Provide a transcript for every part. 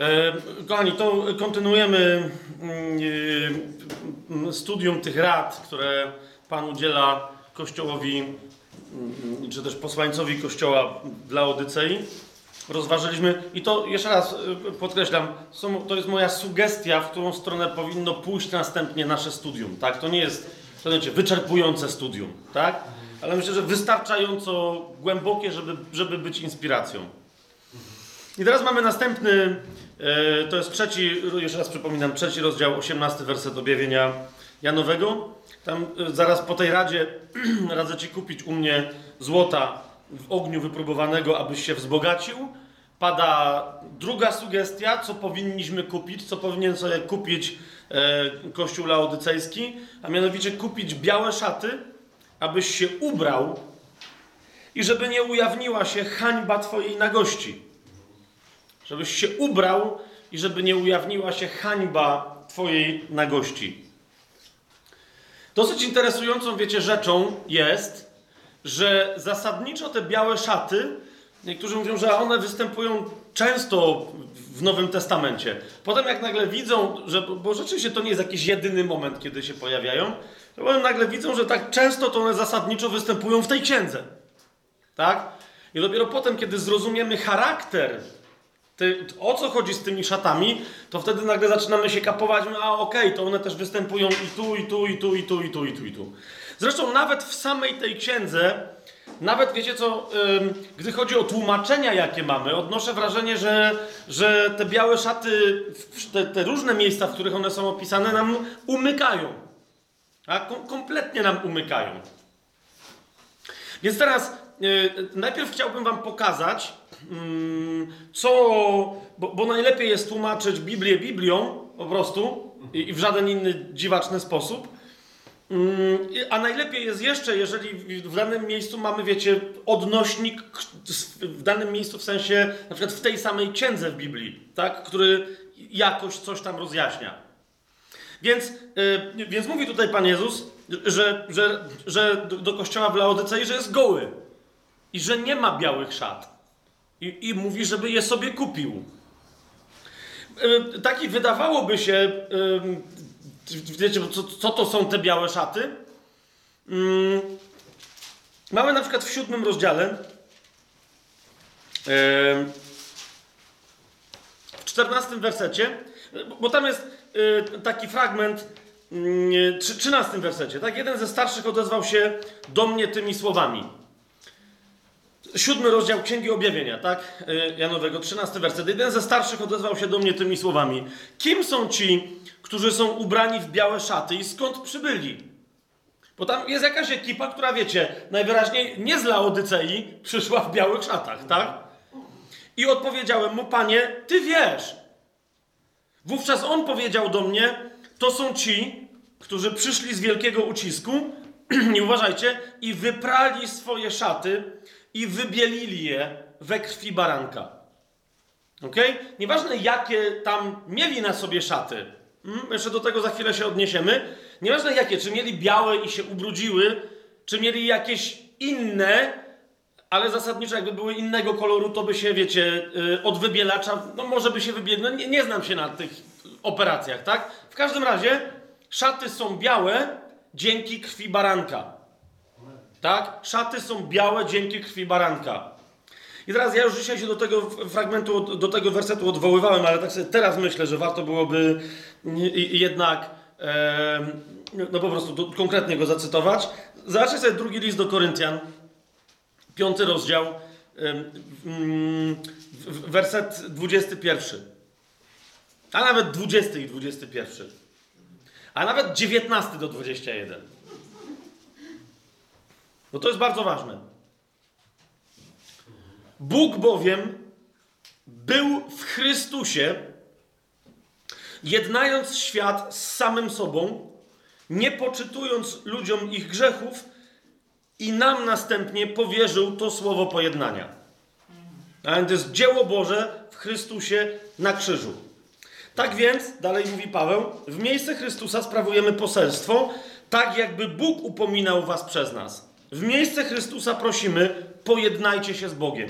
E, kochani, to kontynuujemy mm, e, studium tych rad, które Pan udziela Kościołowi, mm, czy też posłańcowi Kościoła dla Odycei. Rozważyliśmy, i to jeszcze raz e, podkreślam, to jest moja sugestia, w którą stronę powinno pójść następnie nasze studium. Tak? To nie jest to znaczy, wyczerpujące studium, tak? ale myślę, że wystarczająco głębokie, żeby, żeby być inspiracją. I teraz mamy następny, e, to jest trzeci, jeszcze raz przypominam, trzeci rozdział, 18 werset objawienia Janowego. Tam e, zaraz po tej radzie radzę Ci kupić u mnie złota w ogniu wypróbowanego, abyś się wzbogacił. Pada druga sugestia, co powinniśmy kupić, co powinien sobie kupić e, Kościół Laodycejski, a mianowicie kupić białe szaty, abyś się ubrał i żeby nie ujawniła się hańba Twojej nagości. Żebyś się ubrał i żeby nie ujawniła się hańba Twojej nagości. Dosyć interesującą, wiecie, rzeczą jest, że zasadniczo te białe szaty, niektórzy mówią, że one występują często w Nowym Testamencie. Potem jak nagle widzą, że, bo rzeczywiście to nie jest jakiś jedyny moment, kiedy się pojawiają, to potem nagle widzą, że tak często to one zasadniczo występują w tej księdze. Tak? I dopiero potem, kiedy zrozumiemy charakter ty, o co chodzi z tymi szatami, to wtedy nagle zaczynamy się kapować, a okej, okay, to one też występują i tu, i tu, i tu, i tu, i tu, i tu, i tu. Zresztą nawet w samej tej księdze, nawet wiecie co, ym, gdy chodzi o tłumaczenia, jakie mamy, odnoszę wrażenie, że, że te białe szaty, te, te różne miejsca, w których one są opisane, nam umykają. A kom kompletnie nam umykają. Więc teraz yy, najpierw chciałbym Wam pokazać, co, bo, bo, najlepiej jest tłumaczyć Biblię Biblią po prostu i, i w żaden inny dziwaczny sposób. Mm, a najlepiej jest jeszcze, jeżeli w danym miejscu mamy, wiecie, odnośnik w danym miejscu, w sensie na przykład w tej samej księdze w Biblii, tak, który jakoś coś tam rozjaśnia. Więc, yy, więc mówi tutaj Pan Jezus, że, że, że do kościoła w Laodycei, że jest goły i że nie ma białych szat. I, i mówi, żeby je sobie kupił. Yy, taki wydawałoby się, yy, wiecie, co, co, to są te białe szaty? Yy, mamy na przykład w siódmym rozdziale, w czternastym wersecie, bo tam jest taki fragment, w trzynastym wersecie, tak? Jeden ze starszych odezwał się do mnie tymi słowami. Siódmy rozdział Księgi Objawienia, tak? Y, Janowego, trzynasty werset. Jeden ze starszych odezwał się do mnie tymi słowami. Kim są ci, którzy są ubrani w białe szaty i skąd przybyli? Bo tam jest jakaś ekipa, która, wiecie, najwyraźniej nie z Laodycei przyszła w białych szatach, tak? I odpowiedziałem mu, panie, ty wiesz. Wówczas on powiedział do mnie, to są ci, którzy przyszli z wielkiego ucisku, nie uważajcie, i wyprali swoje szaty i wybielili je we krwi baranka. Ok? Nieważne jakie tam mieli na sobie szaty, hmm? jeszcze do tego za chwilę się odniesiemy. Nieważne jakie, czy mieli białe i się ubrudziły, czy mieli jakieś inne, ale zasadniczo jakby były innego koloru, to by się, wiecie, y, od wybielacza, no może by się wybielił, no nie, nie znam się na tych operacjach, tak? W każdym razie szaty są białe dzięki krwi baranka. Tak? Szaty są białe dzięki krwi baranka. I teraz ja już dzisiaj się do tego fragmentu, do tego wersetu odwoływałem, ale tak sobie teraz myślę, że warto byłoby jednak e, no po prostu do, konkretnie go zacytować. Zobaczcie sobie drugi list do Koryntian, piąty rozdział, e, werset 21. A nawet 20 i 21. A nawet 19 do 21. No to jest bardzo ważne. Bóg bowiem był w Chrystusie, jednając świat z samym sobą, nie poczytując ludziom ich grzechów, i nam następnie powierzył to słowo pojednania. A więc to jest dzieło Boże w Chrystusie na krzyżu. Tak więc, dalej mówi Paweł, w miejsce Chrystusa sprawujemy poselstwo, tak jakby Bóg upominał was przez nas. W miejsce Chrystusa prosimy, pojednajcie się z Bogiem.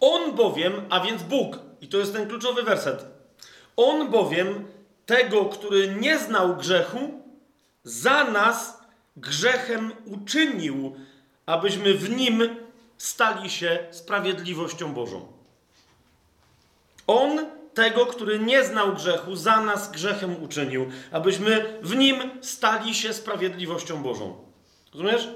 On bowiem, a więc Bóg, i to jest ten kluczowy werset, on bowiem tego, który nie znał grzechu, za nas grzechem uczynił, abyśmy w nim stali się sprawiedliwością Bożą. On tego, który nie znał grzechu, za nas grzechem uczynił, abyśmy w nim stali się sprawiedliwością Bożą. Rozumiesz?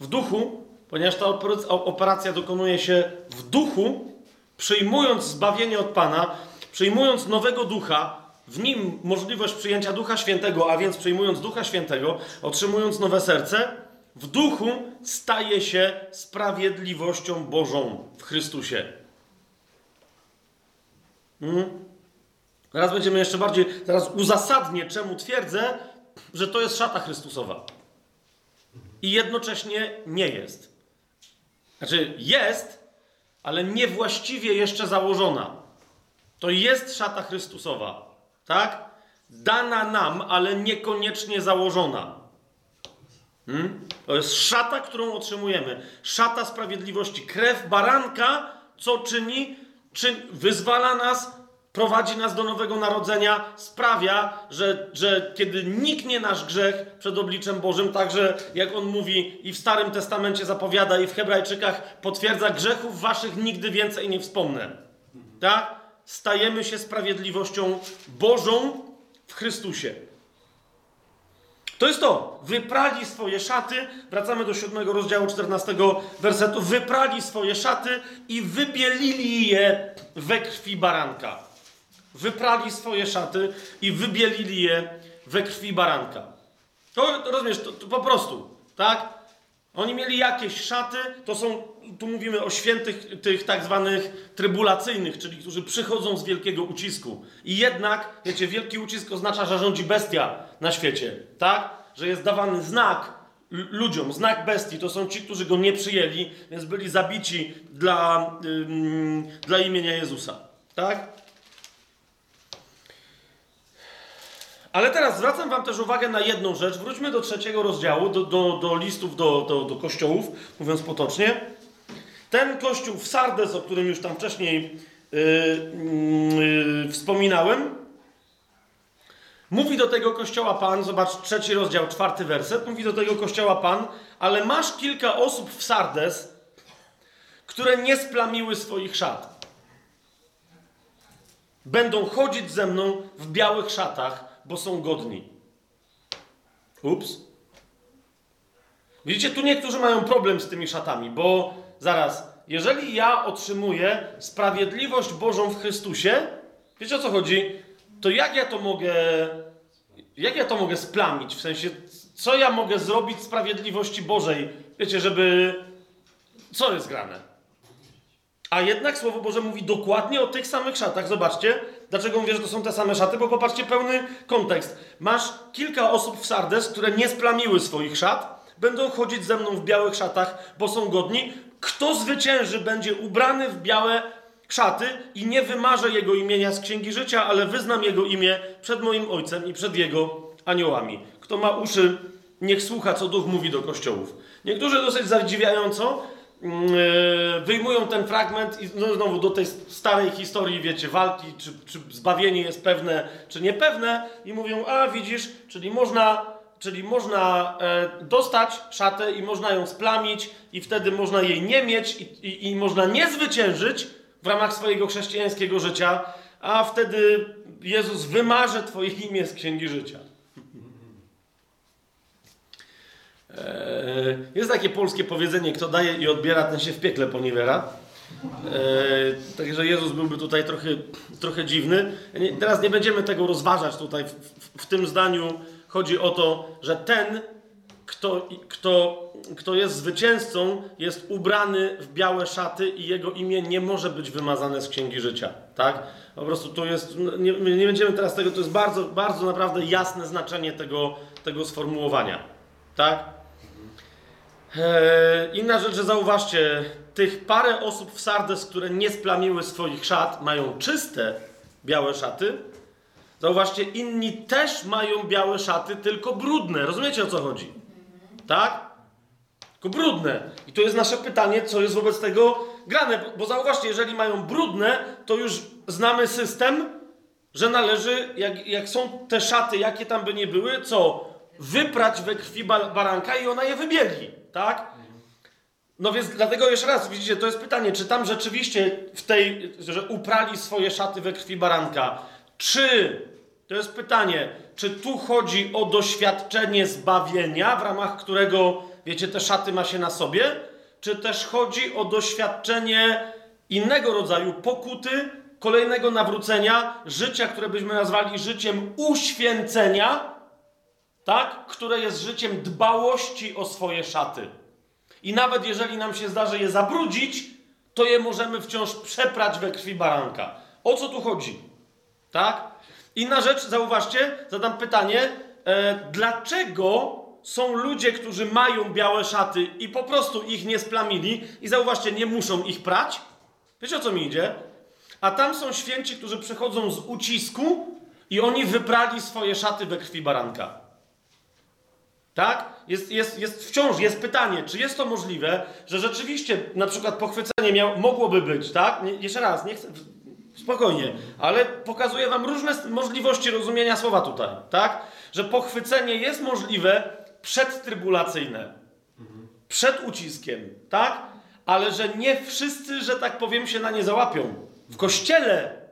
W duchu, ponieważ ta operacja dokonuje się w duchu, przyjmując zbawienie od Pana, przyjmując nowego ducha, w nim możliwość przyjęcia Ducha Świętego, a więc przyjmując Ducha Świętego, otrzymując nowe serce, w duchu staje się sprawiedliwością Bożą w Chrystusie. Mhm. Teraz będziemy jeszcze bardziej, teraz uzasadnię, czemu twierdzę, że to jest szata Chrystusowa. I jednocześnie nie jest. Znaczy, jest, ale niewłaściwie jeszcze założona. To jest szata Chrystusowa, tak? Dana nam, ale niekoniecznie założona. Hmm? To jest szata, którą otrzymujemy. Szata sprawiedliwości. Krew baranka, co czyni? Czy wyzwala nas, prowadzi nas do nowego narodzenia, sprawia, że, że kiedy niknie nasz grzech przed obliczem Bożym, także jak on mówi i w Starym Testamencie zapowiada, i w Hebrajczykach potwierdza, grzechów waszych nigdy więcej nie wspomnę. Tak? Stajemy się sprawiedliwością Bożą w Chrystusie. To jest to. Wyprali swoje szaty. Wracamy do siódmego rozdziału 14 wersetu. Wyprali swoje szaty i wybielili je we krwi baranka. Wyprali swoje szaty i wybielili je we krwi baranka. To, to rozumiesz, to, to po prostu, tak? Oni mieli jakieś szaty, to są, tu mówimy o świętych, tych tak zwanych trybulacyjnych, czyli którzy przychodzą z wielkiego ucisku. I jednak, wiecie, wielki ucisk oznacza, że rządzi bestia na świecie, tak? Że jest dawany znak ludziom, znak bestii. To są ci, którzy go nie przyjęli, więc byli zabici dla, ym, dla imienia Jezusa, tak? Ale teraz zwracam Wam też uwagę na jedną rzecz. Wróćmy do trzeciego rozdziału, do, do, do listów do, do, do kościołów, mówiąc potocznie. Ten kościół w Sardes, o którym już tam wcześniej yy, yy, wspominałem, mówi do tego kościoła Pan, zobacz trzeci rozdział, czwarty werset, mówi do tego kościoła Pan, ale masz kilka osób w Sardes, które nie splamiły swoich szat. Będą chodzić ze mną w białych szatach, bo są godni. Ups. Widzicie, tu niektórzy mają problem z tymi szatami, bo zaraz, jeżeli ja otrzymuję sprawiedliwość Bożą w Chrystusie, wiecie o co chodzi? To jak ja to mogę, jak ja to mogę splamić? W sensie, co ja mogę zrobić sprawiedliwości Bożej? Wiecie, żeby, co jest grane? A jednak Słowo Boże mówi dokładnie o tych samych szatach. Zobaczcie, dlaczego mówię, że to są te same szaty, bo popatrzcie pełny kontekst. Masz kilka osób w Sardes, które nie splamiły swoich szat, będą chodzić ze mną w białych szatach, bo są godni. Kto zwycięży, będzie ubrany w białe szaty i nie wymarzę jego imienia z księgi życia, ale wyznam jego imię przed moim ojcem i przed jego aniołami. Kto ma uszy, niech słucha, co duch mówi do kościołów. Niektórzy dosyć zadziwiająco wyjmują ten fragment i znowu do tej starej historii, wiecie, walki, czy, czy zbawienie jest pewne, czy niepewne i mówią, a widzisz, czyli można, czyli można e, dostać szatę i można ją splamić i wtedy można jej nie mieć i, i, i można nie zwyciężyć w ramach swojego chrześcijańskiego życia, a wtedy Jezus wymarze twoje imię z Księgi Życia. E, jest takie polskie powiedzenie, kto daje i odbiera, ten się w piekle poniewiera. E, także Jezus byłby tutaj trochę, trochę dziwny. Teraz nie będziemy tego rozważać tutaj. W, w, tym zdaniu chodzi o to, że ten, kto, kto, kto jest zwycięzcą, jest ubrany w białe szaty i jego imię nie może być wymazane z Księgi Życia. Tak? Po prostu to jest, nie, nie będziemy teraz tego, to jest bardzo, bardzo naprawdę jasne znaczenie tego, tego sformułowania. Tak? Eee, inna rzecz, że zauważcie, tych parę osób w Sardes, które nie splamiły swoich szat, mają czyste białe szaty. Zauważcie, inni też mają białe szaty, tylko brudne. Rozumiecie o co chodzi? Tak? tylko brudne. I to jest nasze pytanie, co jest wobec tego grane. Bo zauważcie, jeżeli mają brudne, to już znamy system, że należy, jak, jak są te szaty, jakie tam by nie były, co? Wyprać we krwi baranka i ona je wybiegli, tak? No więc dlatego jeszcze raz, widzicie, to jest pytanie, czy tam rzeczywiście w tej, że uprali swoje szaty we krwi baranka, czy, to jest pytanie, czy tu chodzi o doświadczenie zbawienia, w ramach którego, wiecie, te szaty ma się na sobie, czy też chodzi o doświadczenie innego rodzaju pokuty, kolejnego nawrócenia, życia, które byśmy nazwali życiem uświęcenia, tak? Które jest życiem dbałości o swoje szaty. I nawet jeżeli nam się zdarzy je zabrudzić, to je możemy wciąż przeprać we krwi baranka. O co tu chodzi? Tak? Inna rzecz, zauważcie, zadam pytanie, e, dlaczego są ludzie, którzy mają białe szaty i po prostu ich nie splamili i zauważcie, nie muszą ich prać? Wiecie o co mi idzie? A tam są święci, którzy przechodzą z ucisku i oni wyprali swoje szaty we krwi baranka. Tak? Jest, jest, jest wciąż jest pytanie, czy jest to możliwe, że rzeczywiście na przykład pochwycenie miał, mogłoby być, tak? Nie, jeszcze raz, nie chcę, spokojnie, ale pokazuję wam różne możliwości rozumienia słowa tutaj, tak? Że pochwycenie jest możliwe przedtrybulacyjne, przed uciskiem, tak? Ale że nie wszyscy, że tak powiem, się na nie załapią. W kościele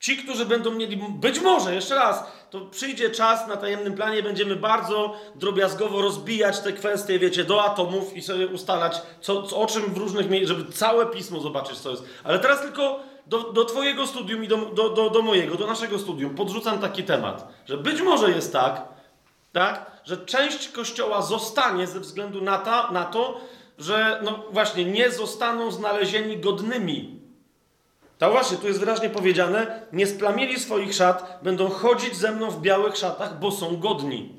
Ci, którzy będą mieli, być może, jeszcze raz, to przyjdzie czas na tajemnym planie, będziemy bardzo drobiazgowo rozbijać te kwestie, wiecie, do atomów i sobie ustalać, co, co, o czym w różnych miejscach, żeby całe pismo zobaczyć, co jest. Ale teraz tylko do, do Twojego studium i do, do, do, do mojego, do naszego studium podrzucam taki temat, że być może jest tak, tak, że część kościoła zostanie ze względu na, ta, na to, że no właśnie nie zostaną znalezieni godnymi to właśnie, tu jest wyraźnie powiedziane, nie splamili swoich szat, będą chodzić ze mną w białych szatach, bo są godni.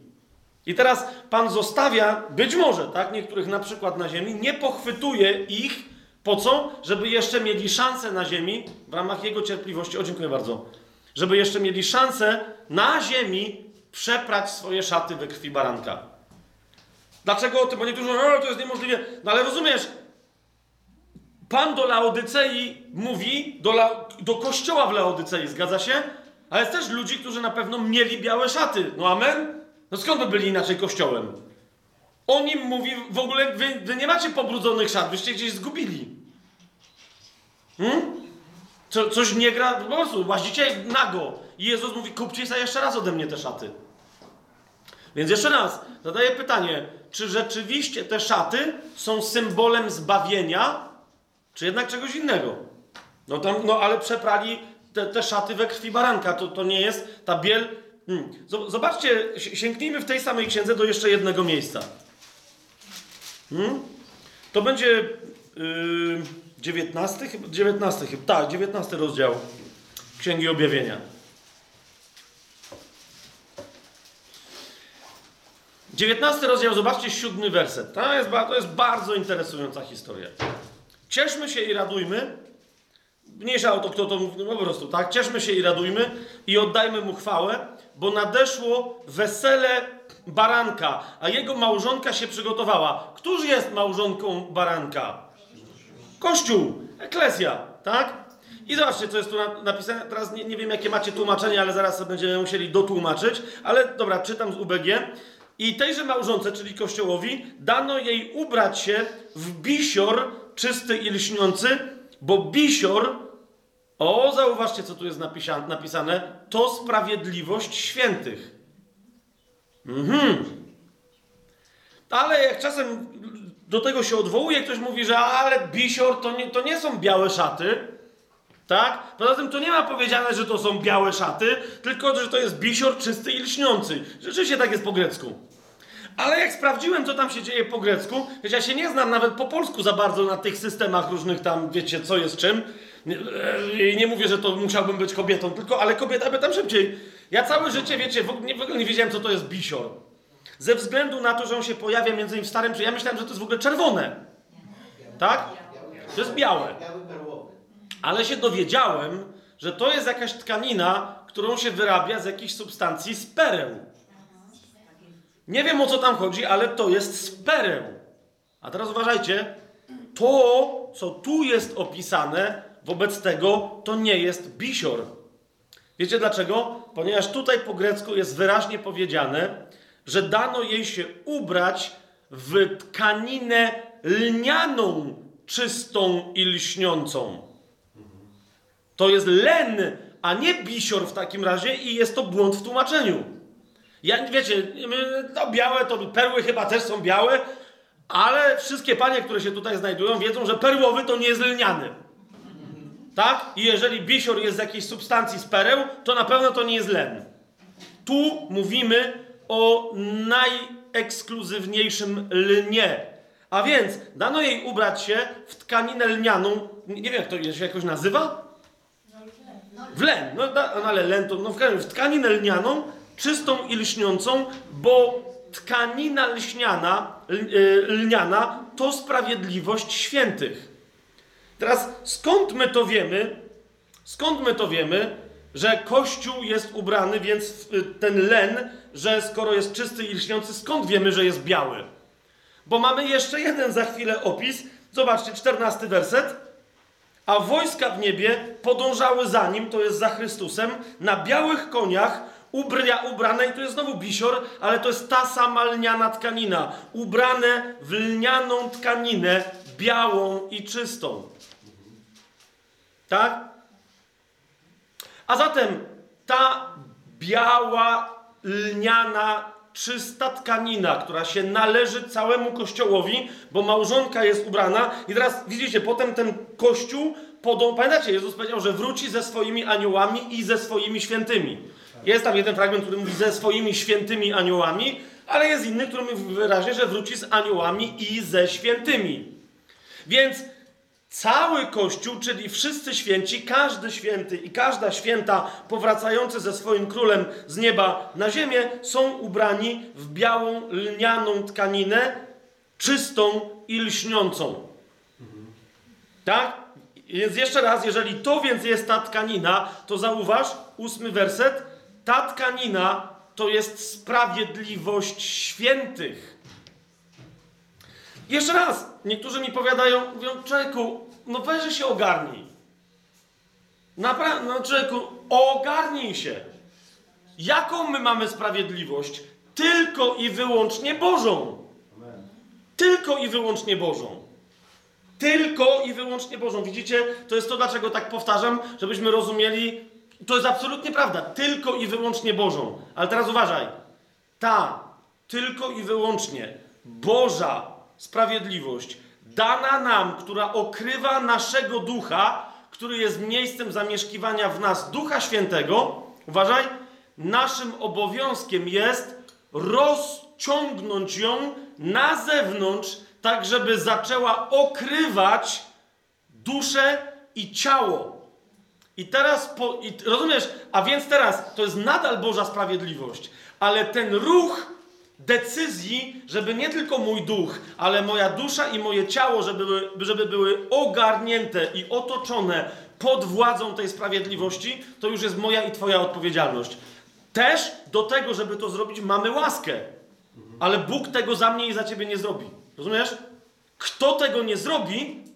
I teraz Pan zostawia, być może, tak, niektórych na przykład na ziemi, nie pochwytuje ich, po co? Żeby jeszcze mieli szansę na ziemi, w ramach Jego cierpliwości, o dziękuję bardzo, żeby jeszcze mieli szansę na ziemi przeprać swoje szaty we krwi baranka. Dlaczego o tym? Bo niektórzy mówią, to jest niemożliwe. No ale rozumiesz, Pan do Laodycei mówi, do, La, do kościoła w Laodycei, zgadza się? Ale jest też ludzi, którzy na pewno mieli białe szaty. No amen? No skąd by byli inaczej kościołem? On im mówi, w ogóle wy, wy nie macie pobrudzonych szat, wyście gdzieś zgubili. Hmm? Co, coś nie gra, po prostu łazicie nago. I Jezus mówi, kupcie sobie jeszcze raz ode mnie te szaty. Więc jeszcze raz, zadaję pytanie, czy rzeczywiście te szaty są symbolem zbawienia, czy jednak czegoś innego? No, tam, no ale przeprali te, te szaty we krwi baranka. To, to nie jest ta biel. Hmm. Zobaczcie, sięgnijmy w tej samej księdze do jeszcze jednego miejsca. Hmm? To będzie yy, 19, 19 chyba. Tak, 19 rozdział Księgi Objawienia. Dziewiętnasty rozdział, zobaczcie siódmy werset. To jest, to jest bardzo interesująca historia. Cieszmy się i radujmy. Mniejsza o to, kto to mówi, no po prostu, tak? Cieszmy się i radujmy i oddajmy mu chwałę, bo nadeszło wesele baranka, a jego małżonka się przygotowała. Któż jest małżonką baranka? Kościół, eklezja, tak? I zobaczcie, co jest tu napisane. Teraz nie, nie wiem, jakie macie tłumaczenie, ale zaraz będziemy musieli dotłumaczyć. Ale dobra, czytam z UBG. I tejże małżonce, czyli kościołowi, dano jej ubrać się w bisior czysty i lśniący, bo bisior, o, zauważcie, co tu jest napisane, to sprawiedliwość świętych. Mhm. Ale jak czasem do tego się odwołuje, ktoś mówi, że ale bisior to nie, to nie są białe szaty, tak? Poza tym to nie ma powiedziane, że to są białe szaty, tylko że to jest bisior czysty i lśniący. Rzeczywiście tak jest po grecku. Ale jak sprawdziłem, co tam się dzieje po grecku, wiecie, ja się nie znam nawet po polsku za bardzo na tych systemach różnych tam, wiecie, co jest czym. E, nie mówię, że to musiałbym być kobietą, tylko, ale kobieta by tam szybciej. Ja całe życie, wiecie, w ogóle nie, w ogóle nie wiedziałem, co to jest bisior. Ze względu na to, że on się pojawia między innymi w Starym Ja myślałem, że to jest w ogóle czerwone. Tak? To jest białe. Ale się dowiedziałem, że to jest jakaś tkanina, którą się wyrabia z jakichś substancji z pereł. Nie wiem o co tam chodzi, ale to jest z pereł. A teraz uważajcie, to, co tu jest opisane, wobec tego to nie jest bisior. Wiecie dlaczego? Ponieważ tutaj po grecku jest wyraźnie powiedziane, że dano jej się ubrać w tkaninę lnianą, czystą i lśniącą. To jest len, a nie bisior w takim razie i jest to błąd w tłumaczeniu. Ja, wiecie, to białe, to perły chyba też są białe, ale wszystkie panie, które się tutaj znajdują, wiedzą, że perłowy to nie jest lniany. Tak? I jeżeli bisior jest z jakiejś substancji z pereł, to na pewno to nie jest len. Tu mówimy o najekskluzywniejszym lnie. A więc dano jej ubrać się w tkaninę lnianą. Nie wiem, jak to się jakoś nazywa? W len. No, no ale len to no, w tkaninę lnianą, czystą i lśniącą, bo tkanina lśniana, lniana to sprawiedliwość świętych. Teraz skąd my to wiemy? Skąd my to wiemy, że Kościół jest ubrany, więc ten len, że skoro jest czysty i lśniący, skąd wiemy, że jest biały? Bo mamy jeszcze jeden za chwilę opis. Zobaczcie, czternasty werset. A wojska w niebie podążały za nim, to jest za Chrystusem, na białych koniach, ubria, ubrane, i tu jest znowu bisior, ale to jest ta sama lniana tkanina, ubrane w lnianą tkaninę, białą i czystą. Tak? A zatem ta biała, lniana, czysta tkanina, która się należy całemu kościołowi, bo małżonka jest ubrana. I teraz widzicie, potem ten kościół, podą... pamiętacie, Jezus powiedział, że wróci ze swoimi aniołami i ze swoimi świętymi. Jest tam jeden fragment, który mówi ze swoimi świętymi aniołami, ale jest inny, który mówi wyraźnie, że wróci z aniołami i ze świętymi. Więc Cały Kościół, czyli wszyscy święci, każdy święty i każda święta powracający ze swoim królem z nieba na ziemię, są ubrani w białą lnianą tkaninę, czystą i lśniącą. Tak? Więc jeszcze raz, jeżeli to więc jest ta tkanina, to zauważ, ósmy werset, ta tkanina to jest sprawiedliwość świętych. Jeszcze raz, niektórzy mi powiadają, mówią, człowieku, no weź się ogarnij. Naprawdę, no człowieku, ogarnij się. Jaką my mamy sprawiedliwość? Tylko i wyłącznie Bożą. Tylko i wyłącznie Bożą. Tylko i wyłącznie Bożą. Widzicie, to jest to, dlaczego tak powtarzam, żebyśmy rozumieli. To jest absolutnie prawda. Tylko i wyłącznie Bożą. Ale teraz uważaj. Ta, tylko i wyłącznie Boża sprawiedliwość dana nam, która okrywa naszego ducha, który jest miejscem zamieszkiwania w nas Ducha Świętego, uważaj, naszym obowiązkiem jest rozciągnąć ją na zewnątrz, tak żeby zaczęła okrywać duszę i ciało. I teraz, po, i, rozumiesz, a więc teraz to jest nadal Boża sprawiedliwość, ale ten ruch decyzji, żeby nie tylko mój duch, ale moja dusza i moje ciało, żeby żeby były ogarnięte i otoczone pod władzą tej sprawiedliwości, to już jest moja i Twoja odpowiedzialność. Też do tego, żeby to zrobić, mamy łaskę. Ale Bóg tego za mnie i za ciebie nie zrobi. Rozumiesz? Kto tego nie zrobi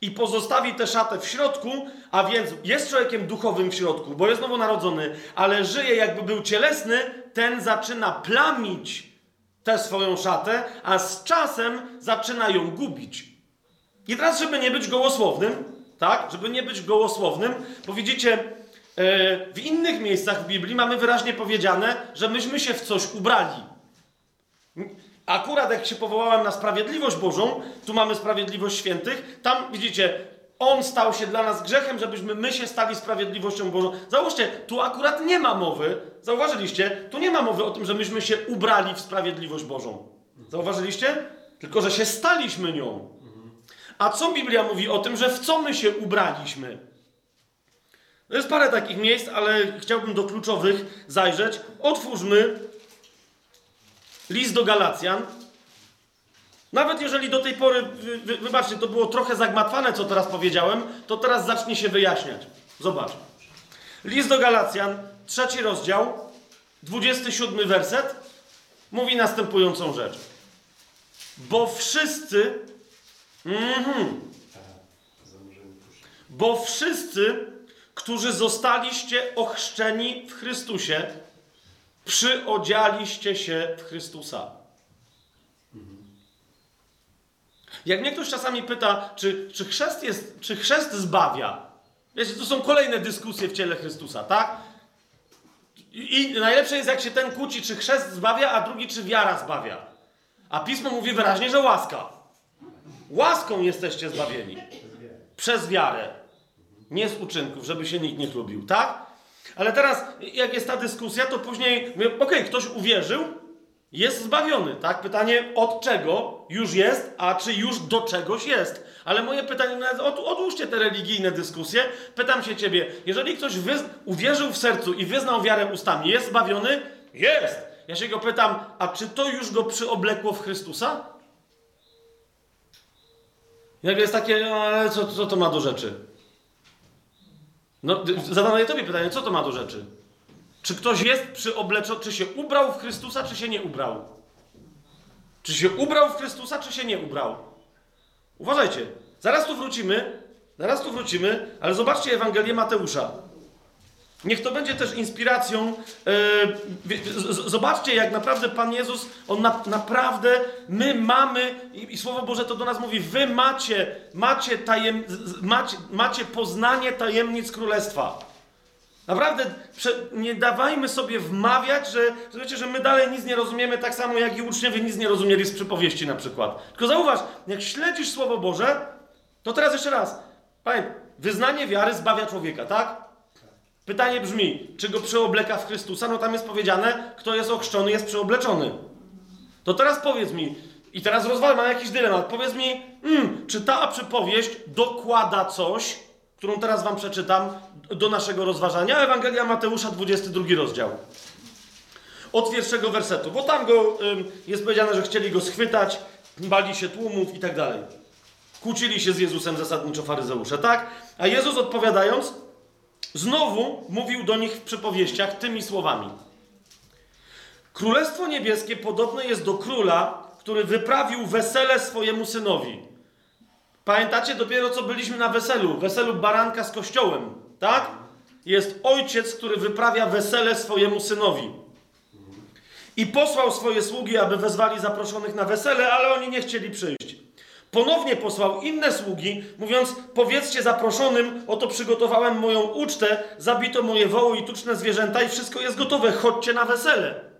i pozostawi tę szatę w środku, a więc jest człowiekiem duchowym w środku, bo jest nowonarodzony, ale żyje jakby był cielesny, ten zaczyna plamić tę swoją szatę, a z czasem zaczyna ją gubić. I teraz, żeby nie być gołosłownym, tak, żeby nie być gołosłownym, bo widzicie, e, w innych miejscach w Biblii mamy wyraźnie powiedziane, że myśmy się w coś ubrali. Akurat jak się powołałem na sprawiedliwość Bożą, tu mamy sprawiedliwość świętych, tam widzicie, on stał się dla nas grzechem, żebyśmy my się stali sprawiedliwością Bożą. Zauważcie, tu akurat nie ma mowy, zauważyliście, tu nie ma mowy o tym, że myśmy się ubrali w sprawiedliwość Bożą. Zauważyliście? Tylko, że się staliśmy nią. A co Biblia mówi o tym, że w co my się ubraliśmy? To jest parę takich miejsc, ale chciałbym do kluczowych zajrzeć. Otwórzmy list do Galacjan, nawet jeżeli do tej pory, wy, wy, wybaczcie, to było trochę zagmatwane, co teraz powiedziałem, to teraz zacznie się wyjaśniać. Zobacz. List do Galacjan, trzeci rozdział, 27 werset, mówi następującą rzecz. Bo wszyscy. Mhm. Bo wszyscy, którzy zostaliście ochrzczeni w Chrystusie, przyodzialiście się w Chrystusa. Jak mnie ktoś czasami pyta, czy, czy, chrzest jest, czy chrzest zbawia? Wiecie, to są kolejne dyskusje w ciele Chrystusa, tak? I, najlepsze jest, jak się ten kłóci, czy chrzest zbawia, a drugi, czy wiara zbawia. A pismo mówi wyraźnie, że łaska. Łaską jesteście zbawieni. Przez wiarę. Nie z uczynków, żeby się nikt nie chlubił, tak? Ale teraz, jak jest ta dyskusja, to później, okej, okay, ktoś uwierzył, jest zbawiony, tak? Pytanie od czego już jest, a czy już do czegoś jest. Ale moje pytanie, od, odłóżcie te religijne dyskusje. Pytam się ciebie, jeżeli ktoś uwierzył w sercu i wyznał wiarę ustami, jest zbawiony? Jest! Ja się go pytam, a czy to już go przyoblekło w Chrystusa? Jak jest takie, no, ale co, co to ma do rzeczy? No, zadam tobie pytanie, co to ma do rzeczy? Czy ktoś jest przyobleczony, czy się ubrał w Chrystusa, czy się nie ubrał? Czy się ubrał w Chrystusa, czy się nie ubrał? Uważajcie, zaraz tu wrócimy, zaraz tu wrócimy, ale zobaczcie Ewangelię Mateusza. Niech to będzie też inspiracją. Yy, zobaczcie, jak naprawdę Pan Jezus, On na, naprawdę, my mamy, i, Słowo Boże to do nas mówi, wy macie, macie, tajem, macie, macie poznanie tajemnic Królestwa. Naprawdę nie dawajmy sobie wmawiać, że, że że my dalej nic nie rozumiemy, tak samo jak i uczniowie nic nie rozumieli z przypowieści na przykład. Tylko zauważ, jak śledzisz Słowo Boże, to teraz jeszcze raz. Pamiętaj, wyznanie wiary zbawia człowieka, tak? Pytanie brzmi, czy go przeobleka w Chrystusa? No tam jest powiedziane, kto jest ochrzczony, jest przeobleczony. To teraz powiedz mi, i teraz rozwal, mam jakiś dylemat, powiedz mi, mm, czy ta przypowieść dokłada coś, którą teraz wam przeczytam, do naszego rozważania. Ewangelia Mateusza, 22 rozdział. Od pierwszego wersetu, bo tam go jest powiedziane, że chcieli go schwytać, bali się tłumów i tak dalej. Kłócili się z Jezusem zasadniczo faryzeusze, tak? A Jezus odpowiadając, znowu mówił do nich w przypowieściach tymi słowami. Królestwo niebieskie podobne jest do króla, który wyprawił wesele swojemu synowi. Pamiętacie dopiero co byliśmy na weselu, weselu baranka z kościołem, tak? Jest ojciec, który wyprawia wesele swojemu synowi. I posłał swoje sługi, aby wezwali zaproszonych na wesele, ale oni nie chcieli przyjść. Ponownie posłał inne sługi, mówiąc: Powiedzcie zaproszonym, oto przygotowałem moją ucztę, zabito moje woły i tuczne zwierzęta, i wszystko jest gotowe, chodźcie na wesele.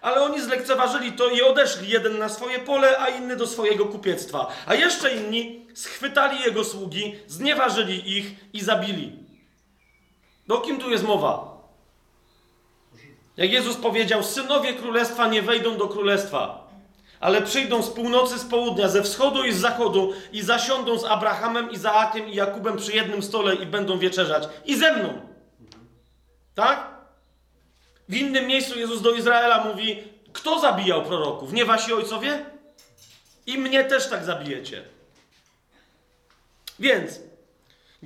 Ale oni zlekceważyli to i odeszli, jeden na swoje pole, a inny do swojego kupiectwa. A jeszcze inni schwytali jego sługi, znieważyli ich i zabili. Do kim tu jest mowa? Jak Jezus powiedział, synowie królestwa nie wejdą do królestwa, ale przyjdą z północy, z południa, ze wschodu i z zachodu i zasiądą z Abrahamem, Izaakiem i Jakubem przy jednym stole i będą wieczerzać. I ze mną. Tak? W innym miejscu Jezus do Izraela mówi: Kto zabijał proroków? Nie wasi ojcowie? I mnie też tak zabijecie. Więc,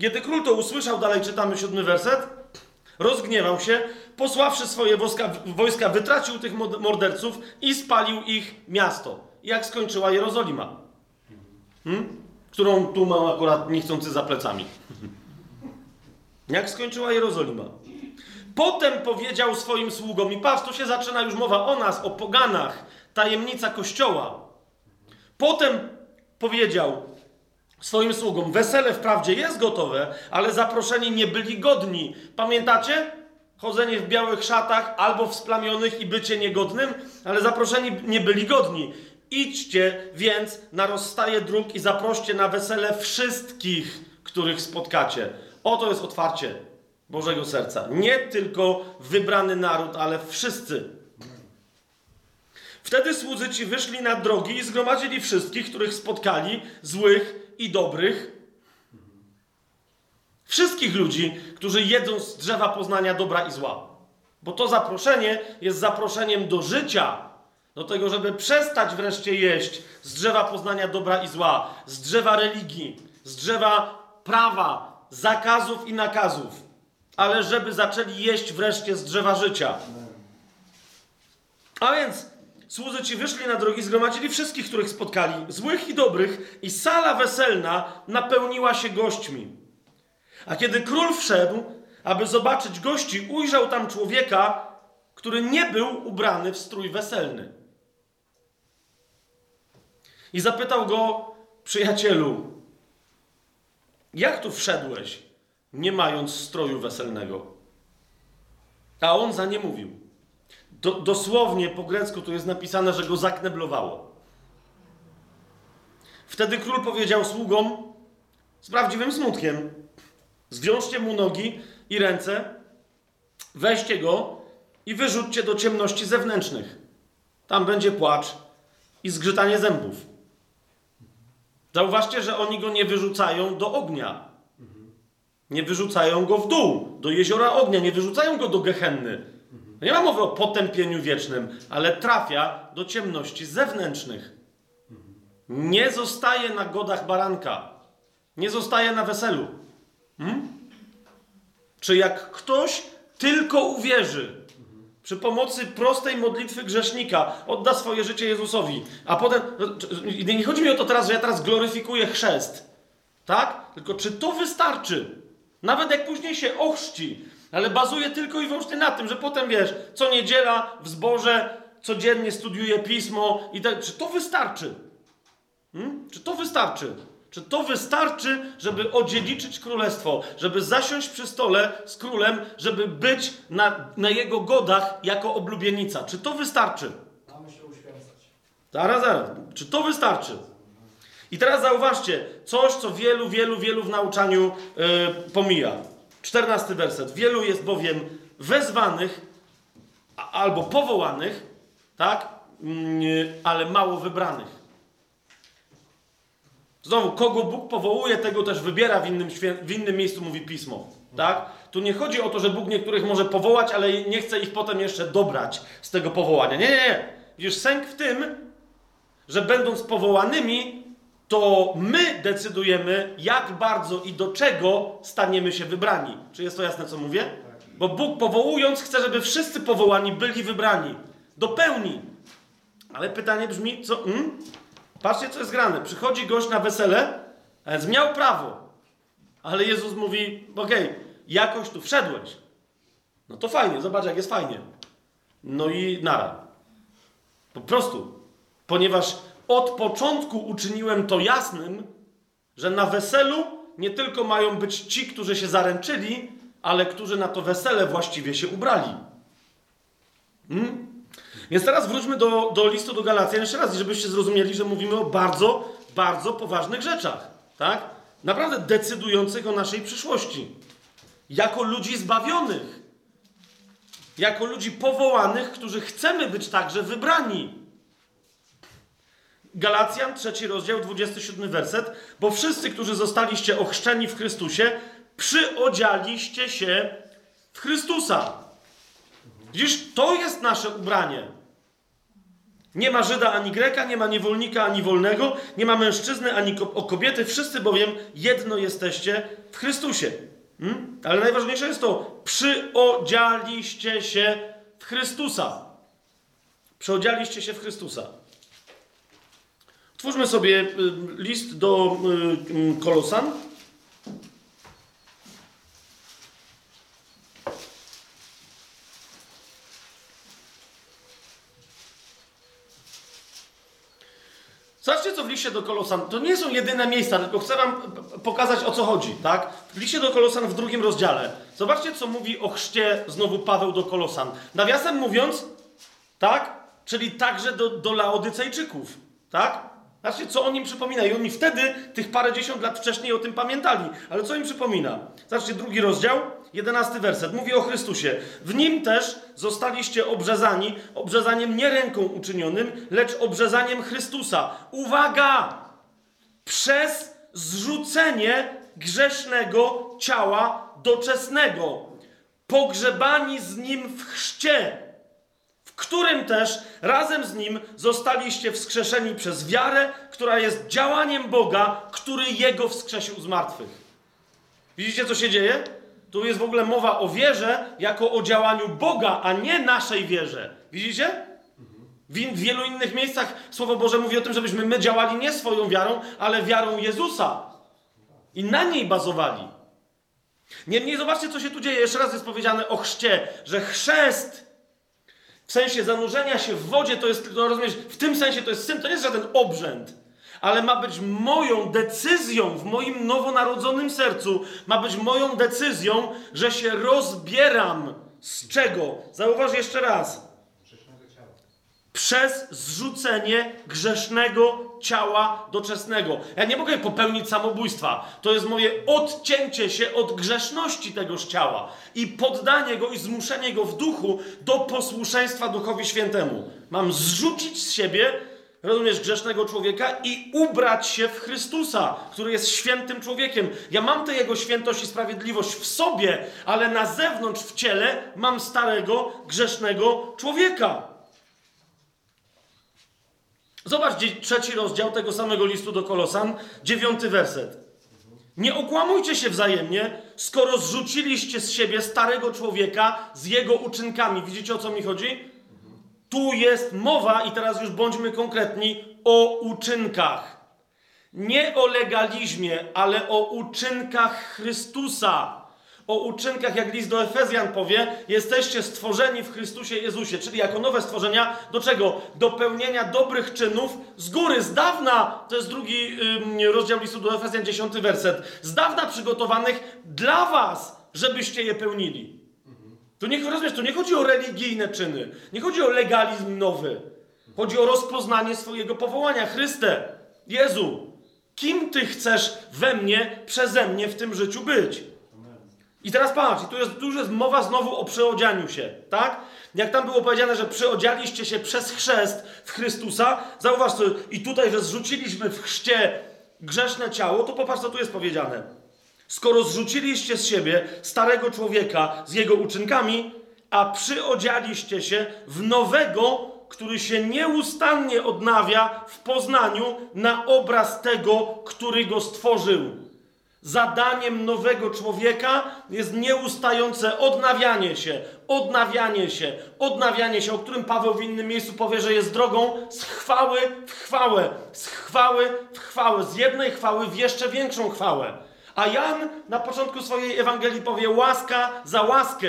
kiedy król to usłyszał, dalej czytamy siódmy werset, rozgniewał się, posławszy swoje wojska, wojska wytracił tych morderców i spalił ich miasto. Jak skończyła Jerozolima? Hmm? Którą tu mam akurat niechcący za plecami. Jak skończyła Jerozolima? Potem powiedział swoim sługom, i patrz, tu się zaczyna już mowa o nas, o poganach, tajemnica kościoła. Potem powiedział swoim sługom: Wesele wprawdzie jest gotowe, ale zaproszeni nie byli godni. Pamiętacie? Chodzenie w białych szatach albo w splamionych i bycie niegodnym, ale zaproszeni nie byli godni. Idźcie więc na rozstaje dróg i zaproście na wesele wszystkich, których spotkacie. Oto jest otwarcie Bożego Serca. Nie tylko wybrany naród, ale wszyscy. Wtedy słudzy ci wyszli na drogi i zgromadzili wszystkich, których spotkali, złych i dobrych. Wszystkich ludzi, którzy jedzą z drzewa poznania dobra i zła. Bo to zaproszenie jest zaproszeniem do życia, do tego, żeby przestać wreszcie jeść z drzewa poznania dobra i zła, z drzewa religii, z drzewa prawa, zakazów i nakazów ale żeby zaczęli jeść wreszcie z drzewa życia. A więc słudzy ci wyszli na drogi, zgromadzili wszystkich, których spotkali, złych i dobrych, i sala weselna napełniła się gośćmi. A kiedy król wszedł, aby zobaczyć gości, ujrzał tam człowieka, który nie był ubrany w strój weselny. I zapytał go, przyjacielu, jak tu wszedłeś, nie mając stroju weselnego? A on za nie mówił. Do, dosłownie po grecku tu jest napisane, że go zakneblowało. Wtedy król powiedział sługom z prawdziwym smutkiem: Zwiążcie mu nogi i ręce, weźcie go i wyrzućcie do ciemności zewnętrznych. Tam będzie płacz i zgrzytanie zębów. Zauważcie, że oni go nie wyrzucają do ognia. Nie wyrzucają go w dół, do jeziora ognia, nie wyrzucają go do gehenny. Nie ma mowy o potępieniu wiecznym, ale trafia do ciemności zewnętrznych. Nie zostaje na godach baranka. Nie zostaje na weselu. Hmm? Czy jak ktoś tylko uwierzy, przy pomocy prostej modlitwy grzesznika odda swoje życie Jezusowi, a potem. Nie chodzi mi o to teraz, że ja teraz gloryfikuję chrzest. Tak? Tylko czy to wystarczy? Nawet jak później się ochrzci, ale bazuje tylko i wyłącznie na tym, że potem wiesz, co niedziela w zborze codziennie studiuje pismo i tak. Czy to wystarczy? Hmm? Czy to wystarczy? Czy to wystarczy, żeby odziedziczyć królestwo, żeby zasiąść przy stole z królem, żeby być na, na jego godach jako oblubienica? Czy to wystarczy? Mamy się uświęcać. Zaraz, zaraz. Czy to wystarczy? I teraz zauważcie, coś, co wielu, wielu, wielu w nauczaniu yy, pomija. Czternasty werset. Wielu jest bowiem wezwanych albo powołanych, tak? Yy, ale mało wybranych. Znowu, kogo Bóg powołuje, tego też wybiera w innym, w innym miejscu, mówi pismo. Tak? Tu nie chodzi o to, że Bóg niektórych może powołać, ale nie chce ich potem jeszcze dobrać z tego powołania. Nie, nie, nie. Widzisz, sęk w tym, że będąc powołanymi, to my decydujemy, jak bardzo i do czego staniemy się wybrani. Czy jest to jasne, co mówię? Bo Bóg powołując chce, żeby wszyscy powołani byli wybrani. Do pełni. Ale pytanie brzmi, co... Hmm? Patrzcie, co jest grane. Przychodzi gość na wesele, a więc miał prawo. Ale Jezus mówi, okej, okay, jakoś tu wszedłeś. No to fajnie, zobacz jak jest fajnie. No i nara. Po prostu. Ponieważ od początku uczyniłem to jasnym, że na weselu nie tylko mają być ci, którzy się zaręczyli, ale którzy na to wesele właściwie się ubrali. Hmm? Więc teraz wróćmy do, do listu do Galacjan jeszcze raz, żebyście zrozumieli, że mówimy o bardzo, bardzo poważnych rzeczach. Tak? Naprawdę decydujących o naszej przyszłości. Jako ludzi zbawionych. Jako ludzi powołanych, którzy chcemy być także wybrani. Galacjan, trzeci rozdział, 27 werset. Bo wszyscy, którzy zostaliście ochrzczeni w Chrystusie, przyodzialiście się w Chrystusa. Widzisz, to jest nasze ubranie. Nie ma Żyda ani Greka, nie ma niewolnika ani wolnego, nie ma mężczyzny ani kobiety, wszyscy bowiem jedno jesteście w Chrystusie. Hmm? Ale najważniejsze jest to, przyodzialiście się w Chrystusa. Przyodzialiście się w Chrystusa. Twórzmy sobie y, list do y, y, Kolosan. Liście do Kolosan. To nie są jedyne miejsca, tylko chcę wam pokazać, o co chodzi, tak? W liście do Kolosan w drugim rozdziale. Zobaczcie, co mówi o chrzcie znowu Paweł do Kolosan. Nawiasem mówiąc, tak? Czyli także do, do Laodycejczyków, tak? Zobaczcie, co on im przypomina. I oni wtedy, tych parę dziesiąt lat wcześniej o tym pamiętali. Ale co im przypomina? Zobaczcie, drugi rozdział, jedenasty werset. Mówi o Chrystusie. W Nim też zostaliście obrzezani, obrzezaniem nie ręką uczynionym, lecz obrzezaniem Chrystusa. Uwaga! Przez zrzucenie grzesznego ciała doczesnego. Pogrzebani z Nim w chrzcie w którym też razem z Nim zostaliście wskrzeszeni przez wiarę, która jest działaniem Boga, który Jego wskrzesił z martwych. Widzicie, co się dzieje? Tu jest w ogóle mowa o wierze jako o działaniu Boga, a nie naszej wierze. Widzicie? W, wielu innych miejscach Słowo Boże mówi o tym, żebyśmy my działali nie swoją wiarą, ale wiarą Jezusa. I na niej bazowali. Niemniej zobaczcie, co się tu dzieje. Jeszcze raz jest powiedziane o chrzcie, że chrzest w sensie zanurzenia się w wodzie to jest, no rozumiesz, w tym sensie to jest syn, to nie jest żaden obrzęd, ale ma być moją decyzją w moim nowonarodzonym sercu, ma być moją decyzją, że się rozbieram. Z czego? Zauważ jeszcze raz przez zrzucenie grzesznego ciała doczesnego. Ja nie mogę popełnić samobójstwa. To jest moje odcięcie się od grzeszności tegoż ciała i poddanie go i zmuszenie go w duchu do posłuszeństwa Duchowi Świętemu. Mam zrzucić z siebie, rozumiesz, grzesznego człowieka i ubrać się w Chrystusa, który jest świętym człowiekiem. Ja mam tę jego świętość i sprawiedliwość w sobie, ale na zewnątrz w ciele mam starego, grzesznego człowieka. Zobacz trzeci rozdział tego samego listu do Kolosan, dziewiąty werset. Nie okłamujcie się wzajemnie, skoro zrzuciliście z siebie starego człowieka z jego uczynkami. Widzicie o co mi chodzi? Tu jest mowa, i teraz już bądźmy konkretni, o uczynkach. Nie o legalizmie, ale o uczynkach Chrystusa o uczynkach, jak list do Efezjan powie, jesteście stworzeni w Chrystusie Jezusie, czyli jako nowe stworzenia, do czego? Do pełnienia dobrych czynów z góry, z dawna, to jest drugi rozdział listu do Efezjan, dziesiąty werset, z dawna przygotowanych dla was, żebyście je pełnili. Tu nie, rozumiesz, tu nie chodzi o religijne czyny, nie chodzi o legalizm nowy, chodzi o rozpoznanie swojego powołania. Chryste, Jezu, kim Ty chcesz we mnie, przeze mnie w tym życiu być? I teraz patrz, tu, jest, tu jest mowa znowu o przyodzianiu się, tak? Jak tam było powiedziane, że przyodzialiście się przez chrzest w Chrystusa, zauważ i tutaj, że zrzuciliśmy w chrzcie grzeszne ciało, to popatrz, co tu jest powiedziane. Skoro zrzuciliście z siebie starego człowieka z jego uczynkami, a przyodzialiście się w nowego, który się nieustannie odnawia w poznaniu na obraz tego, który go stworzył. Zadaniem nowego człowieka jest nieustające odnawianie się, odnawianie się, odnawianie się, o którym Paweł w innym miejscu powie, że jest drogą z chwały w chwałę, z chwały w chwałę, z jednej chwały w jeszcze większą chwałę. A Jan na początku swojej Ewangelii powie łaska za łaskę.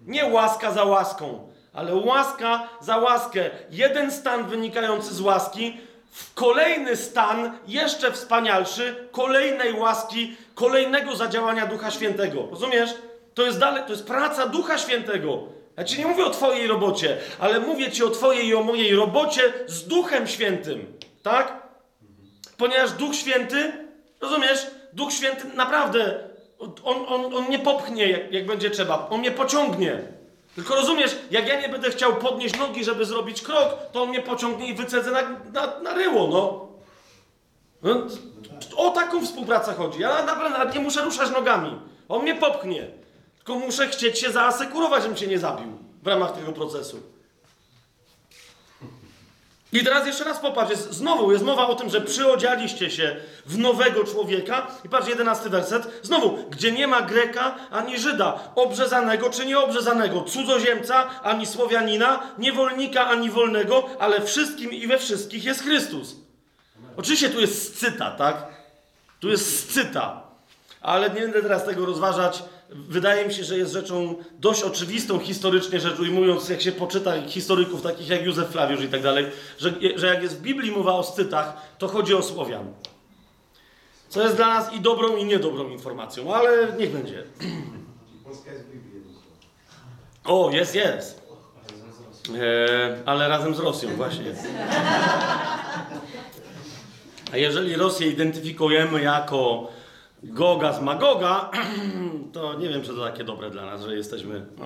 Nie łaska za łaską, ale łaska za łaskę. Jeden stan wynikający z łaski w kolejny stan, jeszcze wspanialszy, kolejnej łaski, kolejnego zadziałania Ducha Świętego. Rozumiesz? To jest dalej, to jest praca Ducha Świętego. Ja ci nie mówię o Twojej robocie, ale mówię Ci o Twojej i o mojej robocie z Duchem Świętym. Tak? Ponieważ Duch Święty, rozumiesz? Duch Święty naprawdę, on, on, on nie popchnie, jak, jak będzie trzeba. On mnie pociągnie. Tylko rozumiesz, jak ja nie będę chciał podnieść nogi, żeby zrobić krok, to on mnie pociągnie i wycedzę na, na, na ryło, no. no. O taką współpracę chodzi. Ja naprawdę nie muszę ruszać nogami. On mnie popchnie. Tylko muszę chcieć się zaasekurować, żebym się nie zabił w ramach tego procesu. I teraz jeszcze raz popatrz, jest, znowu jest mowa o tym, że przyodzialiście się w nowego człowieka. I patrz, jedenasty werset. Znowu, gdzie nie ma Greka ani Żyda, obrzezanego czy nieobrzezanego, cudzoziemca ani Słowianina, niewolnika ani wolnego, ale wszystkim i we wszystkich jest Chrystus. Oczywiście tu jest scyta, tak? Tu jest scyta. Ale nie będę teraz tego rozważać wydaje mi się, że jest rzeczą dość oczywistą historycznie rzecz ujmując, jak się poczyta historyków takich jak Józef Flawiusz i tak dalej, że, że jak jest w Biblii mowa o Scytach, to chodzi o Słowian. Co jest dla nas i dobrą, i niedobrą informacją, ale niech będzie. Polska jest w Biblii. O, jest, jest. E, ale razem z Rosją, właśnie. A jeżeli Rosję identyfikujemy jako Goga z Magoga, to nie wiem, czy to takie dobre dla nas, że jesteśmy. No.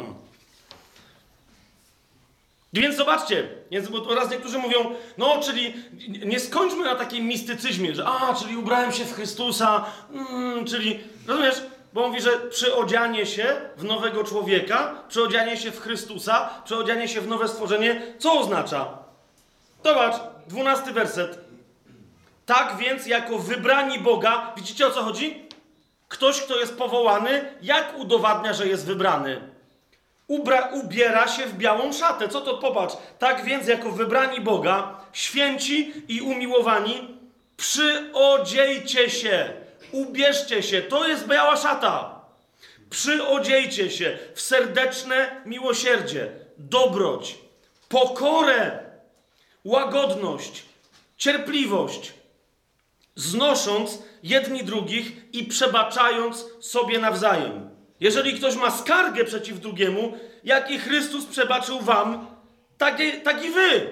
Więc zobaczcie, więc, bo raz niektórzy mówią, no, czyli nie skończmy na takim mistycyzmie, że a, czyli ubrałem się w Chrystusa, mm, czyli, rozumiesz, bo mówi, że przyodzianie się w nowego człowieka, przyodzianie się w Chrystusa, przyodzianie się w nowe stworzenie, co oznacza? Zobacz, dwunasty werset. Tak więc, jako wybrani Boga, widzicie o co chodzi? Ktoś, kto jest powołany, jak udowadnia, że jest wybrany? ubra, ubiera się w białą szatę. Co to popatrz? Tak więc, jako wybrani Boga, święci i umiłowani, przyodziejcie się, ubierzcie się. To jest biała szata. Przyodziejcie się w serdeczne miłosierdzie, dobroć, pokorę, łagodność, cierpliwość, znosząc jedni drugich i przebaczając sobie nawzajem. Jeżeli ktoś ma skargę przeciw drugiemu, jak i Chrystus przebaczył wam, tak i, tak i wy.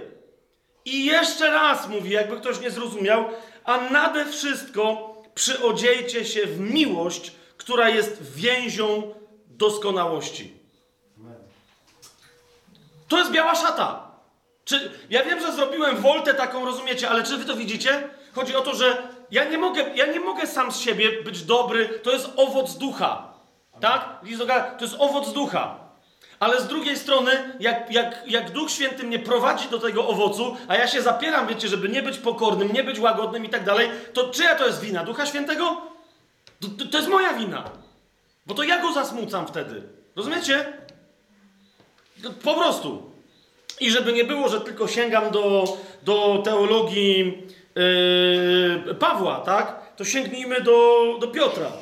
I jeszcze raz mówi, jakby ktoś nie zrozumiał, a nade wszystko przyodziejcie się w miłość, która jest więzią doskonałości. To jest biała szata. Czy, ja wiem, że zrobiłem woltę taką, rozumiecie, ale czy wy to widzicie? Chodzi o to, że ja nie mogę, ja nie mogę sam z siebie być dobry, to jest owoc ducha. Tak? To jest owoc ducha. Ale z drugiej strony, jak, jak, jak Duch Święty mnie prowadzi do tego owocu, a ja się zapieram, wiecie, żeby nie być pokornym, nie być łagodnym i tak dalej, to czyja to jest wina? Ducha Świętego? To, to, to jest moja wina. Bo to ja go zasmucam wtedy. Rozumiecie? Po prostu. I żeby nie było, że tylko sięgam do, do teologii yy, Pawła, tak? To sięgnijmy do, do Piotra.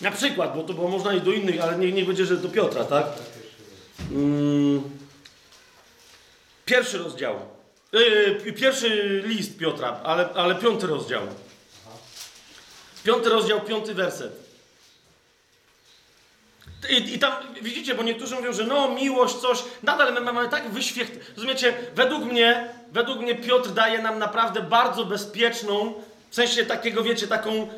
Na przykład, bo to bo można iść do innych, ale niech nie będzie, że do Piotra, tak? Mm. Pierwszy rozdział. Yy, pierwszy list Piotra, ale, ale piąty rozdział. Piąty rozdział, piąty werset. I, I, tam, widzicie, bo niektórzy mówią, że no, miłość, coś, nadal my mamy tak wyświech... Rozumiecie, według mnie, według mnie Piotr daje nam naprawdę bardzo bezpieczną, w sensie takiego, wiecie, taką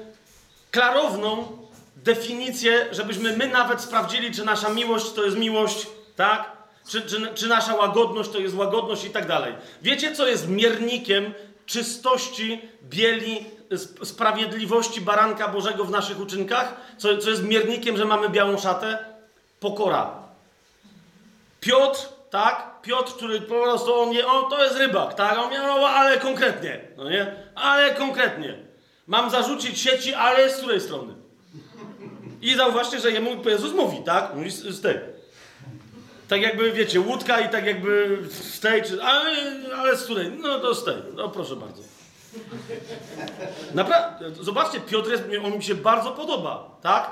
klarowną definicję, żebyśmy my nawet sprawdzili, czy nasza miłość to jest miłość, tak? Czy, czy, czy nasza łagodność to jest łagodność i tak dalej. Wiecie, co jest miernikiem czystości, bieli, sprawiedliwości baranka Bożego w naszych uczynkach? Co, co jest miernikiem, że mamy białą szatę? Pokora. Piotr, tak? Piotr, który po prostu on nie, on to jest rybak, tak? On wie, no, ale konkretnie, no nie? Ale konkretnie. Mam zarzucić sieci, ale z której strony? I zauważcie, że jemu Jezus mówi, tak? Mówi z, z tej. Tak jakby, wiecie, łódka i tak jakby z tej, czy, ale, ale z której? No to z tej. No proszę bardzo. Naprawdę, zobaczcie, Piotr jest, on mi się bardzo podoba, tak?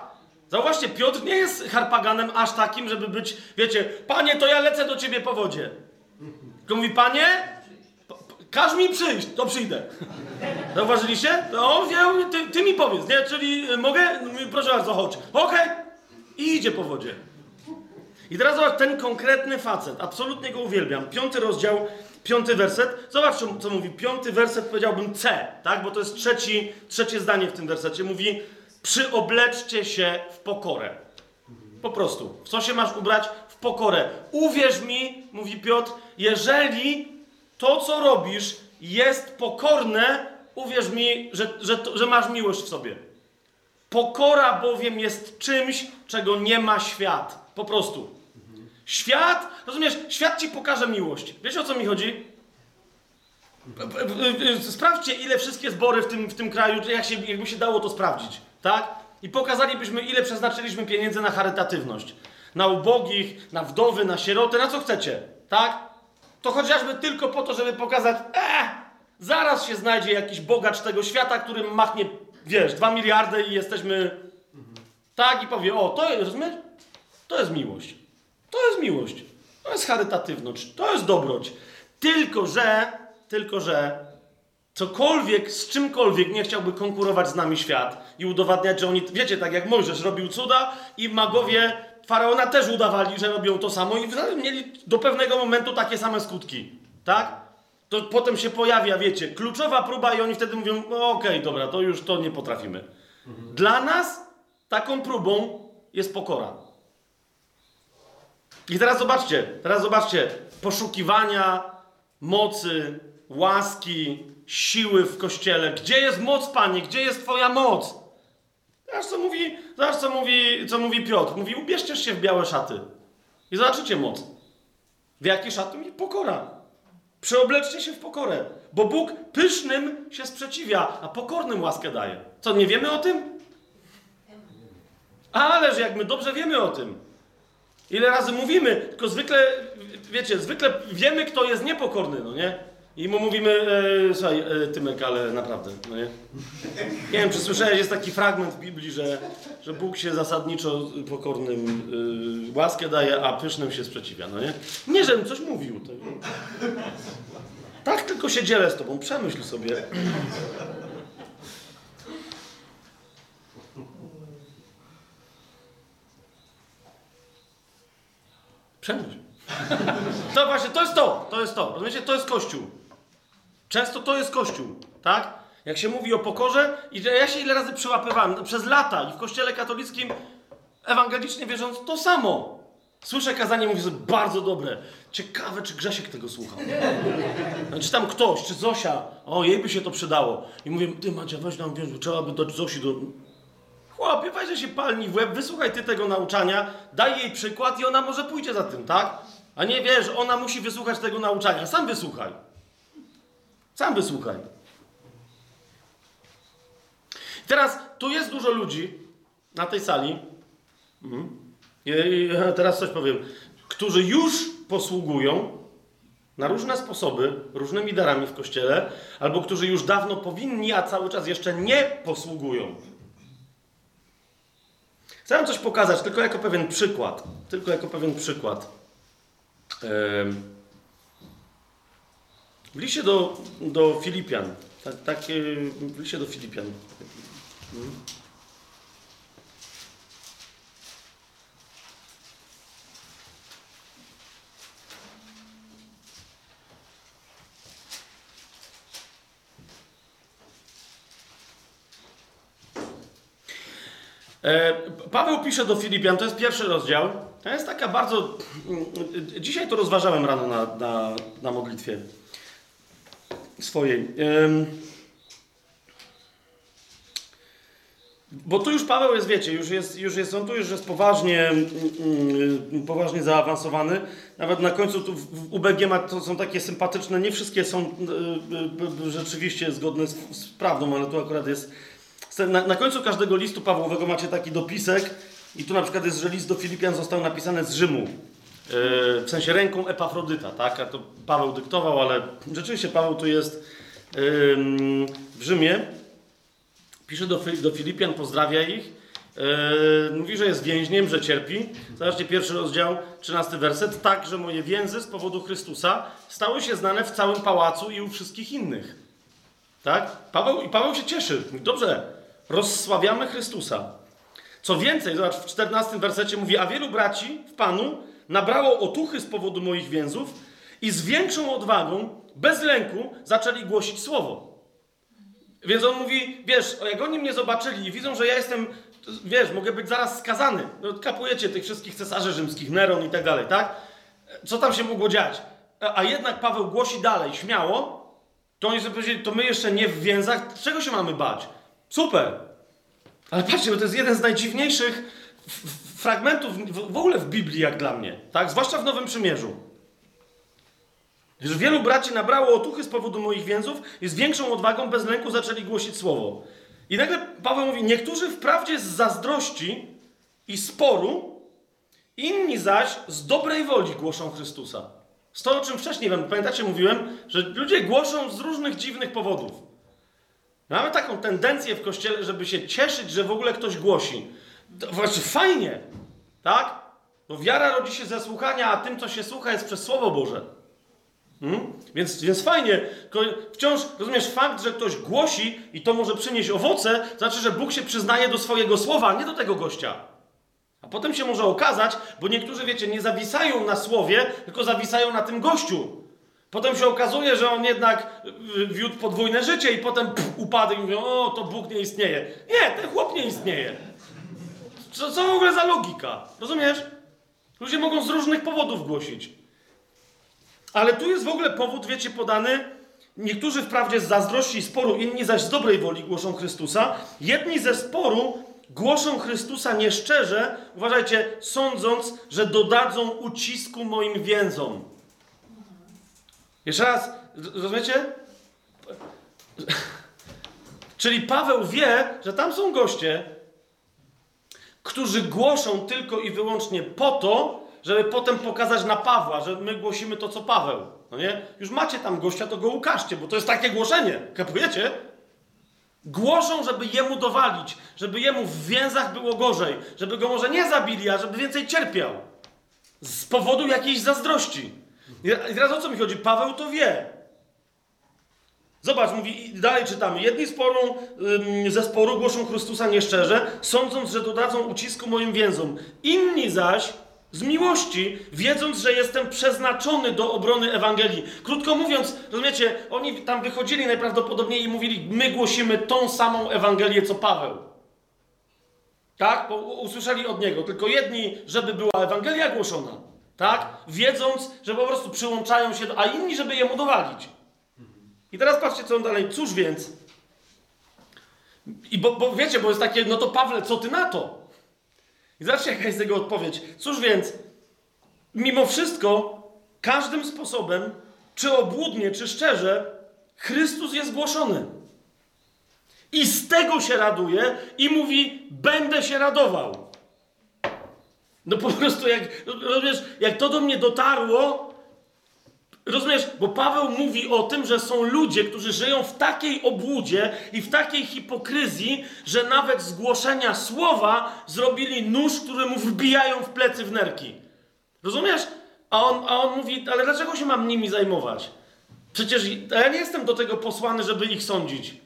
Zauważcie, Piotr nie jest harpaganem aż takim, żeby być, wiecie, panie, to ja lecę do ciebie po wodzie. Tylko mówi, panie, każ mi przyjść, to przyjdę. Zauważyliście? No, on wie, ty, ty, mi powiedz, nie? Czyli y, mogę? Proszę bardzo, chodź. Okej. Okay. I idzie po wodzie. I teraz zobacz, ten konkretny facet, absolutnie go uwielbiam. Piąty rozdział, piąty werset. Zobacz, co mówi. Piąty werset powiedziałbym C, tak? Bo to jest trzeci, trzecie zdanie w tym wersecie. Mówi, przyobleczcie się w pokorę. Po prostu. W co się masz ubrać? W pokorę. Uwierz mi, mówi Piotr, jeżeli to, co robisz, jest pokorne, uwierz mi, że, że, że masz miłość w sobie. Pokora bowiem jest czymś, czego nie ma świat. Po prostu. Świat, rozumiesz, świat ci pokaże miłość. Wiesz o co mi chodzi? Sprawdźcie, ile wszystkie zbory w tym, w tym kraju, jak się, jakby się dało to sprawdzić, tak? I pokazalibyśmy, ile przeznaczyliśmy pieniędzy na charytatywność. Na ubogich, na wdowy, na sieroty, na co chcecie, tak? To chociażby tylko po to, żeby pokazać, eh, zaraz się znajdzie jakiś bogacz tego świata, który machnie, wiesz, dwa miliardy i jesteśmy... Tak, i powie, o, to jest, rozumiesz? To jest miłość. To jest miłość. To jest charytatywność. To jest dobroć. Tylko, że, tylko, że cokolwiek, z czymkolwiek nie chciałby konkurować z nami świat i udowadniać, że oni, wiecie, tak jak Mojżesz robił cuda i magowie Faraona też udawali, że robią to samo i mieli do pewnego momentu takie same skutki. Tak? To potem się pojawia, wiecie, kluczowa próba i oni wtedy mówią, no okej, okay, dobra, to już to nie potrafimy. Mhm. Dla nas taką próbą jest pokora. I teraz zobaczcie, teraz zobaczcie, poszukiwania mocy, łaski, siły w kościele. Gdzie jest moc, Panie? Gdzie jest Twoja moc? Zobacz, co mówi, zobacz, co mówi, co mówi Piotr. Mówi, ubierzcie się w białe szaty i zobaczycie moc. W jakie szaty? Mówi, pokora. Przeobleczcie się w pokorę, bo Bóg pysznym się sprzeciwia, a pokornym łaskę daje. Co, nie wiemy o tym? Ależ jak my dobrze wiemy o tym. Ile razy mówimy, tylko zwykle, wiecie, zwykle wiemy, kto jest niepokorny, no nie? I mu mówimy, e, słuchaj, e, Tymek, ale naprawdę, no nie? Nie wiem, czy słyszałeś, jest taki fragment w Biblii, że, że Bóg się zasadniczo pokornym y, łaskę daje, a pysznym się sprzeciwia, no nie? Nie, żebym coś mówił. Tak tylko się dzielę z tobą, przemyśl sobie. Przemyśl. To właśnie, to jest to, to jest to. Rozumiecie, to jest Kościół. Często to jest Kościół, tak? Jak się mówi o pokorze, i ja się ile razy przyłapywałem, przez lata i w Kościele katolickim, ewangelicznie wierząc, to samo. Słyszę kazanie, mówię sobie, bardzo dobre. Ciekawe, czy Grzesiek tego słuchał. No, czy tam ktoś, czy Zosia, o, jej by się to przydało. I mówię, ty Macia, weź nam, wiesz, trzeba by do Zosi do... Chłopie, weź się palni w łeb, wysłuchaj ty tego nauczania, daj jej przykład i ona może pójdzie za tym, tak? A nie, wiesz, ona musi wysłuchać tego nauczania. Sam wysłuchaj. Sam wysłuchaj. Teraz tu jest dużo ludzi na tej sali. Mhm. I teraz coś powiem. Którzy już posługują na różne sposoby, różnymi darami w kościele, albo którzy już dawno powinni, a cały czas jeszcze nie posługują. Chcę wam coś pokazać, tylko jako pewien przykład. Tylko jako pewien przykład. W liście do, do Filipian. Tak, tak, w liście do Filipian. Paweł pisze do Filipian, to jest pierwszy rozdział. To jest taka bardzo. Dzisiaj to rozważałem rano na, na, na modlitwie swojej. Bo tu już Paweł jest, wiecie, już jest, już jest on tu już jest poważnie, poważnie zaawansowany. Nawet na końcu tu w UBG ma, to są takie sympatyczne, nie wszystkie są e, e, rzeczywiście zgodne z, z prawdą, ale tu akurat jest na, na, końcu każdego listu Pawłowego macie taki dopisek i tu na przykład jest, że list do Filipian został napisany z Rzymu. Yy, w sensie ręką Epafrodyta, tak? A to Paweł dyktował, ale rzeczywiście Paweł tu jest yy, w Rzymie. Pisze do, do Filipian, pozdrawia ich. Yy, mówi, że jest więźniem, że cierpi. Zobaczcie pierwszy rozdział, 13 werset. Tak, że moje więzy z powodu Chrystusa stały się znane w całym pałacu i u wszystkich innych. Tak? Paweł, I Paweł się cieszy. Dobrze, rozsławiamy Chrystusa. Co więcej, zobacz, w 14 wersecie mówi, a wielu braci w Panu nabrało otuchy z powodu moich więzów i z większą odwagą, bez lęku, zaczęli głosić Słowo. Więc on mówi, wiesz, jak oni mnie zobaczyli i widzą, że ja jestem, wiesz, mogę być zaraz skazany. No, kapujecie tych wszystkich cesarzy rzymskich, Neron i tak dalej, tak? Co tam się mogło dziać? A jednak Paweł głosi dalej, śmiało, to oni sobie powiedzieli, to my jeszcze nie w więzach, czego się mamy bać? Super. Ale patrzcie, bo to jest jeden z najdziwniejszych fragmentów w ogóle w Biblii, jak dla mnie. Tak? Zwłaszcza w Nowym Przymierzu. Że wielu braci nabrało otuchy z powodu moich więzów i z większą odwagą, bez lęku zaczęli głosić słowo. I nagle Paweł mówi, niektórzy wprawdzie z zazdrości i sporu, inni zaś z dobrej woli głoszą Chrystusa. Z to, o czym wcześniej wam, pamiętacie, mówiłem, że ludzie głoszą z różnych dziwnych powodów. Mamy taką tendencję w kościele, żeby się cieszyć, że w ogóle ktoś głosi. Właśnie fajnie, tak? Bo wiara rodzi się ze słuchania, a tym, co się słucha, jest przez Słowo Boże. Hmm? Więc, więc fajnie. Wciąż, rozumiesz, fakt, że ktoś głosi i to może przynieść owoce, znaczy, że Bóg się przyznaje do swojego słowa, a nie do tego gościa. A potem się może okazać, bo niektórzy, wiecie, nie zawisają na słowie, tylko zawisają na tym gościu. Potem się okazuje, że on jednak y, wiódł podwójne życie i potem pff, upadł i mówią, o, to Bóg nie istnieje. Nie, ten chłop nie istnieje. Co, co w ogóle za logika? Rozumiesz? Ludzie mogą z różnych powodów głosić. Ale tu jest w ogóle powód, wiecie, podany. Niektórzy wprawdzie z zazdrości i sporu, inni zaś z dobrej woli głoszą Chrystusa. Jedni ze sporu głoszą Chrystusa nieszczerze, uważajcie, sądząc, że dodadzą ucisku moim więzom. Jeszcze raz, rozumiecie? Czyli Paweł wie, że tam są goście, którzy głoszą tylko i wyłącznie po to, żeby potem pokazać na Pawła, że my głosimy to, co Paweł. No nie? Już macie tam gościa, to go ukażcie, bo to jest takie głoszenie. Kapujecie? Głoszą, żeby jemu dowalić, żeby jemu w więzach było gorzej, żeby go może nie zabili, a żeby więcej cierpiał. Z powodu jakiejś zazdrości. I teraz o co mi chodzi? Paweł to wie. Zobacz, mówi, dalej czytamy. Jedni sporu, ze sporu głoszą Chrystusa nieszczerze, sądząc, że dodadzą ucisku moim więzom. Inni zaś z miłości, wiedząc, że jestem przeznaczony do obrony Ewangelii. Krótko mówiąc, rozumiecie, oni tam wychodzili najprawdopodobniej i mówili, my głosimy tą samą Ewangelię, co Paweł. Tak? Bo usłyszeli od niego. Tylko jedni, żeby była Ewangelia głoszona. Tak? Wiedząc, że po prostu przyłączają się, do, a inni, żeby jemu dowalić. I teraz patrzcie, co on dalej. Cóż więc? I bo, bo wiecie, bo jest takie, no to Pawle, co ty na to? I zobaczcie, jaka jest jego odpowiedź. Cóż więc, mimo wszystko, każdym sposobem, czy obłudnie, czy szczerze, Chrystus jest głoszony. I z tego się raduje i mówi, będę się radował. No po prostu, jak, rozumiesz, jak to do mnie dotarło, rozumiesz, bo Paweł mówi o tym, że są ludzie, którzy żyją w takiej obłudzie i w takiej hipokryzji, że nawet zgłoszenia słowa zrobili nóż, który mu wbijają w plecy w nerki. Rozumiesz? A on, a on mówi, ale dlaczego się mam nimi zajmować? Przecież ja nie jestem do tego posłany, żeby ich sądzić.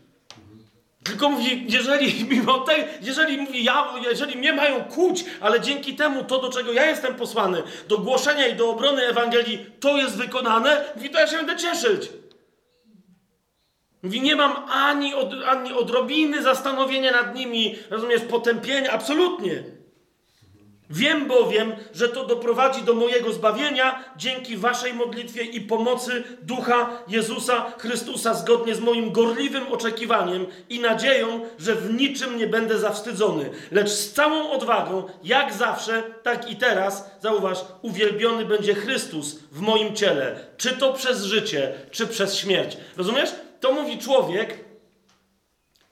Tylko mówi, jeżeli mimo tej, jeżeli mówi, ja, jeżeli mnie mają kłuć, ale dzięki temu to, do czego ja jestem posłany, do głoszenia i do obrony Ewangelii, to jest wykonane, mówi, to ja się będę cieszyć. Mówi, nie mam ani, od, ani odrobiny zastanowienia nad nimi, rozumiesz, potępienia, absolutnie. Wiem bowiem, że to doprowadzi do mojego zbawienia dzięki waszej modlitwie i pomocy Ducha Jezusa Chrystusa, zgodnie z moim gorliwym oczekiwaniem i nadzieją, że w niczym nie będę zawstydzony, lecz z całą odwagą, jak zawsze, tak i teraz, zauważ, uwielbiony będzie Chrystus w moim ciele, czy to przez życie, czy przez śmierć. Rozumiesz? To mówi człowiek,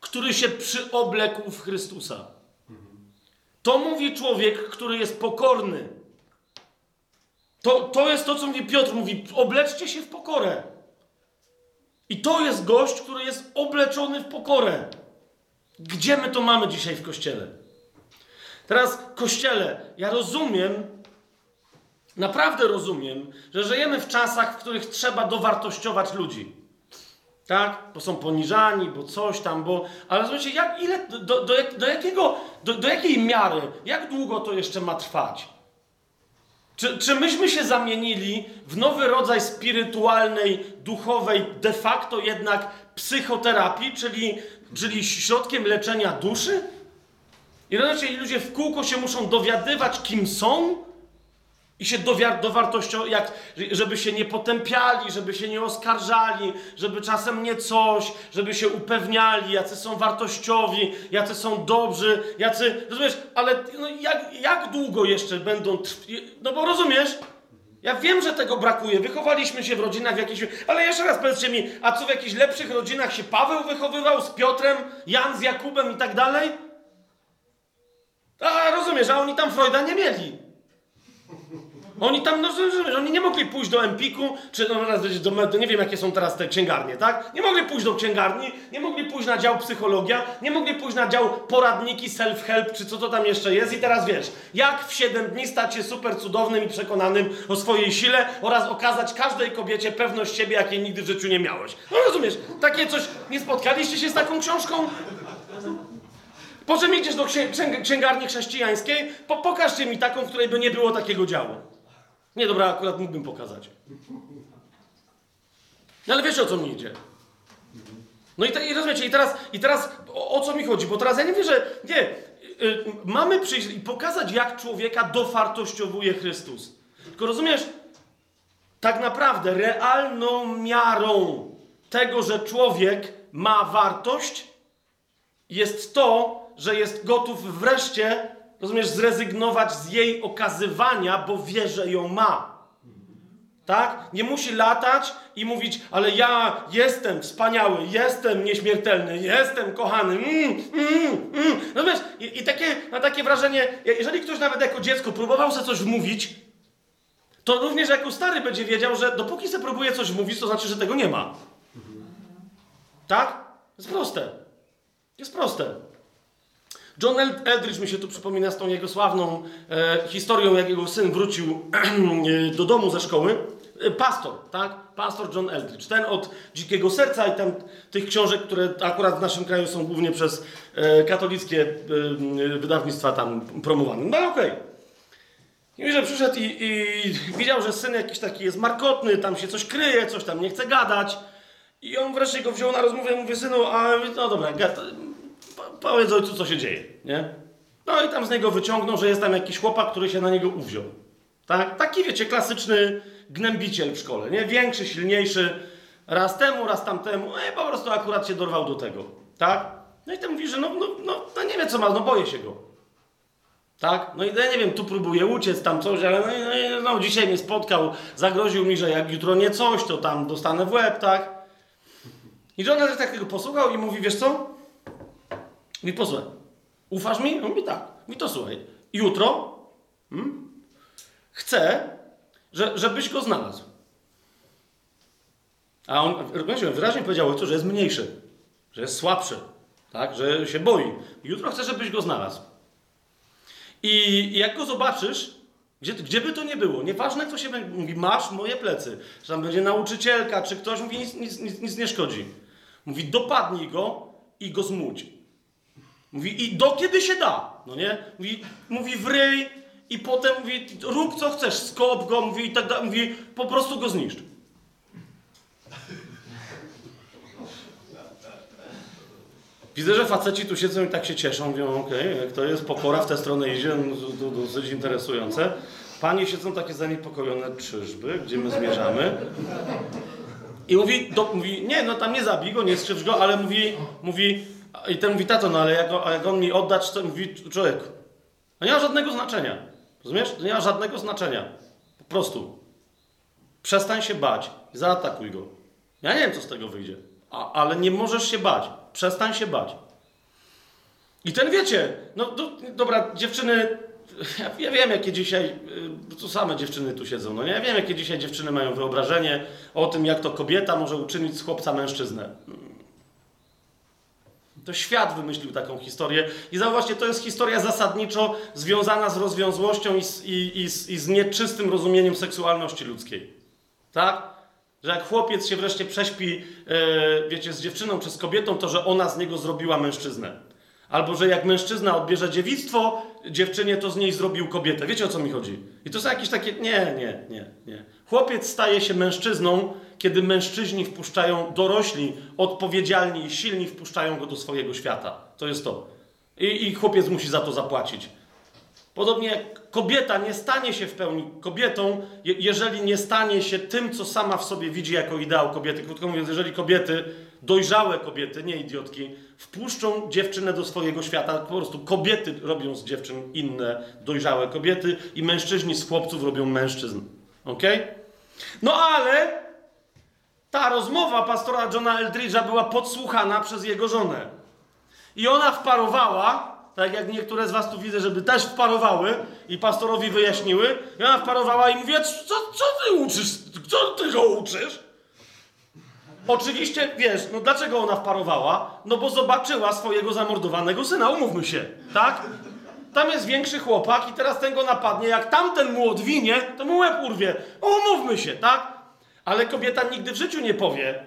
który się przyoblekł w Chrystusa. To mówi człowiek, który jest pokorny. To, to jest to, co mówi Piotr. Mówi, obleczcie się w pokorę. I to jest gość, który jest obleczony w pokorę. Gdzie my to mamy dzisiaj w kościele? Teraz, kościele, ja rozumiem, naprawdę rozumiem, że żyjemy w czasach, w których trzeba dowartościować ludzi. Tak? Bo są poniżani, bo coś tam, bo... Ale zobaczcie, jak, ile, do, do, do, jakiego, do, do jakiej miary, jak długo to jeszcze ma trwać? Czy, czy myśmy się zamienili w nowy rodzaj spirytualnej, duchowej, de facto jednak psychoterapii, czyli, czyli środkiem leczenia duszy? I zobaczcie, ludzie w kółko się muszą dowiadywać, kim są, i się dowartością, jak, żeby się nie potępiali, żeby się nie oskarżali, żeby czasem nie coś, żeby się upewniali, jacy są wartościowi, jacy są dobrzy, jacy, rozumiesz, ale no, jak, jak długo jeszcze będą, no bo rozumiesz, ja wiem, że tego brakuje, wychowaliśmy się w rodzinach w jakichś, ale jeszcze raz powiedzcie mi, a co w jakichś lepszych rodzinach się Paweł wychowywał z Piotrem, Jan z Jakubem i tak dalej? A rozumiesz, a oni tam Freuda nie mieli. Oni tam, no, oni nie mogli pójść do Empiku, czy no, do, do, nie wiem jakie są teraz te księgarnie, tak? Nie mogli pójść do księgarni, nie mogli pójść na dział psychologia, nie mogli pójść na dział poradniki, self-help, czy co to tam jeszcze jest. I teraz wiesz, jak w 7 dni stać się super cudownym i przekonanym o swojej sile oraz okazać każdej kobiecie pewność siebie, jakiej nigdy w życiu nie miałeś. No rozumiesz, takie coś, nie spotkaliście się z taką książką? Po czym idziesz do księgarni chrześcijańskiej? Po, pokażcie mi taką, w której by nie było takiego działu. Nie, dobra, akurat mógłbym pokazać. No ale wiecie o co mi idzie. No i, te, i rozumiecie, i teraz, i teraz o, o, co mi chodzi? Bo teraz ja nie wierzę, nie, y, mamy przyjść i pokazać, jak człowieka dowartościowuje Chrystus. Tylko rozumiesz, tak naprawdę realną miarą tego, że człowiek ma wartość, jest to, że jest gotów wreszcie rozumiesz, zrezygnować z jej okazywania, bo wie, że ją ma. Tak? Nie musi latać i mówić, ale ja jestem wspaniały, jestem nieśmiertelny, jestem kochany. Mm, mm, mm. Rozumiesz? I, i takie, na takie wrażenie, jeżeli ktoś nawet jako dziecko próbował sobie coś wmówić, to również jako stary będzie wiedział, że dopóki se próbuje coś mówić, to znaczy, że tego nie ma. Tak? Jest proste. Jest proste. John Eldridge mi się tu przypomina z tą jego sławną e, historią, jak jego syn wrócił e, do domu ze szkoły. E, pastor, tak? Pastor John Eldridge. Ten od Dzikiego Serca i tam tych książek, które akurat w naszym kraju są głównie przez e, katolickie e, wydawnictwa tam promowane. No okej. Okay. I że przyszedł i, i widział, że syn jakiś taki jest markotny, tam się coś kryje, coś tam nie chce gadać. I on wreszcie go wziął na rozmowę i mówi, synu, a no dobra, powiedz ojcu, co się dzieje, nie? No i tam z niego wyciągnął, że jest tam jakiś chłopak, który się na niego uwziął. Tak? Taki, wiecie, klasyczny gnębiciel w szkole, nie? Większy, silniejszy, raz temu, raz tamtemu, no i po prostu akurat się dorwał do tego, tak? No i ten mówi, że no, no, no, no nie wie co ma, no boję się go. Tak? No i ja nie wiem, tu próbuję uciec, tam coś, ale no, no, no, dzisiaj mnie spotkał, zagroził mi, że jak jutro nie coś, to tam dostanę w łeb, tak? I Jonathan tak tego posłuchał i mówi, wiesz co? Mówi, posłuchaj, ufasz mi? On mówi, tak. Mówi, to słuchaj, jutro hmm, chcę, że, żebyś go znalazł. A on, wyraźnie powiedział ojcu, że jest mniejszy, że jest słabszy, tak? że się boi. Jutro chcę, żebyś go znalazł. I jak go zobaczysz, gdzie, gdzie by to nie było, nieważne kto się mówi, masz moje plecy, że tam będzie nauczycielka, czy ktoś, mówi, nic, nic, nic, nic nie szkodzi. Mówi, dopadnij go i go zmudź. Mówi, i do kiedy się da, no nie? Mówi, mówi wryj i potem mówi, rób co chcesz, skop go, mówi i tak dalej, mówi, po prostu go zniszcz. Widzę, że faceci tu siedzą i tak się cieszą, mówią, okej, okay, jak to jest pokora w tę stronę idzie, no, dosyć interesujące. Panie siedzą takie zaniepokojone, czyżby, gdzie my zmierzamy? I mówi, do, mówi, nie, no tam nie zabij go, nie skrzywdź go, ale mówi, mówi, i ten mówi, tato, no ale jak, jak on mi oddać, to mówi, człowiek, to nie ma żadnego znaczenia. Rozumiesz? To nie ma żadnego znaczenia. Po prostu. Przestań się bać. Zaatakuj go. Ja nie wiem, co z tego wyjdzie. A, ale nie możesz się bać. Przestań się bać. I ten wiecie, no do, dobra, dziewczyny, ja, ja, wiem, jakie dzisiaj, y, to same dziewczyny tu siedzą, no nie? Ja wiem, jakie dzisiaj dziewczyny mają wyobrażenie o tym, jak to kobieta może uczynić z chłopca mężczyznę. To świat wymyślił taką historię. I zauważcie, to jest historia zasadniczo związana z rozwiązłością i z, i, i z, i z nieczystym rozumieniem seksualności ludzkiej. Tak? Że jak chłopiec się wreszcie prześpi, yy, wiecie, z dziewczyną czy z kobietą, to że ona z niego zrobiła mężczyznę. Albo że jak mężczyzna odbierze dziewictwo, dziewczynie to z niej zrobił kobietę. Wiecie o co mi chodzi? I to są jakieś takie. Nie, nie, nie, nie. Chłopiec staje się mężczyzną, kiedy mężczyźni wpuszczają, dorośli, odpowiedzialni i silni wpuszczają go do swojego świata. To jest to. I, i chłopiec musi za to zapłacić. Podobnie jak kobieta nie stanie się w pełni kobietą, jeżeli nie stanie się tym, co sama w sobie widzi jako ideał kobiety. Krótko mówiąc, jeżeli kobiety, dojrzałe kobiety, nie idiotki, wpuszczą dziewczynę do swojego świata, po prostu kobiety robią z dziewczyn inne dojrzałe kobiety i mężczyźni z chłopców robią mężczyzn. Ok? No ale ta rozmowa pastora Johna Eldridge'a była podsłuchana przez jego żonę. I ona wparowała, tak jak niektóre z was tu widzę, żeby też wparowały i pastorowi wyjaśniły. I ona wparowała i mówi, co, co ty uczysz? Co ty go uczysz? Oczywiście, wiesz, no dlaczego ona wparowała? No bo zobaczyła swojego zamordowanego syna, umówmy się, tak? Tam jest większy chłopak i teraz ten go napadnie. Jak tamten mu odwinie, to mu łeb urwie. Umówmy się, tak? Ale kobieta nigdy w życiu nie powie,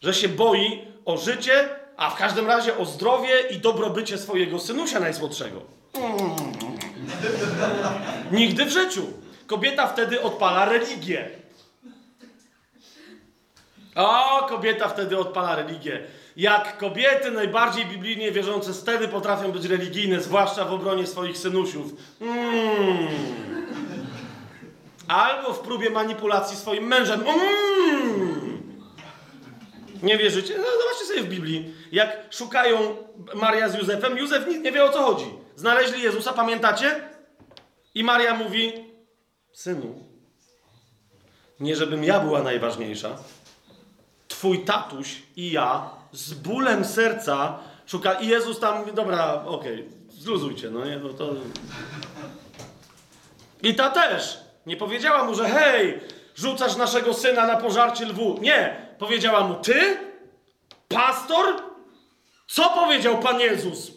że się boi o życie, a w każdym razie o zdrowie i dobrobycie swojego synusia najsłodszego. Mm. Nigdy w życiu. Kobieta wtedy odpala religię. O, kobieta wtedy odpala religię. Jak kobiety najbardziej biblijnie wierzące wtedy potrafią być religijne, zwłaszcza w obronie swoich synusiów. Mm. Albo w próbie manipulacji swoim mężem. Mm. Nie wierzycie? No zobaczcie sobie w Biblii. Jak szukają Maria z Józefem, Józef nie wie o co chodzi. Znaleźli Jezusa, pamiętacie? I Maria mówi: Synu, nie żebym ja była najważniejsza. Twój tatuś i ja z bólem serca szuka. I Jezus tam mówi: Dobra, okej, okay, zluzujcie, no nie, no to. I ta też. Nie powiedziała mu, że hej, rzucasz naszego syna na pożarcie lwu. Nie. Powiedziała mu, ty? Pastor? Co powiedział Pan Jezus?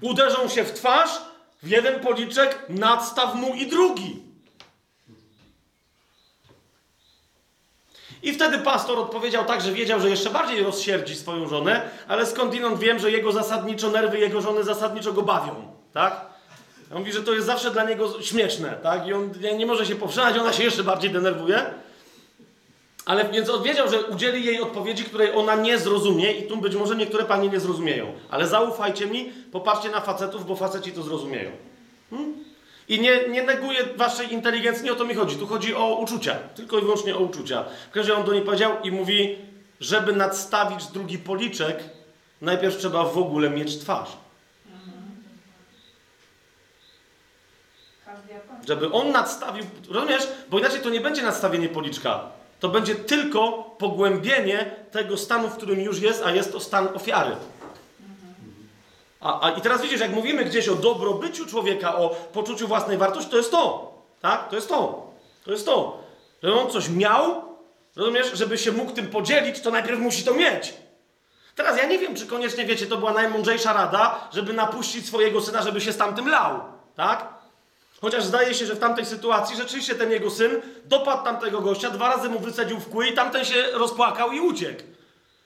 Uderzą się w twarz, w jeden policzek, nadstaw mu i drugi. I wtedy pastor odpowiedział tak, że wiedział, że jeszcze bardziej rozsierdzi swoją żonę, ale skądinąd wiem, że jego zasadniczo nerwy jego żony zasadniczo go bawią, tak? On mówi, że to jest zawsze dla niego śmieszne, tak? I on nie może się powstrzymać, ona się jeszcze bardziej denerwuje. Ale więc on wiedział, że udzieli jej odpowiedzi, której ona nie zrozumie i tu być może niektóre panie nie zrozumieją. Ale zaufajcie mi, popatrzcie na facetów, bo faceci to zrozumieją. Hmm? I nie, nie neguję waszej inteligencji, nie o to mi chodzi. Tu chodzi o uczucia, tylko i wyłącznie o uczucia. W każdym razie on do niej powiedział i mówi, żeby nadstawić drugi policzek, najpierw trzeba w ogóle mieć twarz. Żeby on nadstawił, rozumiesz? Bo inaczej to nie będzie nadstawienie policzka. To będzie tylko pogłębienie tego stanu, w którym już jest, a jest to stan ofiary. A, a, I teraz widzisz, jak mówimy gdzieś o dobrobyciu człowieka, o poczuciu własnej wartości, to jest to. Tak? To jest to. To jest to. Że on coś miał, rozumiesz, żeby się mógł tym podzielić, to najpierw musi to mieć. Teraz ja nie wiem, czy koniecznie, wiecie, to była najmądrzejsza rada, żeby napuścić swojego syna, żeby się z tamtym lał. Tak? Chociaż zdaje się, że w tamtej sytuacji rzeczywiście ten jego syn dopadł tamtego gościa, dwa razy mu wycedził w kły i tamten się rozpłakał i uciekł.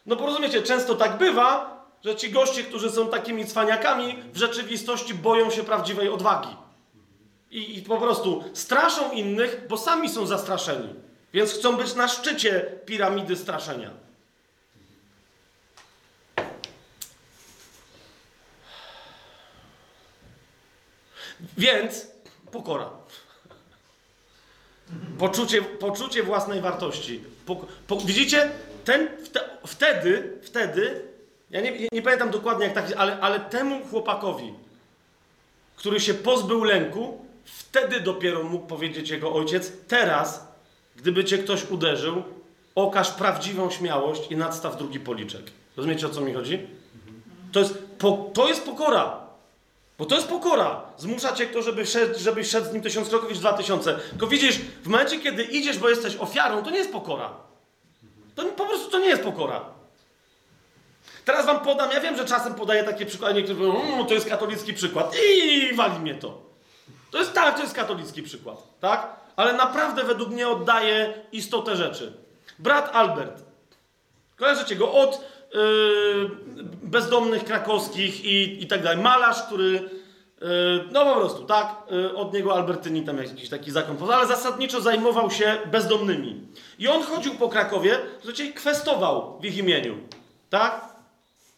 No porozumiecie, często tak bywa, że ci goście, którzy są takimi cwaniakami, w rzeczywistości boją się prawdziwej odwagi. I, I, po prostu straszą innych, bo sami są zastraszeni. Więc chcą być na szczycie piramidy straszenia. Więc pokora. Poczucie, poczucie własnej wartości. Po, po, widzicie? Ten, wtedy, wtedy ja nie, nie pamiętam dokładnie jak tak, ale, ale temu chłopakowi, który się pozbył lęku, wtedy dopiero mógł powiedzieć jego ojciec: Teraz, gdyby cię ktoś uderzył, okaż prawdziwą śmiałość i nadstaw drugi policzek. Rozumiecie o co mi chodzi? To jest, po, to jest pokora. Bo to jest pokora. Zmusza cię kto, żeby szedł, żebyś szedł z nim tysiąc kroków niż dwa tysiące. Tylko widzisz, w momencie, kiedy idziesz, bo jesteś ofiarą, to nie jest pokora. To po prostu to nie jest pokora. Teraz wam podam, ja wiem, że czasem podaję takie przykłady, niektórzy mówią, mmm, to jest katolicki przykład i wali mnie to. To jest tak, to jest katolicki przykład, tak? Ale naprawdę według mnie oddaje istotę rzeczy. Brat Albert, kojarzycie go od bezdomnych krakowskich i, i tak dalej. Malarz, który, yy, no po prostu, tak? Yy, od niego Albertyni tam jakiś taki zakon ale zasadniczo zajmował się bezdomnymi. I on chodził po Krakowie, słuchajcie, kwestował w ich imieniu, tak?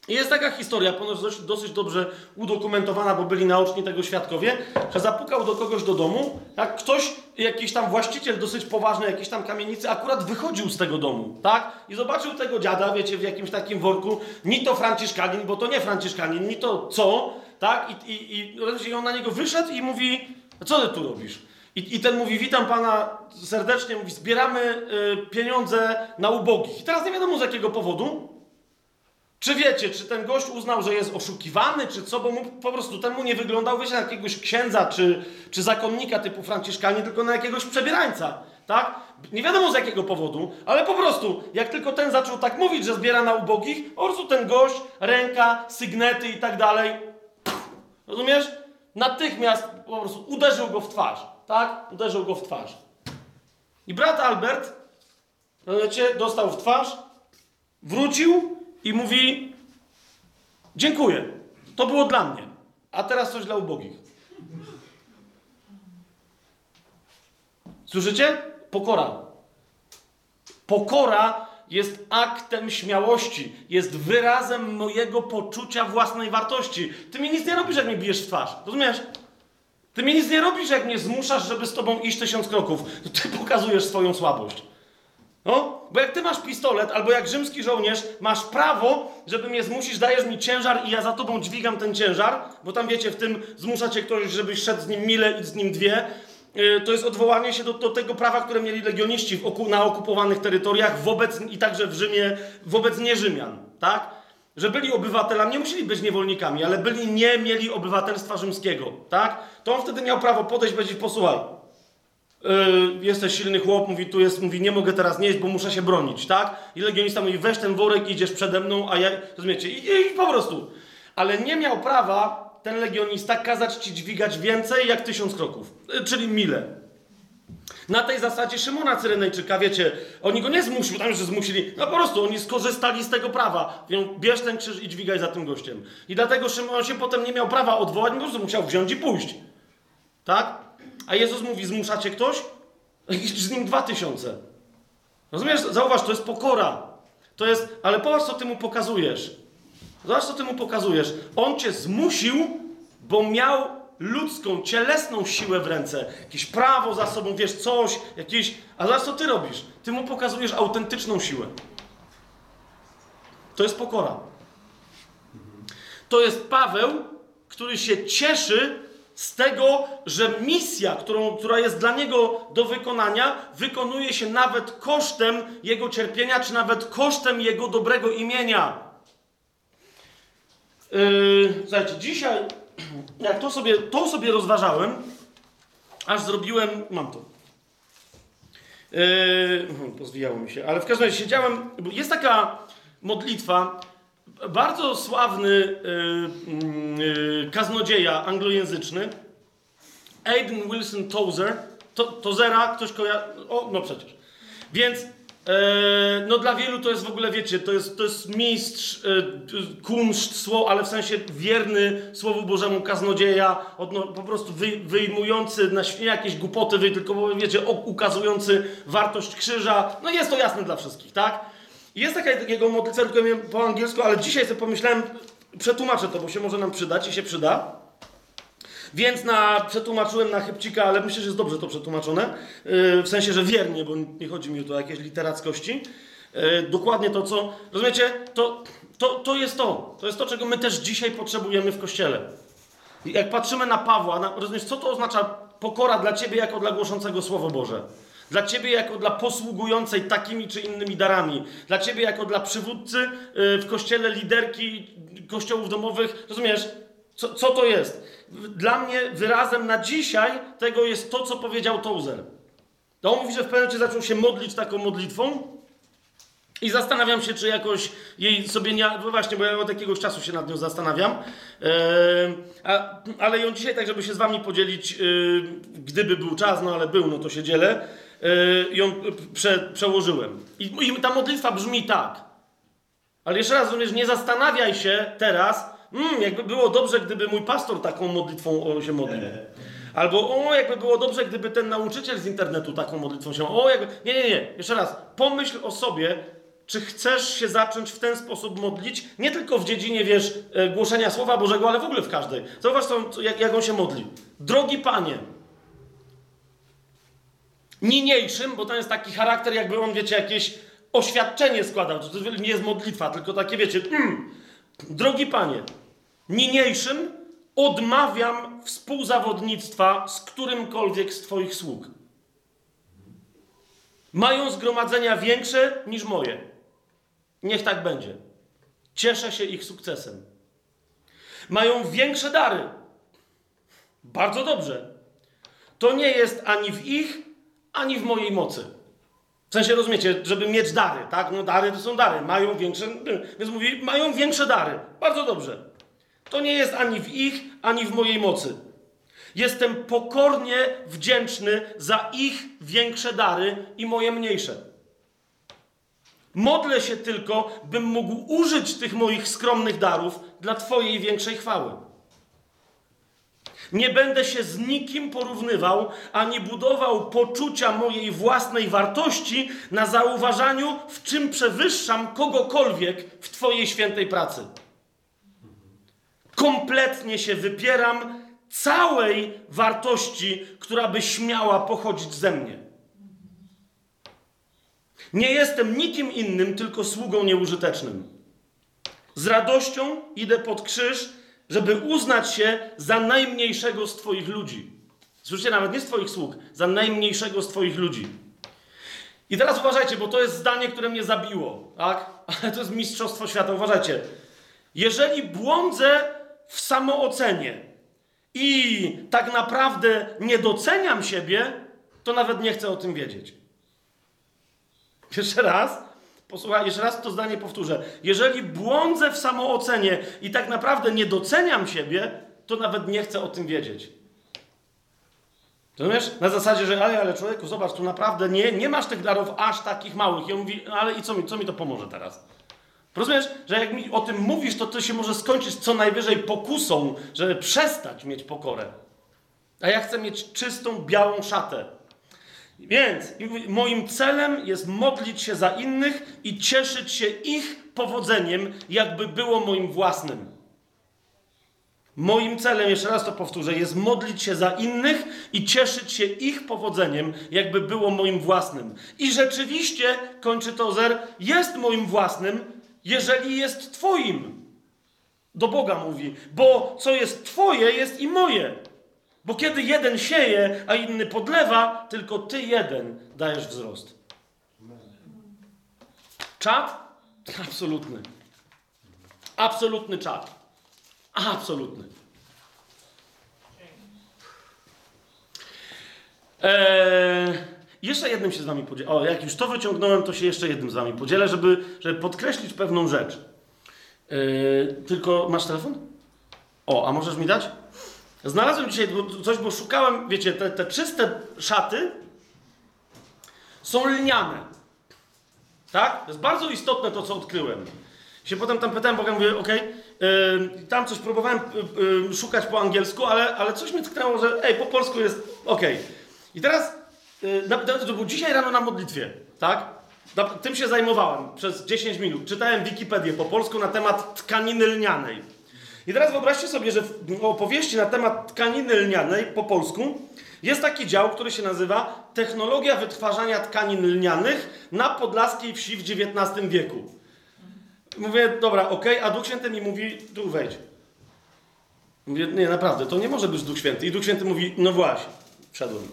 Jest taka historia, ponoć dosyć, dobrze udokumentowana, bo byli naoczni tego świadkowie, że zapukał do kogoś do domu, jak ktoś, jakiś tam właściciel dosyć poważny jakiejś tam kamienicy akurat wychodził z tego domu, tak? I zobaczył tego dziada, wiecie, w jakimś takim worku, ni to franciszkanin, bo to nie franciszkanin, ni to co, tak? I, i, i, i on na niego wyszedł i mówi, co ty tu robisz? I, I, ten mówi, witam pana serdecznie, mówi, zbieramy y, pieniądze na ubogich. I teraz nie wiadomo z jakiego powodu, czy wiecie, czy ten gość uznał, że jest oszukiwany, czy co, bo mu po prostu temu nie wyglądał, wiecie, na jakiegoś księdza, czy, czy zakonnika typu Franciszkanie, tylko na jakiegoś przebierańca, tak? Nie wiadomo z jakiego powodu, ale po prostu, jak tylko ten zaczął tak mówić, że zbiera na ubogich, po prostu ten gość, ręka, sygnety i tak dalej, rozumiesz? Natychmiast po prostu uderzył go w twarz, tak? Uderzył go w twarz. I brat Albert, rozumiecie, dostał w twarz, wrócił i mówi: Dziękuję, to było dla mnie, a teraz coś dla ubogich. Słyszycie? Pokora. Pokora jest aktem śmiałości, jest wyrazem mojego poczucia własnej wartości. Ty mi nic nie robisz, jak mnie bijesz w twarz. Rozumiesz? Ty mi nic nie robisz, jak mnie zmuszasz, żeby z tobą iść tysiąc kroków. Ty pokazujesz swoją słabość. No, bo jak ty masz pistolet, albo jak rzymski żołnierz, masz prawo, żeby mnie zmusić, dajesz mi ciężar i ja za tobą dźwigam ten ciężar, bo tam wiecie, w tym zmusza cię ktoś, żebyś szedł z nim mile i z nim dwie. Yy, to jest odwołanie się do, do, tego prawa, które mieli legioniści oku, na okupowanych terytoriach wobec, i także w Rzymie, wobec nierzymian, tak? Że byli obywatelami, nie musieli być niewolnikami, ale byli, nie mieli obywatelstwa rzymskiego, tak? To on wtedy miał prawo podejść i powiedzieć, Yy, jesteś silny chłop, mówi, tu jest, mówi, nie mogę teraz nieść, bo muszę się bronić, tak? I legionista mówi, weź ten worek, idziesz przede mną, a ja, rozumiecie, i, i, po prostu. Ale nie miał prawa ten legionista kazać ci dźwigać więcej jak tysiąc kroków, yy, czyli mile. Na tej zasadzie Szymona Cyrenejczyka, wiecie, oni go nie zmusili, tam że zmusili, no po prostu oni skorzystali z tego prawa. Bierz ten krzyż i dźwigaj za tym gościem. I dlatego Szymon się potem nie miał prawa odwołać, po prostu musiał wziąć i pójść. Tak? A Jezus mówi, zmuszacie ktoś? I z nim dwa tysiące. Rozumiesz? Zauważ, to jest pokora. To jest, ale popatrz, co ty mu pokazujesz. Zobacz, co ty mu pokazujesz. On cię zmusił, bo miał ludzką, cielesną siłę w ręce. Jakieś prawo za sobą, wiesz, coś, jakieś... A zobacz, co ty robisz. Ty mu pokazujesz autentyczną siłę. To jest pokora. To jest Paweł, który się cieszy z tego, że misja, którą, która jest dla niego do wykonania, wykonuje się nawet kosztem jego cierpienia, czy nawet kosztem jego dobrego imienia. Yy, słuchajcie, dzisiaj, jak to sobie, to sobie rozważałem, aż zrobiłem, mam to. Yy, pozwijało mi się, ale w każdym razie siedziałem, jest taka modlitwa, bardzo sławny yy, yy, kaznodzieja anglojęzyczny, Aiden Wilson Tozer, to, Tozera, ktoś kojarzy, o, no przecież. Więc, yy, no dla wielu to jest w ogóle, wiecie, to jest, to jest mistrz, yy, kunszt, słowo, ale w sensie wierny Słowu Bożemu kaznodzieja, od, no, po prostu wy, wyjmujący na nie jakieś głupoty, wy, tylko, wiecie, ukazujący wartość krzyża, no jest to jasne dla wszystkich, tak? Jest taka jego modlitwa, tylko po angielsku, ale dzisiaj sobie pomyślałem, przetłumaczę to, bo się może nam przydać i się przyda. Więc na, przetłumaczyłem na chybcika, ale myślę, że jest dobrze to przetłumaczone. Yy, w sensie, że wiernie, bo nie chodzi mi tu o jakieś literackości. Yy, dokładnie to, co. Rozumiecie? To, to, to jest to. To jest to, czego my też dzisiaj potrzebujemy w kościele. Jak patrzymy na Pawła, na, rozumiesz, co to oznacza pokora dla ciebie jako dla głoszącego Słowo Boże? Dla ciebie jako dla posługującej takimi czy innymi darami. Dla ciebie jako dla przywódcy yy, w kościele, liderki kościołów domowych. Rozumiesz? Co, co to jest? Dla mnie wyrazem na dzisiaj tego jest to, co powiedział Tozer. To on mówi, że w pewnym momencie zaczął się modlić taką modlitwą i zastanawiam się, czy jakoś jej sobie nie... No właśnie, bo ja od jakiegoś czasu się nad nią zastanawiam. Yy, a, ale ją dzisiaj tak, żeby się z wami podzielić, yy, gdyby był czas, no ale był, no to się dzielę ją prze, przełożyłem. I, I, ta modlitwa brzmi tak. Ale jeszcze raz rozumiesz, nie zastanawiaj się teraz, mm, jakby było dobrze, gdyby mój pastor taką modlitwą się modlił. Albo o, jakby było dobrze, gdyby ten nauczyciel z internetu taką modlitwą się. O, jakby. Nie, nie, nie. Jeszcze raz. Pomyśl o sobie, czy chcesz się zacząć w ten sposób modlić, nie tylko w dziedzinie, wiesz, głoszenia Słowa Bożego, ale w ogóle w każdej. To, jak, jak on się modli. Drogi Panie, niniejszym, bo to jest taki charakter, jakby on, wiecie, jakieś oświadczenie składał. To nie jest modlitwa, tylko takie, wiecie, mm, drogi Panie, niniejszym odmawiam współzawodnictwa z którymkolwiek z Twoich sług. Mają zgromadzenia większe niż moje. Niech tak będzie. Cieszę się ich sukcesem. Mają większe dary. Bardzo dobrze. To nie jest ani w ich, ani w mojej mocy. W sensie rozumiecie, żeby mieć dary, tak? No dary to są dary, mają większe, więc mówi, mają większe dary. Bardzo dobrze. To nie jest ani w ich, ani w mojej mocy. Jestem pokornie wdzięczny za ich większe dary i moje mniejsze. Modlę się tylko, bym mógł użyć tych moich skromnych darów dla Twojej większej chwały. Nie będę się z nikim porównywał, ani budował poczucia mojej własnej wartości na zauważaniu, w czym przewyższam kogokolwiek w Twojej świętej pracy. Kompletnie się wypieram całej wartości, która by śmiała pochodzić ze mnie. Nie jestem nikim innym, tylko sługą nieużytecznym. Z radością idę pod krzyż żeby uznać się za najmniejszego z Twoich ludzi. Słyszycie, nawet nie z Twoich sług, za najmniejszego z Twoich ludzi. I teraz uważajcie, bo to jest zdanie, które mnie zabiło, tak? Ale to jest mistrzostwo świata. Uważajcie. Jeżeli błądzę w samoocenie i tak naprawdę nie doceniam siebie, to nawet nie chcę o tym wiedzieć. Jeszcze raz, posłuchaj, jeszcze raz to zdanie powtórzę. Jeżeli błądzę w samoocenie i tak naprawdę nie doceniam siebie, to nawet nie chcę o tym wiedzieć. Rozumiesz? Na zasadzie, że ale, ale człowieku, zobacz, tu naprawdę nie, nie masz tych darów aż takich małych. I on mówi, no ale i co mi, co mi to pomoże teraz? Rozumiesz, że jak mi o tym mówisz, to to się może skończyć co najwyżej pokusą, żeby przestać mieć pokorę. A ja chcę mieć czystą, białą szatę. Więc moim celem jest modlić się za innych i cieszyć się ich powodzeniem, jakby było moim własnym. Moim celem, jeszcze raz to powtórzę, jest modlić się za innych i cieszyć się ich powodzeniem, jakby było moim własnym. I rzeczywiście, kończy Tozer, jest moim własnym, jeżeli jest Twoim. Do Boga mówi, bo co jest Twoje, jest i moje. Bo kiedy jeden sieje, a inny podlewa, tylko Ty jeden dajesz wzrost. Czad? Absolutny. Absolutny czad. Absolutny. Eee, jeszcze jednym się z wami podzielę. O, jak już to wyciągnąłem, to się jeszcze jednym z wami podzielę, żeby, żeby podkreślić pewną rzecz. Eee, tylko masz telefon? O, a możesz mi dać? Znalazłem dzisiaj coś, bo szukałem, wiecie, te, te czyste szaty są lniane. Tak? To jest bardzo istotne to, co odkryłem. Się potem tam pytałem, bo ja mówię, okej, okay, yy, tam coś próbowałem yy, szukać po angielsku, ale, ale coś mnie tknęło, że ej, po polsku jest okej. Okay. I teraz, yy, to był dzisiaj rano na modlitwie, tak? Tym się zajmowałem przez 10 minut. Czytałem Wikipedię po polsku na temat tkaniny lnianej. I teraz wyobraźcie sobie, że w opowieści na temat tkaniny lnianej po polsku jest taki dział, który się nazywa Technologia wytwarzania tkanin lnianych na podlaskiej wsi w XIX wieku. Mówię, dobra, okej, okay, a Duch Święty mi mówi, tu wejdź. Mówię, nie, naprawdę, to nie może być Duch Święty. I Duch Święty mówi, no właśnie, wszedłem.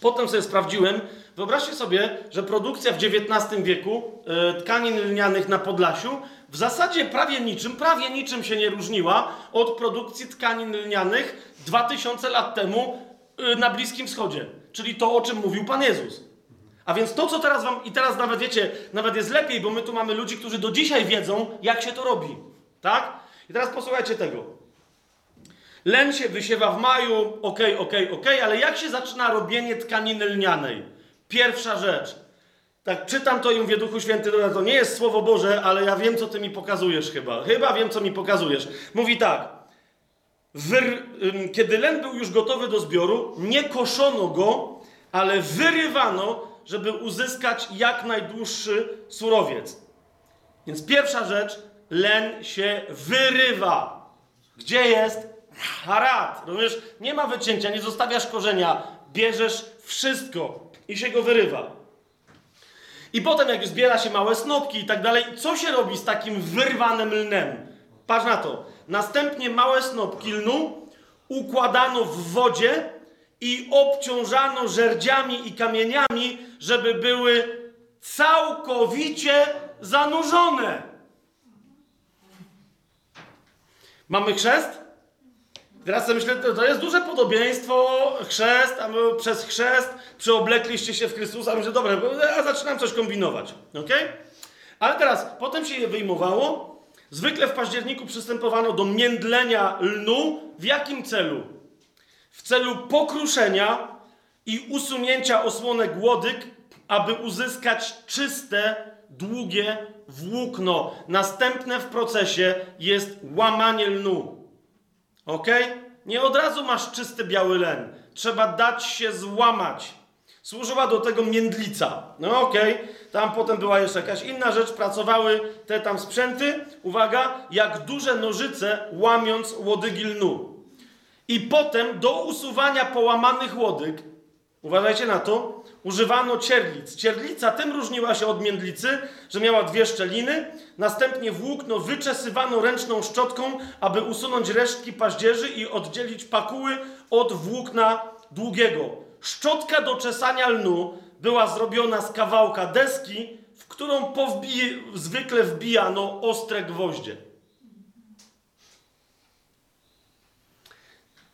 Potem sobie sprawdziłem, wyobraźcie sobie, że produkcja w XIX wieku e, tkanin lnianych na Podlasiu w zasadzie prawie niczym, prawie niczym się nie różniła od produkcji tkanin lnianych 2000 lat temu e, na Bliskim Wschodzie. Czyli to, o czym mówił Pan Jezus. A więc to, co teraz wam, i teraz nawet wiecie, nawet jest lepiej, bo my tu mamy ludzi, którzy do dzisiaj wiedzą, jak się to robi. Tak? I teraz posłuchajcie tego. Len się wysiewa w maju, ok, ok, ok, ale jak się zaczyna robienie tkaniny lnianej? Pierwsza rzecz. Tak czytam to i mówię, Duchu Święty, to nie jest Słowo Boże, ale ja wiem, co Ty mi pokazujesz chyba. Chyba wiem, co mi pokazujesz. Mówi tak. Wyr... Kiedy len był już gotowy do zbioru, nie koszono go, ale wyrywano żeby uzyskać jak najdłuższy surowiec. Więc pierwsza rzecz, len się wyrywa. Gdzie jest? Harat. Rozumiesz? Nie ma wycięcia, nie zostawiasz korzenia, bierzesz wszystko i się go wyrywa. I potem, jak zbiera się małe snopki i tak dalej, co się robi z takim wyrwanym lnem? Patrz na to. Następnie małe snopki lnu układano w wodzie i obciążano żerdziami i kamieniami, żeby były całkowicie zanurzone. Mamy chrzest? Teraz sobie myślę, to jest duże podobieństwo, chrzest, a przez chrzest przyoblekliście się w Chrystusa. Myślę, dobra, a zaczynam coś kombinować, ok? Ale teraz, potem się je wyjmowało. Zwykle w październiku przystępowano do międlenia lnu. W jakim celu? w celu pokruszenia i usunięcia osłonek łodyg, aby uzyskać czyste, długie włókno. Następne w procesie jest łamanie lnu. Ok? Nie od razu masz czysty biały len. Trzeba dać się złamać. Służyła do tego międlica. No okej, okay. tam potem była jeszcze jakaś inna rzecz. Pracowały te tam sprzęty. Uwaga, jak duże nożyce łamiąc łodygi lnu. I potem do usuwania połamanych łodyg, uważajcie na to, używano cierlic. Cierlica tym różniła się od międlicy, że miała dwie szczeliny, następnie włókno wyczesywano ręczną szczotką, aby usunąć resztki paździerzy i oddzielić pakuły od włókna długiego. Szczotka do czesania lnu była zrobiona z kawałka deski, w którą powbije, zwykle wbijano ostre gwoździe.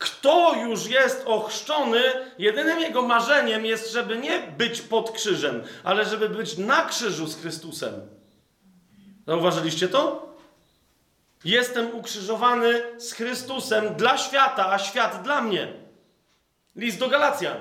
Kto już jest ochrzczony, jedynym jego marzeniem jest, żeby nie być pod krzyżem, ale żeby być na krzyżu z Chrystusem. Zauważyliście to? Jestem ukrzyżowany z Chrystusem dla świata, a świat dla mnie. List do Galacjan.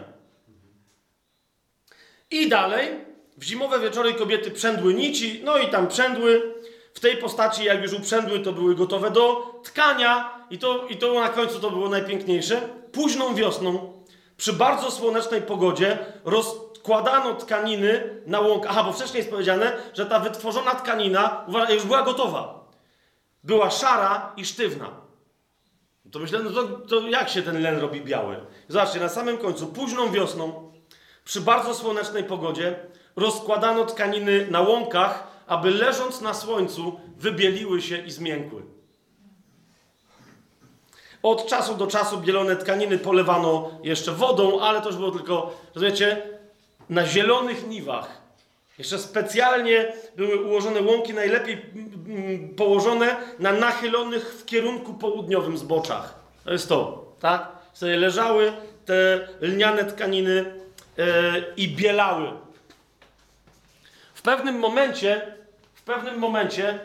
I dalej, w zimowe wieczory kobiety przędły nici, no i tam przędły. W tej postaci, jak już uprzędły, to były gotowe do tkania, i to, i to na końcu to było najpiękniejsze. Późną wiosną, przy bardzo słonecznej pogodzie, rozkładano tkaniny na łąk. Aha, bo wcześniej jest powiedziane, że ta wytworzona tkanina już była gotowa. Była szara i sztywna. To myślę, no to, to jak się ten len robi biały? Zobaczcie, na samym końcu, późną wiosną, przy bardzo słonecznej pogodzie, rozkładano tkaniny na łąkach, aby leżąc na słońcu wybieliły się i zmiękły. Od czasu do czasu bielone tkaniny polewano jeszcze wodą, ale to już było tylko, rozumiecie, na zielonych niwach. Jeszcze specjalnie były ułożone łąki, najlepiej położone na nachylonych w kierunku południowym zboczach. To jest to, tak? Sobie leżały te lniane tkaniny yy, i bielały. W pewnym momencie, w pewnym momencie,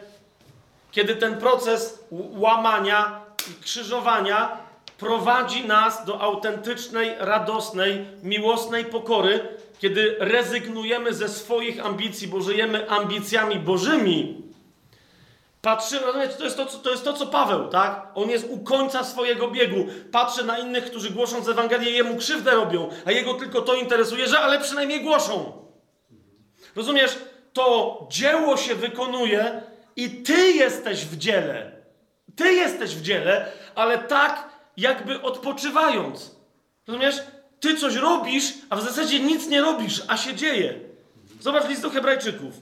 kiedy ten proces łamania i krzyżowania prowadzi nas do autentycznej, radosnej, miłosnej pokory, kiedy rezygnujemy ze swoich ambicji, bo żyjemy ambicjami bożymi, patrzymy, rozumiecie, to jest to, to jest to, co Paweł, tak? On jest u końca swojego biegu. Patrzy na innych, którzy głosząc Ewangelię, jemu krzywdę robią, a jego tylko to interesuje, że ale przynajmniej głoszą. Rozumiesz? To dzieło się wykonuje i ty jesteś w dziele. Ty jesteś w dziele, ale tak jakby odpoczywając. Rozumiesz? Ty coś robisz, a w zasadzie nic nie robisz, a się dzieje. Zobacz list do Hebrajczyków.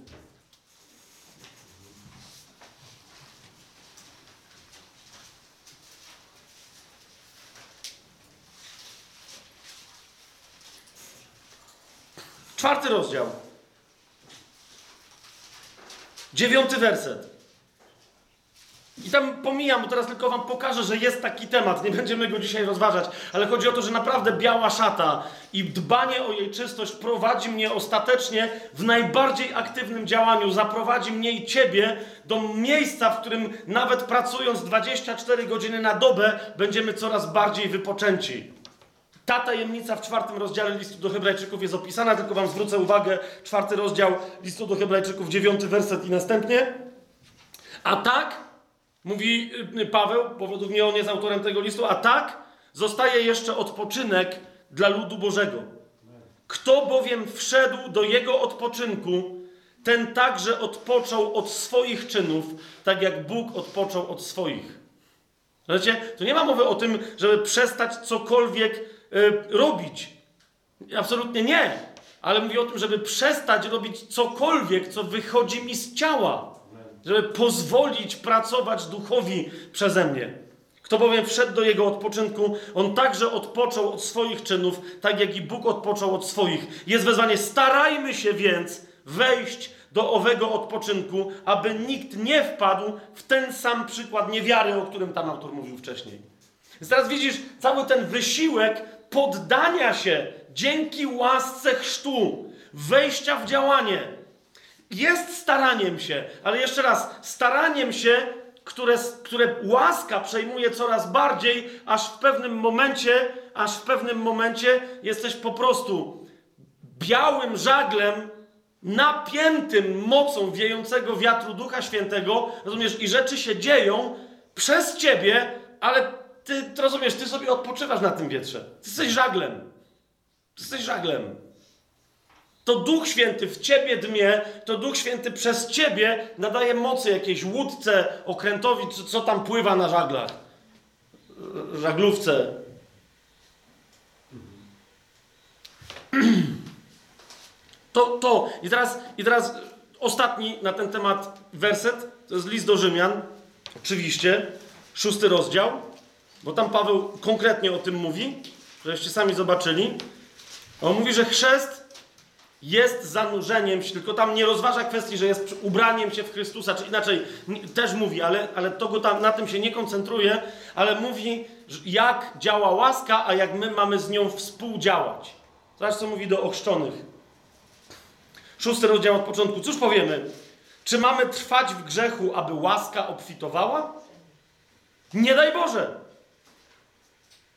Czwarty rozdział. Dziewiąty werset. I tam pomijam, bo teraz tylko wam pokażę, że jest taki temat. Nie będziemy go dzisiaj rozważać, ale chodzi o to, że naprawdę biała szata i dbanie o jej czystość prowadzi mnie ostatecznie w najbardziej aktywnym działaniu. Zaprowadzi mnie i ciebie do miejsca, w którym nawet pracując 24 godziny na dobę, będziemy coraz bardziej wypoczęci. Ta tajemnica w czwartym rozdziale listu do Hebrajczyków jest opisana, tylko wam zwrócę uwagę. Czwarty rozdział listu do Hebrajczyków, dziewiąty werset i następnie. A tak, mówi y, Paweł, bo według mnie on jest autorem tego listu, a tak zostaje jeszcze odpoczynek dla ludu Bożego. Kto bowiem wszedł do jego odpoczynku, ten także odpoczął od swoich czynów, tak jak Bóg odpoczął od swoich. Wiecie, to nie ma mowy o tym, żeby przestać cokolwiek y, robić. Absolutnie nie. Ale mówi o tym, żeby przestać robić cokolwiek, co wychodzi mi z ciała żeby pozwolić pracować duchowi przeze mnie. Kto bowiem wszedł do jego odpoczynku, on także odpoczął od swoich czynów, tak jak i Bóg odpoczął od swoich. Jest wezwanie, starajmy się więc wejść do owego odpoczynku, aby nikt nie wpadł w ten sam przykład niewiary, o którym tam autor mówił wcześniej. Więc teraz widzisz cały ten wysiłek poddania się dzięki łasce chrztu, wejścia w działanie, jest staraniem się, ale jeszcze raz, staraniem się, które, które łaska przejmuje coraz bardziej, aż w pewnym momencie, aż w pewnym momencie jesteś po prostu białym żaglem napiętym mocą wiejącego wiatru Ducha Świętego, rozumiesz, i rzeczy się dzieją przez ciebie, ale ty, ty rozumiesz, ty sobie odpoczywasz na tym wietrze. Ty jesteś żaglem. Ty jesteś żaglem. To Duch Święty w ciebie dmie, to Duch Święty przez ciebie nadaje mocy jakiejś łódce, okrętowi, co, co tam pływa na żaglach. Żaglówce. To, to. I teraz, I teraz ostatni na ten temat werset, to jest list do Rzymian, oczywiście, szósty rozdział, bo tam Paweł konkretnie o tym mówi, żebyście sami zobaczyli. On mówi, że chrzest jest zanurzeniem się, tylko tam nie rozważa kwestii, że jest ubraniem się w Chrystusa, czy inaczej też mówi, ale, ale to go tam na tym się nie koncentruje, ale mówi, jak działa łaska, a jak my mamy z nią współdziałać. Zobacz, co mówi do ochrzczonych. Szósty rozdział od początku. Cóż powiemy? Czy mamy trwać w grzechu, aby łaska obfitowała? Nie daj Boże!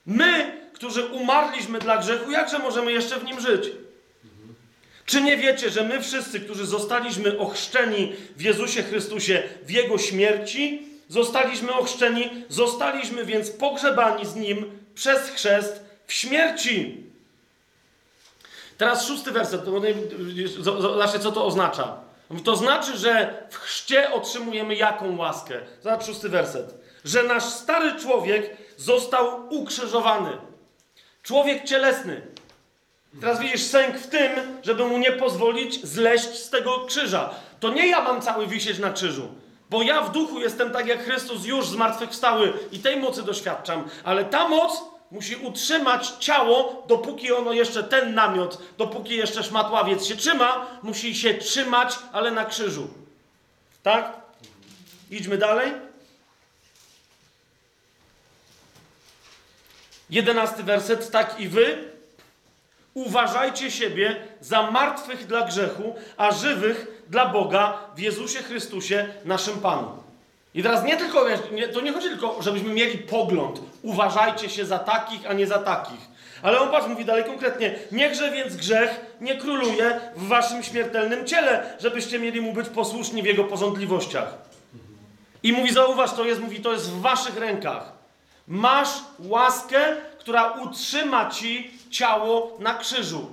My, którzy umarliśmy dla grzechu, jakże możemy jeszcze w nim żyć? Czy nie wiecie, że my wszyscy, którzy zostaliśmy ochrzczeni w Jezusie Chrystusie w Jego śmierci, zostaliśmy ochrzczeni, zostaliśmy więc pogrzebani z Nim przez chrzest w śmierci? Teraz szósty werset. Zobaczcie, co to oznacza. To znaczy, że w chrzcie otrzymujemy jaką łaskę? Zobacz szósty werset. Że nasz stary człowiek został ukrzyżowany. Człowiek cielesny. Teraz widzisz sęk w tym, żeby mu nie pozwolić zleść z tego krzyża. To nie ja mam cały wisieć na krzyżu. Bo ja w duchu jestem tak jak Chrystus już zmartwychwstały i tej mocy doświadczam. Ale ta moc musi utrzymać ciało, dopóki ono jeszcze, ten namiot, dopóki jeszcze szmatławiec się trzyma, musi się trzymać, ale na krzyżu. Tak? Idźmy dalej. Jedenasty werset, tak i wy uważajcie siebie za martwych dla grzechu, a żywych dla Boga w Jezusie Chrystusie, naszym Panu. I teraz nie tylko, to nie chodzi tylko, żebyśmy mieli pogląd, uważajcie się za takich, a nie za takich. Ale on patrz, mówi dalej konkretnie, niechże więc grzech nie króluje w waszym śmiertelnym ciele, żebyście mieli mu być posłuszni w jego porządliwościach. I mówi, zauważ, to jest, mówi, to jest w waszych rękach. Masz łaskę, która utrzyma ci ciało na krzyżu.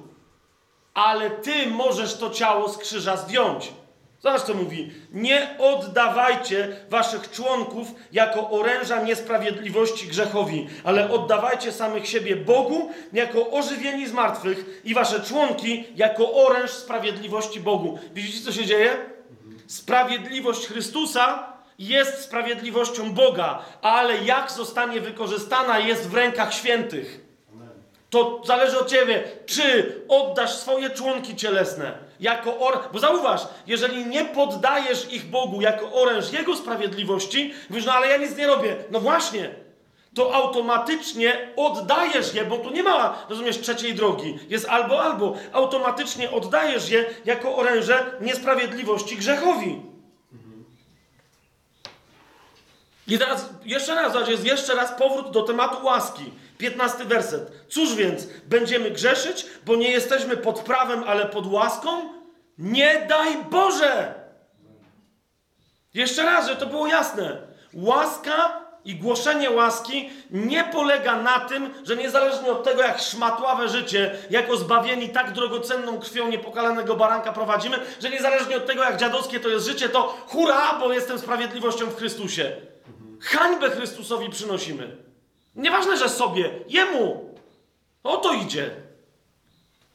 Ale ty możesz to ciało z krzyża zdjąć. Zobacz, co mówi. Nie oddawajcie waszych członków jako oręża niesprawiedliwości grzechowi, ale oddawajcie samych siebie Bogu jako ożywieni z martwych i wasze członki jako oręż sprawiedliwości Bogu. Widzicie, co się dzieje? Sprawiedliwość Chrystusa jest sprawiedliwością Boga, ale jak zostanie wykorzystana, jest w rękach świętych. To zależy od ciebie, czy oddasz swoje członki cielesne jako or... Bo zauważ, jeżeli nie poddajesz ich Bogu jako oręż Jego sprawiedliwości, mówisz, no ale ja nic nie robię. No właśnie, to automatycznie oddajesz je, bo tu nie ma, rozumiesz, trzeciej drogi. Jest albo, albo. Automatycznie oddajesz je jako oręże niesprawiedliwości grzechowi. I teraz jeszcze raz, jest jeszcze raz powrót do tematu łaski. 15 werset. Cóż więc, będziemy grzeszyć, bo nie jesteśmy pod prawem, ale pod łaską? Nie daj Boże! Jeszcze raz, że to było jasne. Łaska i głoszenie łaski nie polega na tym, że niezależnie od tego, jak szmatławe życie, jako zbawieni tak drogocenną krwią niepokalanego baranka prowadzimy, że niezależnie od tego, jak dziadowskie to jest życie, to hurra, bo jestem sprawiedliwością w Chrystusie. Hańbę Chrystusowi przynosimy. Nieważne, że sobie, jemu. O to idzie.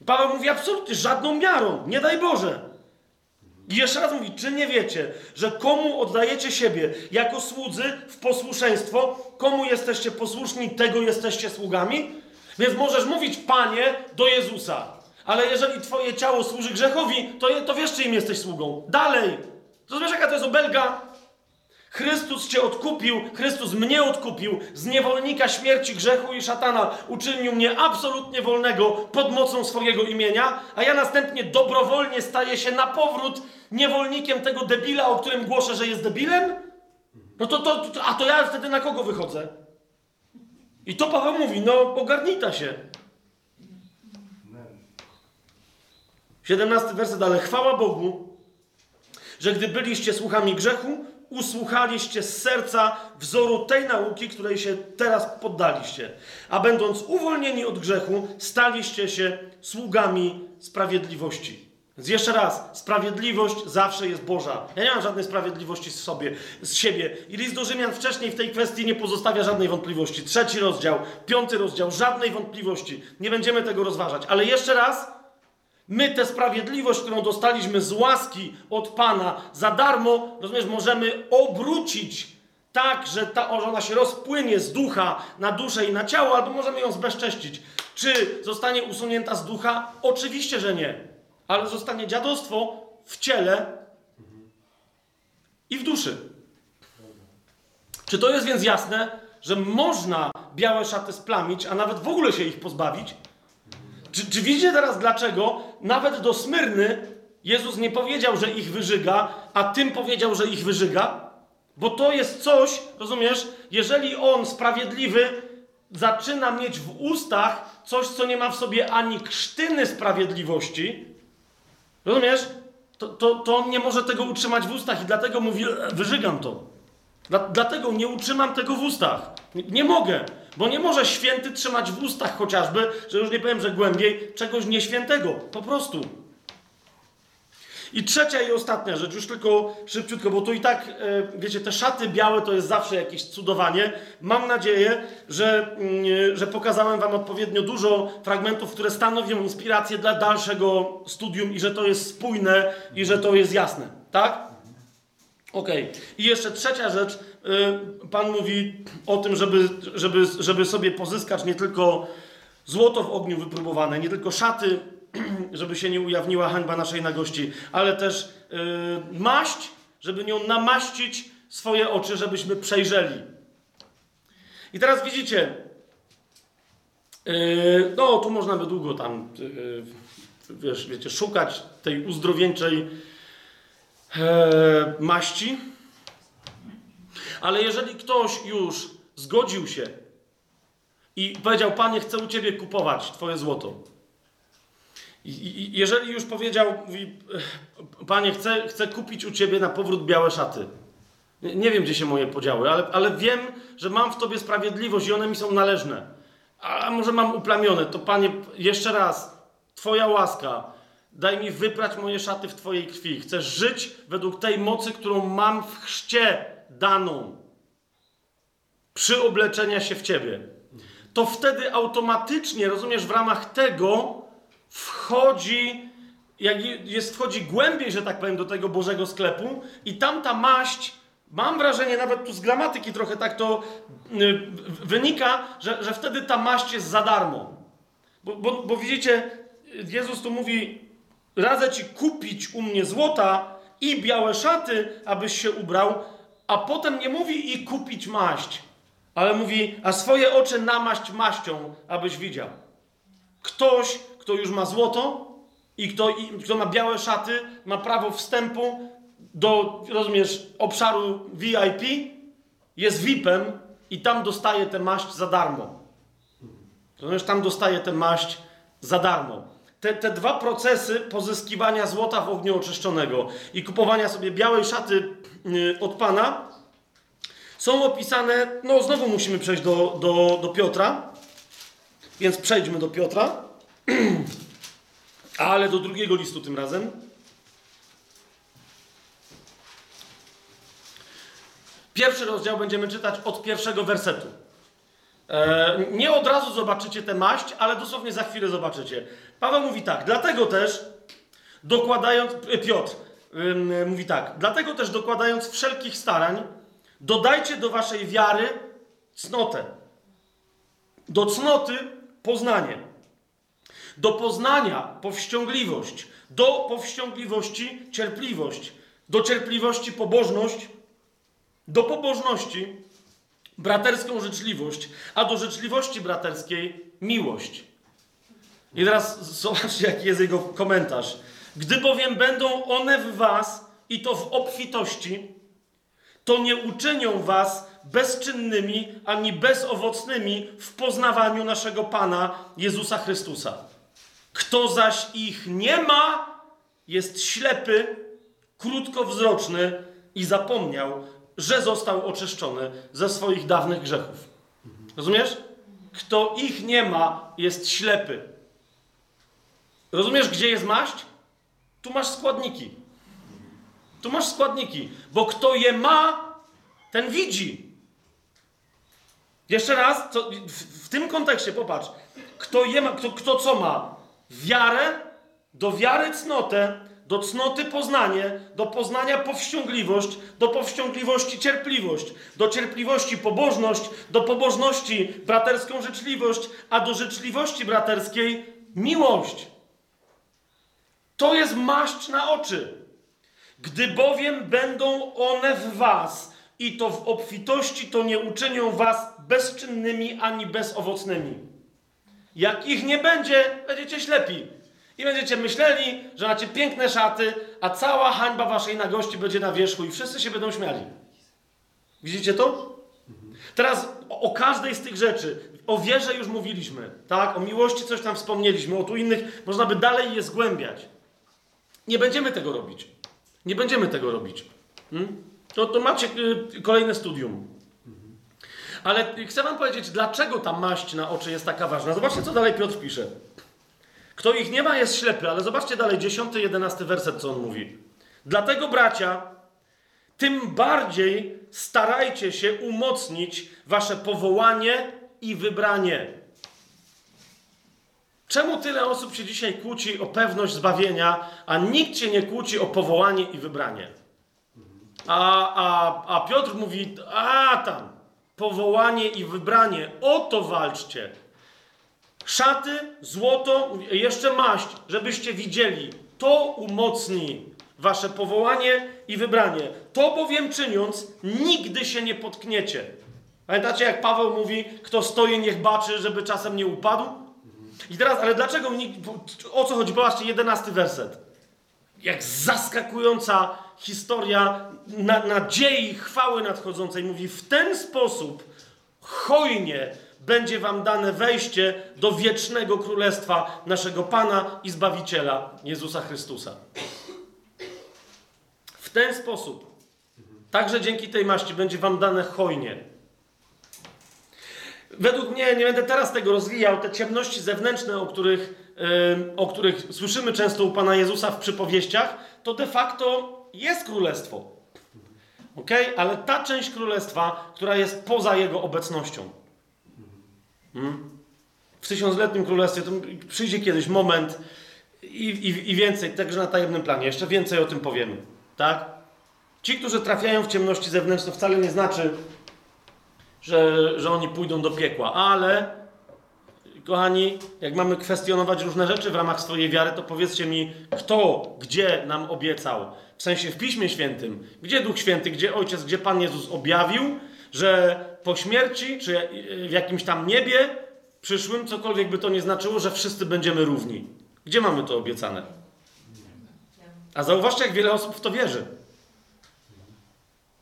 Paweł mówi absolutnie żadną miarą, nie daj Boże. I jeszcze raz mówi, czy nie wiecie, że komu oddajecie siebie jako słudzy w posłuszeństwo, komu jesteście posłuszni, tego jesteście sługami? Więc możesz mówić Panie do Jezusa, ale jeżeli twoje ciało służy grzechowi, to, to wiesz, czyim jesteś sługą. Dalej. Rozumiesz, jaka to jest obelga? Chrystus cię odkupił, Chrystus mnie odkupił z niewolnika śmierci, grzechu i szatana. Uczynił mnie absolutnie wolnego pod mocą swojego imienia, a ja następnie dobrowolnie staję się na powrót niewolnikiem tego debila, o którym głoszę, że jest debilem? No to, to, to a to ja wtedy na kogo wychodzę? I to Paweł mówi, no ogarnita się. 17 werset, ale chwała Bogu, że gdy byliście słuchami grzechu, usłuchaliście z serca wzoru tej nauki, której się teraz poddaliście. A będąc uwolnieni od grzechu, staliście się sługami sprawiedliwości. Więc jeszcze raz, sprawiedliwość zawsze jest Boża. Ja nie mam żadnej sprawiedliwości z sobie, z siebie. I list do Rzymian wcześniej w tej kwestii nie pozostawia żadnej wątpliwości. Trzeci rozdział, piąty rozdział, żadnej wątpliwości. Nie będziemy tego rozważać. Ale jeszcze raz, My tę sprawiedliwość, którą dostaliśmy z łaski od Pana za darmo, rozumiesz, możemy obrócić tak, że ta ona się rozpłynie z ducha na duszę i na ciało, albo możemy ją zbezcześcić. Czy zostanie usunięta z ducha? Oczywiście, że nie. ale zostanie dziadostwo w ciele i w duszy. Czy to jest więc jasne, że można białe szaty splamić, a nawet w ogóle się ich pozbawić? Czy, czy widzicie teraz dlaczego nawet do Smyrny Jezus nie powiedział, że ich wyżyga, a tym powiedział, że ich wyżyga? Bo to jest coś, rozumiesz, jeżeli on sprawiedliwy zaczyna mieć w ustach coś, co nie ma w sobie ani krztyny sprawiedliwości, rozumiesz? To, to, to on nie może tego utrzymać w ustach i dlatego mówi, "E, wyżygam to. Dla, dlatego nie utrzymam tego w ustach. Nie, nie mogę, bo nie może święty trzymać w ustach chociażby, że już nie powiem, że głębiej, czegoś nieświętego. Po prostu. I trzecia i ostatnia rzecz, już tylko szybciutko, bo tu i tak, e, wiecie, te szaty białe to jest zawsze jakieś cudowanie. Mam nadzieję, że, mm, że pokazałem Wam odpowiednio dużo fragmentów, które stanowią inspirację dla dalszego studium i że to jest spójne i że to jest jasne. Tak? Okej. I jeszcze trzecia rzecz. Y, Pan mówi o tym, żeby, żeby, żeby sobie pozyskać nie tylko złoto w ogniu wypróbowane, nie tylko szaty, żeby się nie ujawniła hańba naszej nagości, ale też y, maść, żeby nią namaścić swoje oczy, żebyśmy przejrzeli. I teraz widzicie, y, no tu można by długo tam, wiesz, wiecie, szukać tej uzdrowieńczej e, maści. Ale jeżeli ktoś już zgodził się i powiedział, Panie, chcę u Ciebie kupować Twoje złoto. Jeżeli już powiedział, mówi, Panie, chcę, chcę kupić u Ciebie na powrót białe szaty. Nie, nie wiem, gdzie się moje podziały, ale, ale wiem, że mam w Tobie sprawiedliwość i one mi są należne. A może mam uplamione, to Panie, jeszcze raz, Twoja łaska, Daj mi wyprać moje szaty w Twojej krwi. Chcę żyć według tej mocy, którą mam w chrzcie daną. Przyobleczenia się w Ciebie. To wtedy automatycznie, rozumiesz, w ramach tego wchodzi, jak jest, wchodzi głębiej, że tak powiem, do tego Bożego sklepu i tamta maść, mam wrażenie, nawet tu z gramatyki trochę tak to y, wynika, że, że wtedy ta maść jest za darmo. Bo, bo, bo widzicie, Jezus tu mówi, radzę ci kupić u mnie złota i białe szaty, abyś się ubrał, a potem nie mówi i kupić maść, ale mówi, a swoje oczy namaść maścią, abyś widział. Ktoś, kto już ma złoto i kto, i kto ma białe szaty, ma prawo wstępu do, rozumiesz, obszaru VIP, jest VIP-em i tam dostaje tę maść za darmo. Rozumiesz, tam dostaje tę maść za darmo te, te dwa procesy pozyskiwania złota w ogniu oczyszczonego i kupowania sobie białej szaty od Pana są opisane, no znowu musimy przejść do, do, do Piotra, więc przejdźmy do Piotra, ale do drugiego listu tym razem. Pierwszy rozdział będziemy czytać od pierwszego wersetu. E, nie od razu zobaczycie tę maść, ale dosłownie za chwilę zobaczycie. Paweł mówi tak, dlatego też dokładając, Piotr mówi tak, dlatego też dokładając wszelkich starań, dodajcie do waszej wiary cnotę. Do cnoty poznanie. Do poznania powściągliwość. Do powściągliwości cierpliwość. Do cierpliwości pobożność. Do pobożności braterską życzliwość, a do życzliwości braterskiej miłość. I teraz zobaczcie, jaki jest jego komentarz. Gdy bowiem będą one w was i to w obfitości, to nie uczynią was bezczynnymi ani bezowocnymi w poznawaniu naszego Pana Jezusa Chrystusa. Kto zaś ich nie ma, jest ślepy, krótkowzroczny i zapomniał, że został oczyszczony ze swoich dawnych grzechów. Rozumiesz? Kto ich nie ma, jest ślepy. Rozumiesz, gdzie jest maść? Tu masz składniki. Tu masz składniki, bo kto je ma, ten widzi. Jeszcze raz, to w, w, tym kontekście popatrz. Kto je ma, kto, kto co ma? Wiarę, do wiary cnotę, do cnoty poznanie, do poznania powściągliwość, do powściągliwości cierpliwość, do cierpliwości pobożność, do pobożności braterską życzliwość, a do życzliwości braterskiej miłość. rozumiesz? Kto je ma, ten widzi. Jeszcze raz, to jest maść na oczy. Gdy bowiem będą one w was i to w obfitości, to nie uczynią was bezczynnymi ani bezowocnymi. Jak ich nie będzie, będziecie ślepi. I będziecie myśleli, że macie piękne szaty, a cała hańba waszej nagości będzie na wierzchu i wszyscy się będą śmiali. Widzicie to? Teraz o, o każdej z tych rzeczy, o wierze już mówiliśmy, tak? O miłości coś tam wspomnieliśmy, o tu innych, można by dalej je zgłębiać. Nie będziemy tego robić. Nie będziemy tego robić. Hmm? To, to macie y, kolejne studium. Ale chcę wam powiedzieć, dlaczego ta maść na oczy jest taka ważna. Zobaczcie, co dalej Piotr pisze. Kto ich nie ma, jest ślepy, ale zobaczcie dalej, 10, 11 werset, co on mówi. Dlatego, bracia, tym bardziej starajcie się umocnić wasze powołanie i wybranie. Czemu tyle osób się dzisiaj kłóci o pewność zbawienia, a nikt się nie kłóci o powołanie i wybranie? A, a, a Piotr mówi, a tam, powołanie i wybranie, o to walczcie. Szaty, złoto, jeszcze maść, żebyście widzieli. To umocni wasze powołanie i wybranie. To bowiem czyniąc, nigdy się nie potkniecie. Pamiętacie, jak Paweł mówi, kto stoi, niech baczy, żeby czasem nie upadł? I teraz, ale dlaczego, o co chodzi? Popatrzcie, jedenasty werset. Jak zaskakująca historia na, nadziei, chwały nadchodzącej. Mówi, w ten sposób hojnie będzie wam dane wejście do wiecznego królestwa naszego Pana i Zbawiciela Jezusa Chrystusa. W ten sposób, także dzięki tej maści, będzie wam dane hojnie. Według mnie, nie będę teraz tego rozwijał, te ciemności zewnętrzne, o których, o których słyszymy często u Pana Jezusa w przypowieściach, to de facto jest królestwo. Ok? Ale ta część królestwa, która jest poza jego obecnością. Hmm? W tysiącletnim królestwie to przyjdzie kiedyś moment i, i, i więcej, także na tajemnym planie, jeszcze więcej o tym powiemy. Tak? Ci, którzy trafiają w ciemności zewnętrzne, wcale nie znaczy, że, że oni pójdą do piekła, ale kochani, jak mamy kwestionować różne rzeczy w ramach swojej wiary, to powiedzcie mi, kto, gdzie nam obiecał, w sensie w Piśmie Świętym, gdzie Duch Święty, gdzie Ojciec, gdzie Pan Jezus objawił, że po śmierci, czy w jakimś tam niebie przyszłym, cokolwiek by to nie znaczyło, że wszyscy będziemy równi. Gdzie mamy to obiecane? A zauważcie, jak wiele osób w to wierzy.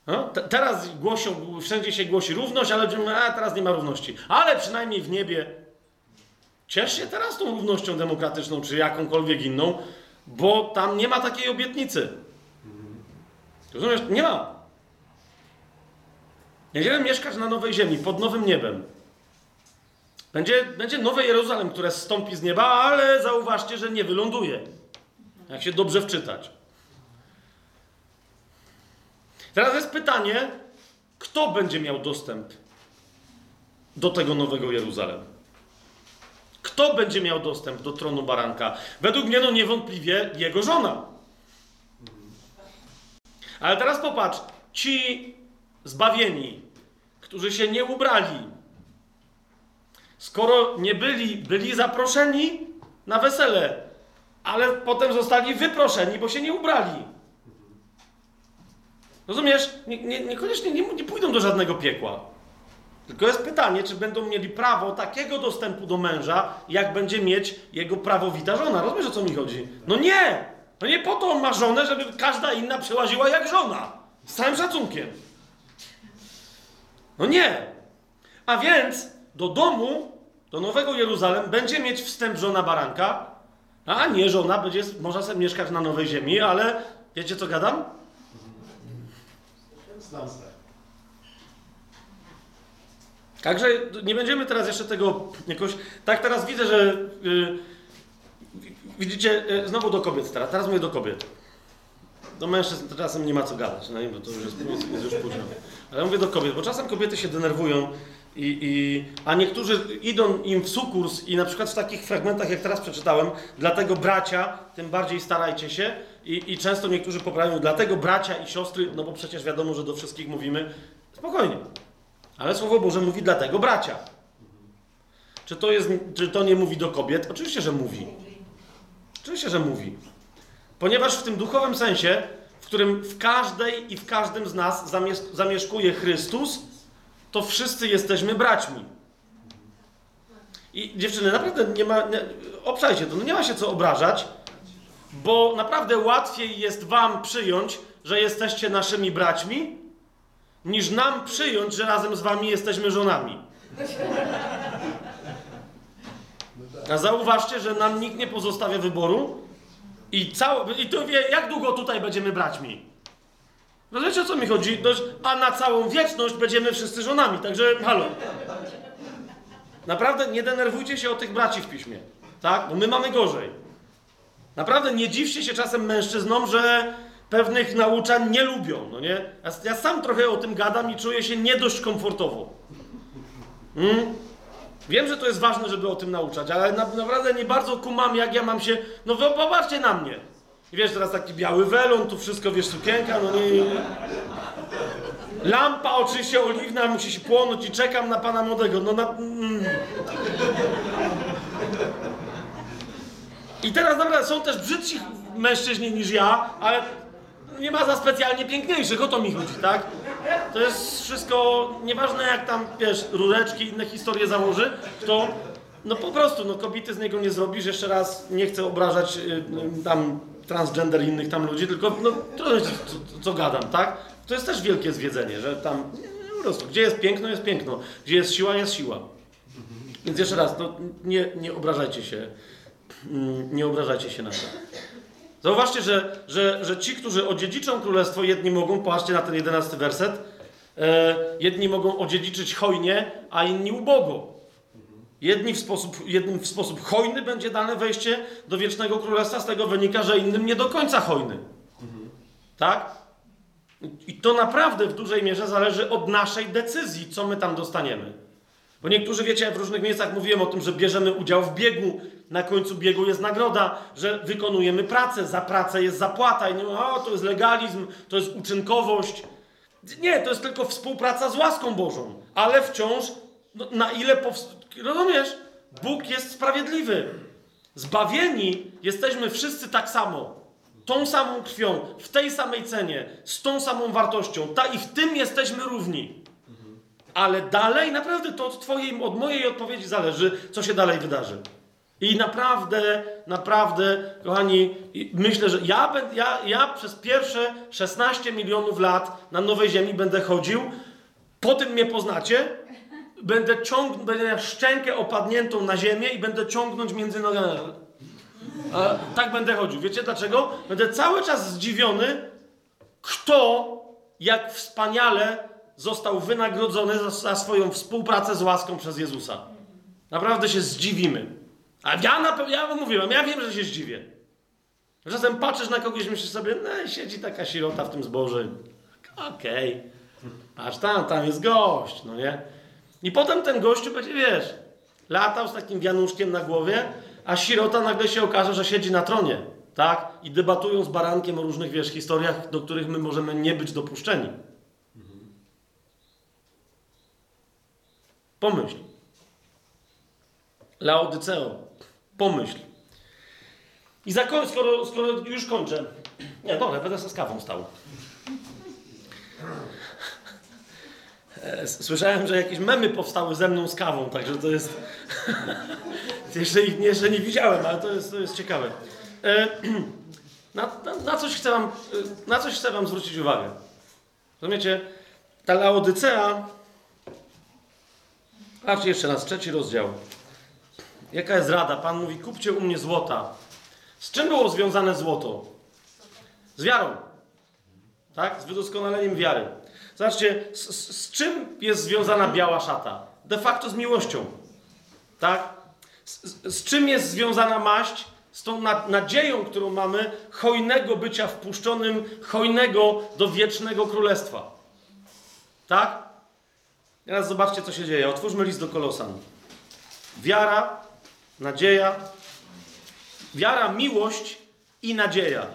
No, teraz głosią, wszędzie się głosi równość, ale a teraz nie ma równości. Ale przynajmniej w niebie. Ciesz się teraz tą równością demokratyczną, czy jakąkolwiek inną, bo tam nie ma takiej obietnicy. Rozumiesz? Nie ma. Będziemy mieszkać na nowej ziemi, pod nowym niebem. Będzie, będzie nowe Jeruzalem, które zstąpi z nieba, ale zauważcie, że nie wyląduje. Jak się dobrze wczytać. Teraz jest pytanie, kto będzie miał dostęp do tego nowego Jeruzalem? Kto będzie miał dostęp do tronu baranka? Według mnie, no niewątpliwie jego żona. Ale teraz popatrz, ci zbawieni, którzy się nie ubrali, skoro nie byli, byli zaproszeni na wesele, ale potem zostali wyproszeni, bo się nie ubrali. Rozumiesz? Nie, nie, niekoniecznie nie, nie pójdą do żadnego piekła. Tylko jest pytanie, czy będą mieli prawo takiego dostępu do męża, jak będzie mieć jego prawowita żona. Rozumiesz, o co mi chodzi? No nie! No nie po to on ma żonę, żeby każda inna przełaziła jak żona. Z całym szacunkiem. No nie! A więc do domu, do Nowego Jeruzalem będzie mieć wstęp żona baranka, a nie żona będzie, można sobie mieszkać na Nowej Ziemi, ale wiecie co gadam? Także nie będziemy teraz jeszcze tego jakoś. Tak, teraz widzę, że. Yy, widzicie, yy, znowu do kobiet teraz. Teraz mówię do kobiet. Do mężczyzn czasem nie ma co gadać, no, bo to już jest, jest już późno. Ale mówię do kobiet, bo czasem kobiety się denerwują, i, i, a niektórzy idą im w sukurs i na przykład w takich fragmentach, jak teraz przeczytałem, dlatego bracia, tym bardziej starajcie się i, i często niektórzy poprawiają, dlatego bracia i siostry, no bo przecież wiadomo, że do wszystkich mówimy, spokojnie. Ale Słowo Boże mówi dlatego bracia. Czy to, jest, czy to nie mówi do kobiet? Oczywiście, że mówi. Oczywiście, że mówi. Ponieważ w tym duchowym sensie, w którym w każdej i w każdym z nas zamiesz- zamieszkuje Chrystus, to wszyscy jesteśmy braćmi. I dziewczyny, naprawdę nie ma. Nie, obszajcie to, no nie ma się co obrażać, bo naprawdę łatwiej jest wam przyjąć, że jesteście naszymi braćmi, niż nam przyjąć, że razem z wami jesteśmy żonami. A zauważcie, że nam nikt nie pozostawia wyboru i całe, i to wie, jak długo tutaj będziemy braćmi. Rozumiecie o co mi chodzi? Dość, a na całą wieczność będziemy wszyscy żonami, także halo. Naprawdę nie denerwujcie się o tych braci w piśmie, tak? Bo my mamy gorzej. Naprawdę nie dziwcie się czasem mężczyznom, że pewnych nauczań nie lubią, no nie? Ja, ja sam trochę o tym gadam i czuję się nie dość komfortowo. Mm? Wiem, że to jest ważne, żeby o tym nauczać, ale na, naprawdę nie bardzo kumam, jak ja mam się... No wy popatrzcie na mnie. I wiesz, teraz taki biały welon, tu wszystko, wiesz, sukienka, no nie... Lampa oczywiście oliwna musi się płonąć i czekam na pana młodego. No na... Mm. I teraz naprawdę są też brzydsi mężczyźni niż ja, ale nie ma za specjalnie piękniejszych, o to mi chodzi, tak? To jest wszystko, nieważne jak tam, wiesz, rureczki, inne historie założy, to no po prostu, no kobiety z niego nie zrobisz, jeszcze raz nie chcę obrażać y, y, tam transgender innych tam ludzi, tylko no trudno, co, co, gadam, tak? To jest też wielkie zwiedzenie, że tam po prostu, gdzie jest piękno, jest piękno, gdzie jest siła, jest siła. Więc jeszcze raz, no, nie, nie obrażajcie się, nie obrażajcie się na to. Zauważcie, że, że, że ci, którzy odziedziczą królestwo, jedni mogą, popatrzcie na ten jedenasty werset, e, jedni mogą odziedziczyć hojnie, a inni ubogo. Jedni w sposób, jednym w sposób hojny będzie dane wejście do wiecznego królestwa, z tego wynika, że innym nie do końca hojny. Tak? I to naprawdę w dużej mierze zależy od naszej decyzji, co my tam dostaniemy. Bo niektórzy, wiecie, w różnych miejscach mówiłem o tym, że bierzemy udział w biegu, na końcu biegu jest nagroda, że wykonujemy pracę, za pracę jest zapłata. I nie o, to jest legalizm, to jest uczynkowość. Nie, to jest tylko współpraca z łaską Bożą, ale wciąż, no, na ile, rozumiesz, Bóg jest sprawiedliwy. Zbawieni jesteśmy wszyscy tak samo, tą samą krwią, w tej samej cenie, z tą samą wartością, ta i w tym jesteśmy równi. Ale dalej, naprawdę to od twojej, od mojej odpowiedzi zależy, co się dalej wydarzy. I naprawdę, naprawdę, kochani, myślę, że ja, ja, ja przez pierwsze 16 milionów lat na Nowej Ziemi będę chodził, potem mnie poznacie, będę ciągnął, będę miał szczękę opadniętą na ziemię i będę ciągnąć między nogami. Tak będę chodził. Wiecie dlaczego? Będę cały czas zdziwiony, kto, jak wspaniale został wynagrodzony za, za swoją współpracę z łaską przez Jezusa. Naprawdę się zdziwimy. A ja na ja mówiłem, ja wiem, że się zdziwię. Czasem patrzysz na kogoś i myślisz sobie, no siedzi taka sirota w tym zboże. Okej. Okay. Aż tam, tam jest gość, no nie? I potem ten gościu będzie, wiesz, latał z takim wianuszkiem na głowie, a sirota nagle się okaże, że siedzi na tronie, tak? I debatują z barankiem o różnych, wiesz, historiach, do których my możemy nie być dopuszczeni. Pomyśl. Laodyceo, pomyśl. I zakoń, skoro, skoro już kończę. Nie, dobra, będę z kawą stał. E, Słyszałem, że jakieś memy powstały ze mną z kawą, także to jest. jeszcze ich jeszcze nie widziałem, ale to jest, to jest ciekawe. E, na, na, na, coś chcę wam, e, na coś chcę Wam zwrócić uwagę. Rozumiecie? Ta Laodycea. Patrzcie jeszcze raz, trzeci rozdział. Jaka jest rada? Pan mówi: kupcie u mnie złota. Z czym było związane złoto? Z wiarą. Tak? Z wydoskonaleniem wiary. Zobaczcie, z, z, z, czym jest związana biała szata? De facto z miłością. Tak? Z, z czym jest związana maść? Z tą na, nadzieją, którą mamy, hojnego bycia wpuszczonym, hojnego do wiecznego królestwa. Tak? Teraz zobaczcie, co się dzieje. Otwórzmy list do Kolosan. Wiara, nadzieja, wiara, miłość i nadzieja.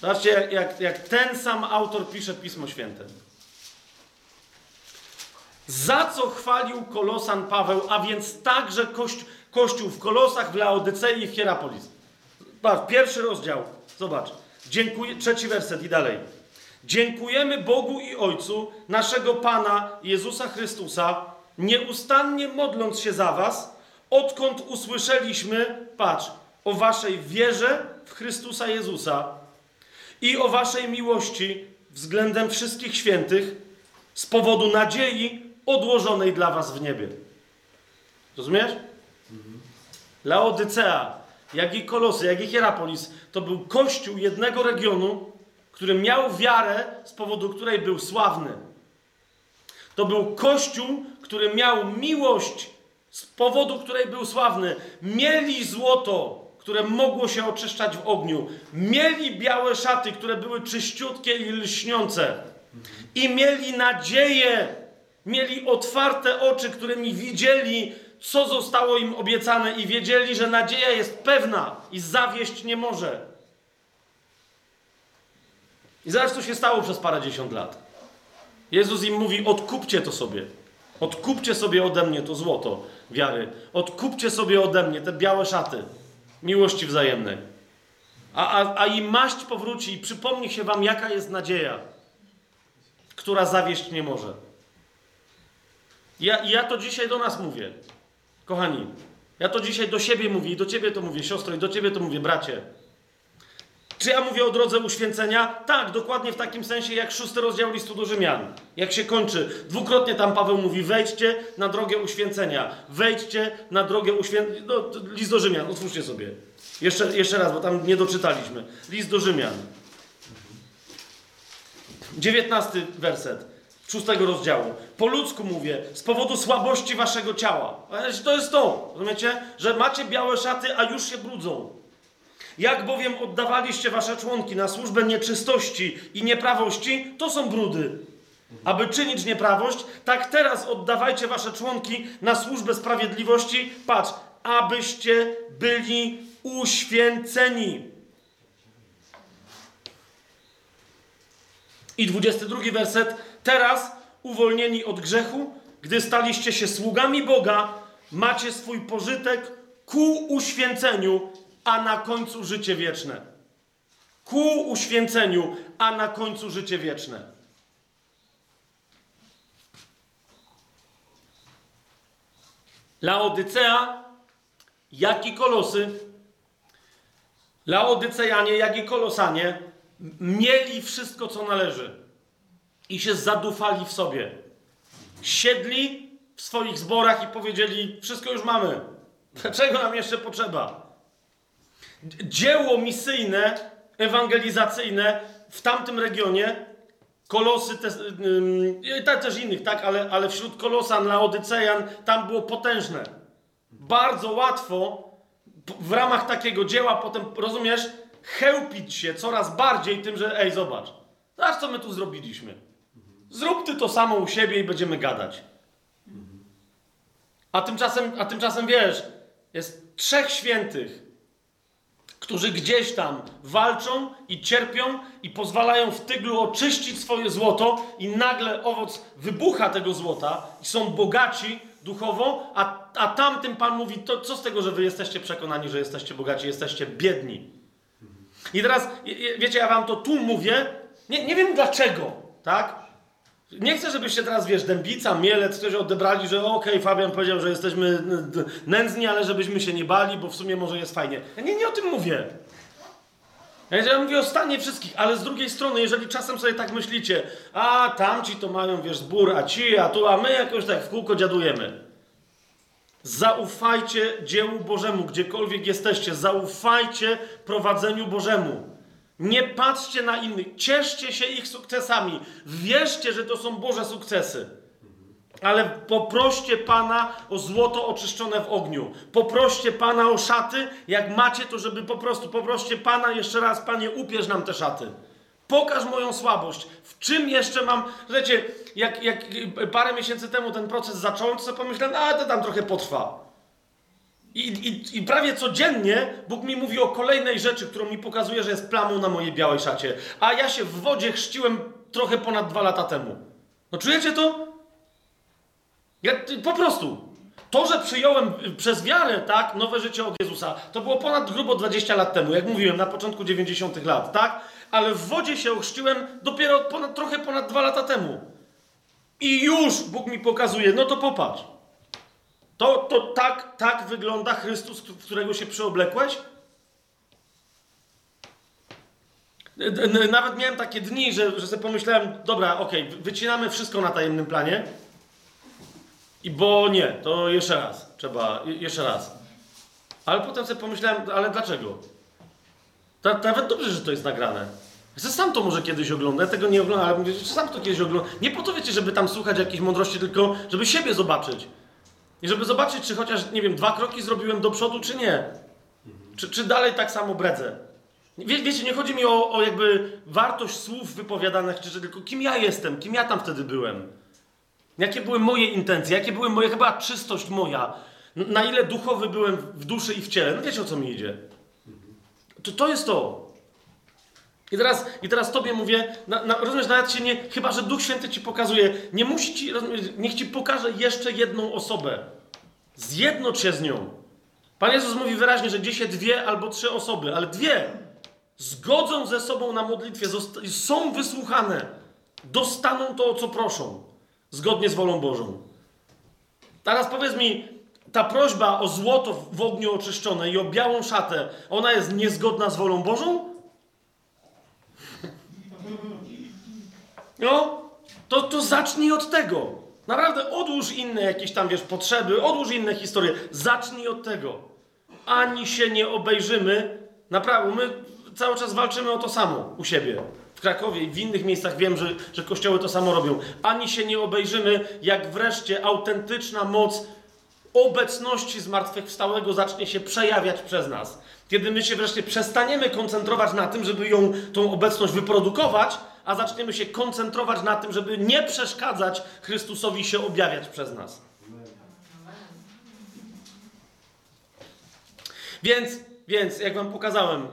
Zobaczcie, jak, jak, ten sam autor pisze Pismo Święte. Za co chwalił Kolosan Paweł, a więc także kościół, w Kolosach, w Laodycei i w Hierapolis. Pierwszy rozdział. Zobacz. Dziękuję, trzeci werset i dalej. Dziękujemy Bogu i Ojcu, naszego Pana Jezusa Chrystusa, nieustannie modląc się za Was, odkąd usłyszeliśmy, patrz, o Waszej wierze w Chrystusa Jezusa i o Waszej miłości względem wszystkich świętych z powodu nadziei odłożonej dla Was w niebie. Rozumiesz? Laodycea, jak i Kolosy, jak i Hierapolis, to był kościół jednego regionu, który miał wiarę, z powodu której był sławny. To był kościół, który miał miłość, z powodu której był sławny. Mieli złoto, które mogło się oczyszczać w ogniu. Mieli białe szaty, które były czyściutkie i lśniące. I mieli nadzieję, mieli otwarte oczy, którymi widzieli, co zostało im obiecane, i wiedzieli, że nadzieja jest pewna i zawieść nie może. I zobacz, co się stało przez parędziesiąt lat. Jezus im mówi: odkupcie to sobie. Odkupcie sobie ode mnie to złoto wiary. Odkupcie sobie ode mnie te białe szaty miłości wzajemnej. A, a, a i maść powróci i przypomni się wam, jaka jest nadzieja, która zawieść nie może. Ja, ja to dzisiaj do nas mówię. Kochani, ja to dzisiaj do siebie mówię i do ciebie to mówię, siostro, i do ciebie to mówię, bracie. Czy ja mówię o drodze uświęcenia? Tak, dokładnie w takim sensie jak szósty rozdział listu do Rzymian. Jak się kończy. Dwukrotnie tam Paweł mówi, wejdźcie na drogę uświęcenia. Wejdźcie na drogę uświęcenia. No, list do Rzymian, otwórzcie sobie. Jeszcze, jeszcze raz, bo tam nie doczytaliśmy. List do Rzymian. Dziewiętnasty werset szóstego rozdziału. Po ludzku mówię, z powodu słabości waszego ciała. To jest to, rozumiecie? Że macie białe szaty, a już się brudzą. Jak bowiem oddawaliście wasze członki na służbę nieczystości i nieprawości, to są brudy. Aby czynić nieprawość, tak teraz oddawajcie wasze członki na służbę sprawiedliwości. Patrz, abyście byli uświęceni. I 22 werset. Teraz uwolnieni od grzechu, gdy staliście się sługami Boga, macie swój pożytek ku uświęceniu a na końcu życie wieczne. Ku uświęceniu, a na końcu życie wieczne. Laodycea, jak i kolosy, Laodycejanie, jak i kolosanie, mieli wszystko, co należy i się zadufali w sobie. Siedli w swoich zborach i powiedzieli: Wszystko już mamy. Dlaczego nam jeszcze potrzeba? Dzieło misyjne, ewangelizacyjne w tamtym regionie, kolosy, te, yy, też innych, tak, ale, ale wśród kolosan, laodycejan, tam było potężne. Bardzo łatwo w ramach takiego dzieła potem, rozumiesz, chełpić się coraz bardziej tym, że ej, zobacz, zobacz co my tu zrobiliśmy. Zrób ty to samo u siebie i będziemy gadać. A tymczasem, a tymczasem wiesz, jest trzech świętych, którzy gdzieś tam walczą i cierpią i pozwalają w tyglu oczyścić swoje złoto i nagle owoc wybucha tego złota i są bogaci duchowo, a, a tamtym Pan mówi, to co z tego, że wy jesteście przekonani, że jesteście bogaci, jesteście biedni. I teraz, wiecie, ja wam to tu mówię, nie, nie wiem dlaczego, tak? Nie chcę, żebyście teraz, wiesz, Dębica, Mielec, ktoś odebrali, że okej, okay, Fabian powiedział, że jesteśmy nędzni, ale żebyśmy się nie bali, bo w sumie może jest fajnie. Ja nie, nie o tym mówię. Ja mówię o stanie wszystkich, ale z drugiej strony, jeżeli czasem sobie tak myślicie, a tamci to mają, wiesz, zbór, a ci, a tu, a my jakoś tak w kółko dziadujemy. Zaufajcie dziełu Bożemu, gdziekolwiek jesteście. Zaufajcie prowadzeniu Bożemu. Nie patrzcie na innych, cieszcie się ich sukcesami. Wierzcie, że to są Boże sukcesy. Ale poproście Pana o złoto oczyszczone w ogniu. Poproście Pana o szaty. Jak macie, to żeby po prostu poproście Pana jeszcze raz, Panie, upierz nam te szaty. Pokaż moją słabość. W czym jeszcze mam. Wiecie, jak, jak parę miesięcy temu ten proces zacząłem, to pomyślałem, a to tam trochę potrwa. I, i, I, prawie codziennie Bóg mi mówi o kolejnej rzeczy, którą mi pokazuje, że jest plamą na mojej białej szacie. A ja się w wodzie chrzciłem trochę ponad dwa lata temu. No czujecie to? Ja, po prostu. To, że przyjąłem przez wiarę, tak, nowe życie od Jezusa, to było ponad grubo 20 lat temu, jak mówiłem, na początku 90 lat, tak? Ale w wodzie się ochrzciłem dopiero ponad, trochę ponad dwa lata temu. I już Bóg mi pokazuje, no to popatrz. To, to tak, tak wygląda Chrystus, w którego się przyoblekłeś? Nawet miałem takie dni, że, że sobie pomyślałem, dobra, okej, okay, wycinamy wszystko na tajemnym planie. I bo nie, to jeszcze raz, trzeba, jeszcze raz. Ale potem sobie pomyślałem, ale dlaczego? Ta, nawet dobrze, że to jest nagrane. Ja sam to może kiedyś oglądam, ja tego nie oglądam, ale mówię, sam to kiedyś oglądam. Nie po to wiecie, żeby tam słuchać jakiejś mądrości, tylko żeby siebie zobaczyć. I żeby zobaczyć, czy chociaż, nie wiem, dwa kroki zrobiłem do przodu, czy nie. Czy, czy dalej tak samo bredzę. Wie, wiecie, nie chodzi mi o, o jakby wartość słów wypowiadanych, czy, tylko kim ja jestem, kim ja tam wtedy byłem. Jakie były moje intencje, jakie były moje, chyba czystość moja. Na ile duchowy byłem w duszy i w ciele. No wiecie, o co mi idzie. To, to jest to. I teraz, I teraz tobie mówię, na, na, rozumiesz, nawet się nie, chyba że Duch Święty ci pokazuje, nie musi ci, niech ci pokaże jeszcze jedną osobę. Zjednocz się z nią. Pan Jezus mówi wyraźnie, że gdzie się dwie albo trzy osoby, ale dwie zgodzą ze sobą na modlitwie, są wysłuchane, dostaną to, o co proszą, zgodnie z wolą Bożą. Teraz powiedz mi, ta prośba o złoto w ogniu oczyszczone i o białą szatę, ona jest niezgodna z wolą Bożą? No, to, to zacznij od tego. Naprawdę odłóż inne jakieś tam, wiesz, potrzeby, odłóż inne historie. Zacznij od tego. Ani się nie obejrzymy. Naprawdę, my cały czas walczymy o to samo u siebie. W Krakowie i w innych miejscach wiem, że, że kościoły to samo robią. Ani się nie obejrzymy, jak wreszcie autentyczna moc obecności zmartwychwstałego zacznie się przejawiać przez nas. Kiedy my się wreszcie przestaniemy koncentrować na tym, żeby ją, tą obecność wyprodukować, a zaczniemy się koncentrować na tym, żeby nie przeszkadzać Chrystusowi się objawiać przez nas. Więc, więc jak wam pokazałem,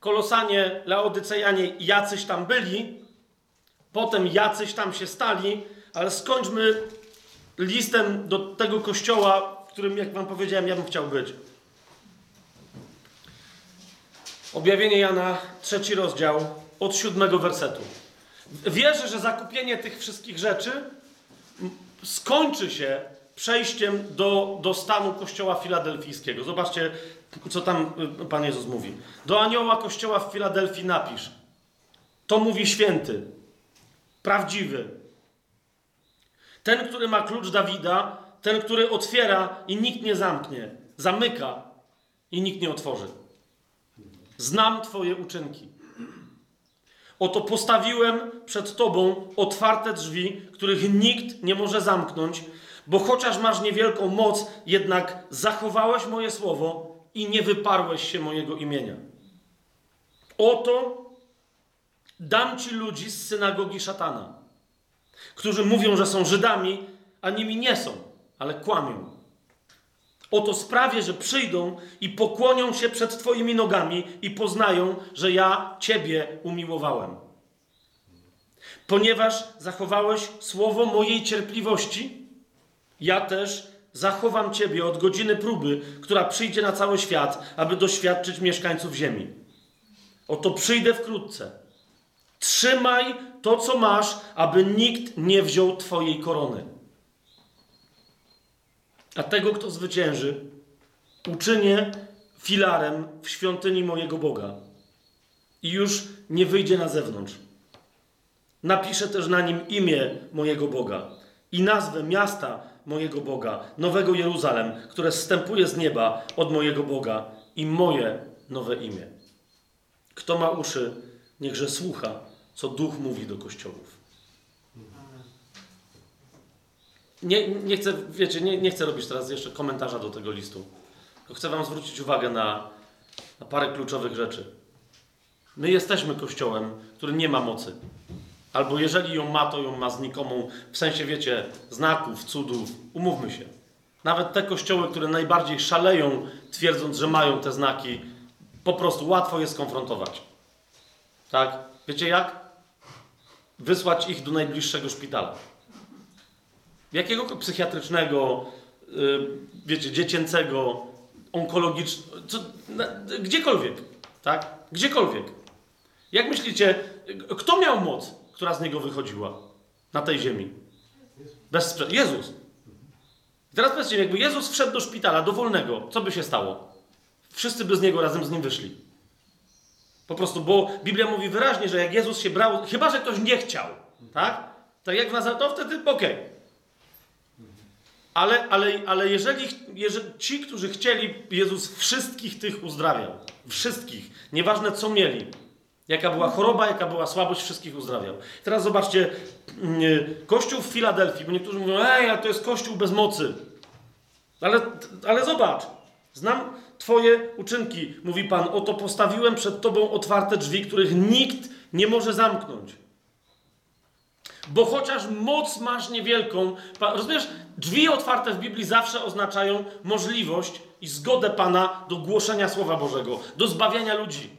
Kolosanie, Laodycejanie jacyś tam byli, potem jacyś tam się stali, ale skończmy listem do tego kościoła, w którym, jak wam powiedziałem, ja bym chciał być. Objawienie Jana, trzeci rozdział, od siódmego wersetu. Wierzę, że zakupienie tych wszystkich rzeczy skończy się przejściem do, do stanu kościoła filadelfijskiego. Zobaczcie, co tam y, Pan Jezus mówi. Do anioła kościoła w Filadelfii napisz. To mówi święty, prawdziwy. Ten, który ma klucz Dawida, ten, który otwiera i nikt nie zamknie, zamyka i nikt nie otworzy. Znam Twoje uczynki. Oto postawiłem przed Tobą otwarte drzwi, których nikt nie może zamknąć, bo chociaż masz niewielką moc, jednak zachowałeś moje słowo i nie wyparłeś się mojego imienia. Oto dam ci ludzi z synagogi szatana, którzy mówią, że są Żydami, a nimi nie są, ale kłamią. Oto sprawię, że przyjdą i pokłonią się przed Twoimi nogami i poznają, że ja Ciebie umiłowałem. Ponieważ zachowałeś słowo mojej cierpliwości, ja też zachowam Ciebie od godziny próby, która przyjdzie na cały świat, aby doświadczyć mieszkańców ziemi. Oto przyjdę wkrótce. Trzymaj to, co masz, aby nikt nie wziął Twojej korony. A tego, kto zwycięży, uczynię filarem w świątyni mojego Boga. I już nie wyjdzie na zewnątrz. Napiszę też na nim imię mojego Boga i nazwę miasta mojego Boga, Nowego Jeruzalem, które zstępuje z nieba od mojego Boga i moje nowe imię. Kto ma uszy, niechże słucha, co Duch mówi do kościołów. Nie, nie chcę, wiecie, nie, nie chcę robić teraz jeszcze komentarza do tego listu. Tylko chcę wam zwrócić uwagę na, na parę kluczowych rzeczy. My jesteśmy kościołem, który nie ma mocy. Albo jeżeli ją ma, to ją ma znikomą, w sensie, wiecie, znaków, cudów. Umówmy się. Nawet te kościoły, które najbardziej szaleją, twierdząc, że mają te znaki, po prostu łatwo je skonfrontować. Tak? Wiecie jak? Wysłać ich do najbliższego szpitala. Jakiego psychiatrycznego, wiecie, dziecięcego, onkologicznego, gdziekolwiek, tak? Gdziekolwiek. Jak myślicie, kto miał moc, która z niego wychodziła na tej ziemi? Bez Jezus. I teraz powiedzcie, jakby Jezus wszedł do szpitala dowolnego, co by się stało? Wszyscy by z niego razem z nim wyszli. Po prostu, bo Biblia mówi wyraźnie, że jak Jezus się brał, chyba że ktoś nie chciał, tak? Tak jak w to wtedy okej. Okay. Ale, ale, ale jeżeli, jeżeli ci, którzy chcieli, Jezus wszystkich tych uzdrawiał. Wszystkich. Nieważne co mieli. Jaka była choroba, jaka była słabość, wszystkich uzdrawiał. Teraz zobaczcie, mm, kościół w Filadelfii, bo niektórzy mówią, ej, ale to jest kościół bez mocy. Ale, ale zobacz, znam Twoje uczynki, mówi Pan, oto postawiłem przed Tobą otwarte drzwi, których nikt nie może zamknąć. Bo chociaż moc masz niewielką, rozumiesz, drzwi otwarte w Biblii zawsze oznaczają możliwość i zgodę Pana do głoszenia Słowa Bożego, do zbawiania ludzi.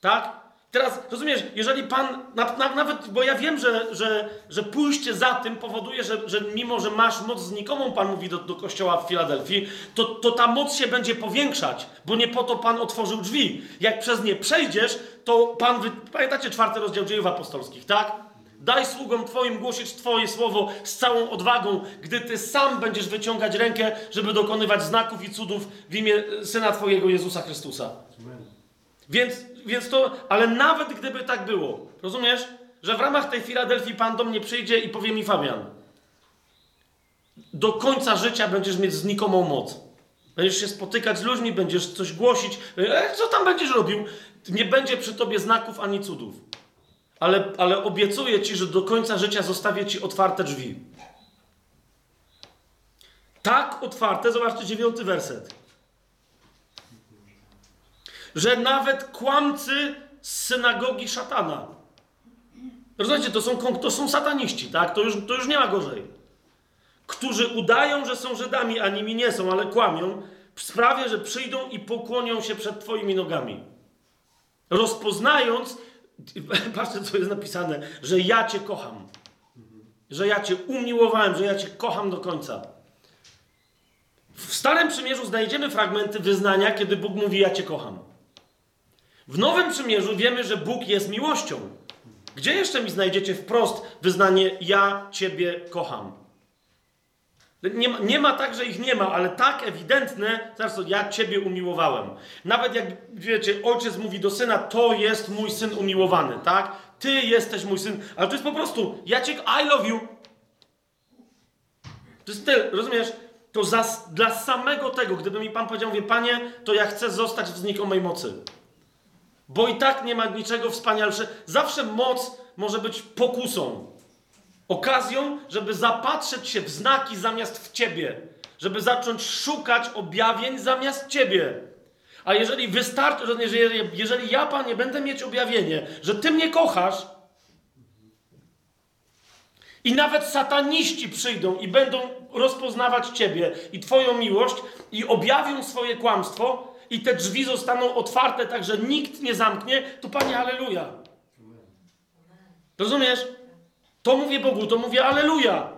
Tak? Teraz rozumiesz, jeżeli Pan, na, na, nawet, bo ja wiem, że, że, że pójście za tym powoduje, że, że mimo, że masz moc znikomą, Pan mówi do, do kościoła w Filadelfii, to, to ta moc się będzie powiększać, bo nie po to Pan otworzył drzwi. Jak przez nie przejdziesz, to Pan, wy... pamiętacie czwarty rozdział dziejów apostolskich, tak? Daj sługom Twoim głosić Twoje słowo z całą odwagą, gdy Ty sam będziesz wyciągać rękę, żeby dokonywać znaków i cudów w imię Syna Twojego Jezusa Chrystusa. Więc, więc to, ale nawet gdyby tak było, rozumiesz, że w ramach tej Filadelfii Pan do mnie przyjdzie i powie mi Fabian, do końca życia będziesz mieć znikomą moc. Będziesz się spotykać z ludźmi, będziesz coś głosić. E, co tam będziesz robił? Nie będzie przy tobie znaków ani cudów. Ale, ale obiecuję ci, że do końca życia zostawię ci otwarte drzwi. Tak otwarte, zobaczcie dziewiąty werset że nawet kłamcy z synagogi szatana. Rozumiecie, to są, to są sataniści, tak? To już, to już nie ma gorzej. Którzy udają, że są Żydami, a nimi nie są, ale kłamią, sprawię, że przyjdą i pokłonią się przed Twoimi nogami. Rozpoznając, patrzcie, co jest napisane, że ja Cię kocham. Że ja Cię umiłowałem, że ja Cię kocham do końca. W Starym Przymierzu znajdziemy fragmenty wyznania, kiedy Bóg mówi: Ja Cię kocham. W Nowym Przymierzu wiemy, że Bóg jest miłością. Gdzie jeszcze mi znajdziecie wprost wyznanie ja Ciebie kocham? Nie ma, nie ma tak, że ich nie ma, ale tak ewidentne, zaraz to, ja Ciebie umiłowałem. Nawet jak, wiecie, ojciec mówi do syna, to jest mój syn umiłowany, tak? Ty jesteś mój syn, ale to jest po prostu, ja Cię, I love you. To jest tyle, rozumiesz? To za, dla samego tego, gdyby mi Pan powiedział, mówię, Panie, to ja chcę zostać w znikomej mocy. Bo i tak nie ma niczego wspanialszego. Zawsze moc może być pokusą, okazją, żeby zapatrzeć się w znaki zamiast w ciebie, żeby zacząć szukać objawień zamiast ciebie. A jeżeli wystarczy, że jeżeli, jeżeli ja, Panie, będę mieć objawienie, że Ty mnie kochasz, i nawet sataniści przyjdą i będą rozpoznawać Ciebie i Twoją miłość i objawią swoje kłamstwo, i te drzwi zostaną otwarte tak, że nikt nie zamknie, to Panie, aleluja. Rozumiesz? To mówię Bogu, to mówię aleluja.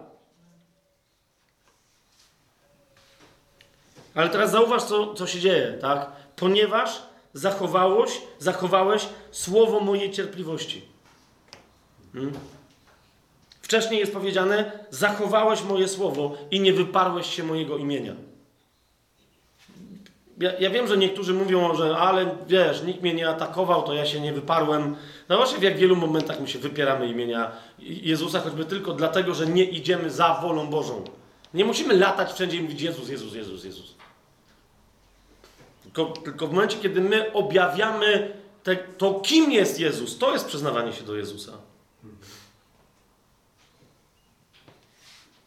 Ale teraz zauważ, co, co się dzieje, tak? Ponieważ zachowałeś, zachowałeś słowo mojej cierpliwości. Hmm? Wcześniej jest powiedziane, zachowałeś moje słowo i nie wyparłeś się mojego imienia ja, ja, wiem, że niektórzy mówią, że ale wiesz, nikt mnie nie atakował, to ja się nie wyparłem. No właśnie w jak wielu momentach my się wypieramy imienia Jezusa, choćby tylko dlatego, że nie idziemy za wolą Bożą. Nie musimy latać wszędzie i mówić Jezus, Jezus, Jezus, Jezus. Tylko, tylko w momencie, kiedy my objawiamy te, to, kim jest Jezus, to jest przyznawanie się do Jezusa.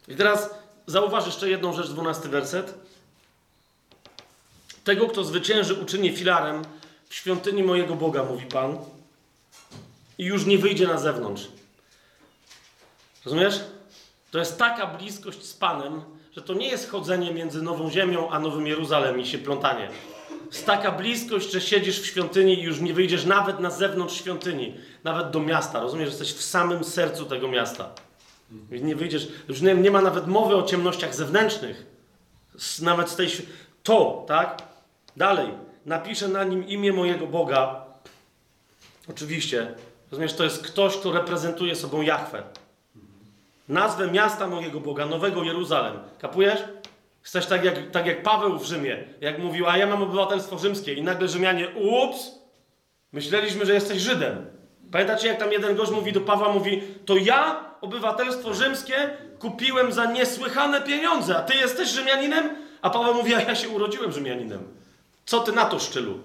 I teraz zauważ jeszcze jedną rzecz, dwunasty werset. Tego, kto zwycięży, uczyni filarem w świątyni mojego Boga, mówi Pan, i już nie wyjdzie na zewnątrz. Rozumiesz? To jest taka bliskość z Panem, że to nie jest chodzenie między Nową Ziemią a Nowym Jeruzalem i się plątanie. Jest taka bliskość, że siedzisz w świątyni i już nie wyjdziesz nawet na zewnątrz świątyni, nawet do miasta. Rozumiesz? Jesteś w samym sercu tego miasta. Nie wyjdziesz, już nie, nie ma nawet mowy o ciemnościach zewnętrznych. nawet z tej... To, tak? Dalej. Napiszę na nim imię mojego Boga. Oczywiście. Rozumiesz, to jest ktoś, kto reprezentuje sobą Jahwe. Nazwę miasta mojego Boga, Nowego Jeruzalem. Kapujesz? Jesteś tak jak, tak jak Paweł w Rzymie, jak mówił, a ja mam obywatelstwo rzymskie i nagle Rzymianie, ups, myśleliśmy, że jesteś Żydem. Pamiętacie, jak tam jeden gość mówi do Pawła, mówi, to ja obywatelstwo rzymskie kupiłem za niesłychane pieniądze, a ty jesteś Rzymianinem? A Paweł mówi, a ja się urodziłem Rzymianinem. Co ty na to, szczylu?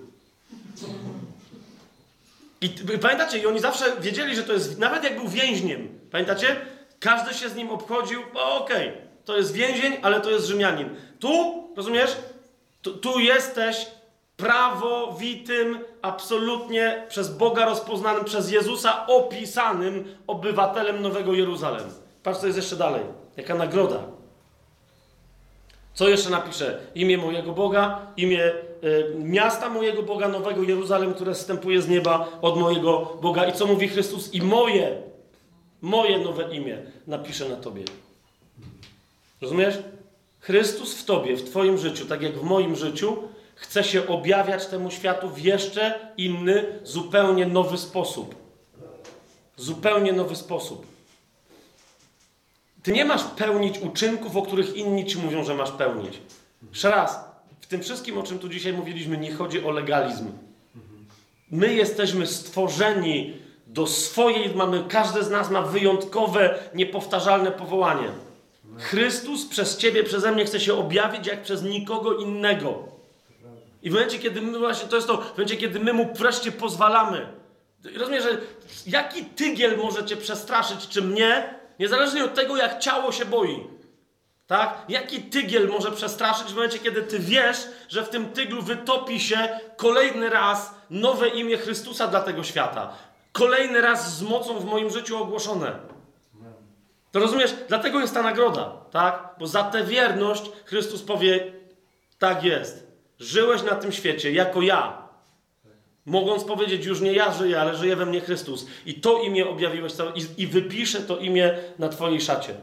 I pamiętacie, i oni zawsze wiedzieli, że to jest, nawet jak był więźniem, pamiętacie? Każdy się z nim obchodził, okej, to jest więzień, ale to jest Rzymianin. Tu, rozumiesz? Tu, tu jesteś prawowitym, absolutnie przez Boga rozpoznanym, przez Jezusa opisanym obywatelem Nowego Jeruzalem. Patrz, co jest jeszcze dalej. Jaka nagroda. Co jeszcze napiszę? Imię mojego Boga, imię miasta mojego Boga, Nowego Jeruzalem, które zstępuje z nieba od mojego Boga. I co mówi Chrystus? I moje, moje nowe imię napiszę na tobie. Rozumiesz? Chrystus w tobie, w twoim życiu, tak jak w moim życiu, chce się objawiać temu światu w jeszcze inny, zupełnie nowy sposób. Zupełnie nowy sposób. Ty nie masz pełnić uczynków, o których inni ci mówią, że masz pełnić. Jeszcze raz, w tym wszystkim, o czym tu dzisiaj mówiliśmy, nie chodzi o legalizm. My jesteśmy stworzeni do swojej, mamy, każdy z nas ma wyjątkowe, niepowtarzalne powołanie. Chrystus przez ciebie, przeze mnie chce się objawić jak przez nikogo innego. I w momencie, kiedy my właśnie, to jest to, w momencie, kiedy my mu wreszcie pozwalamy. Rozumiesz, że jaki tygiel może cię przestraszyć, czy mnie, niezależnie od tego, jak ciało się boi. Tak? Jaki tygiel może przestraszyć w momencie, kiedy ty wiesz, że w tym tyglu wytopi się kolejny raz nowe imię Chrystusa dla tego świata. Kolejny raz z mocą w moim życiu ogłoszone. To rozumiesz? Dlatego jest ta nagroda, tak? Bo za tę wierność Chrystus powie: Tak jest. Żyłeś na tym świecie jako ja. Mogąc powiedzieć, już nie ja żyję, ale żyje we mnie Chrystus. I to imię objawiłeś i, i wypiszę to imię na Twojej szacie.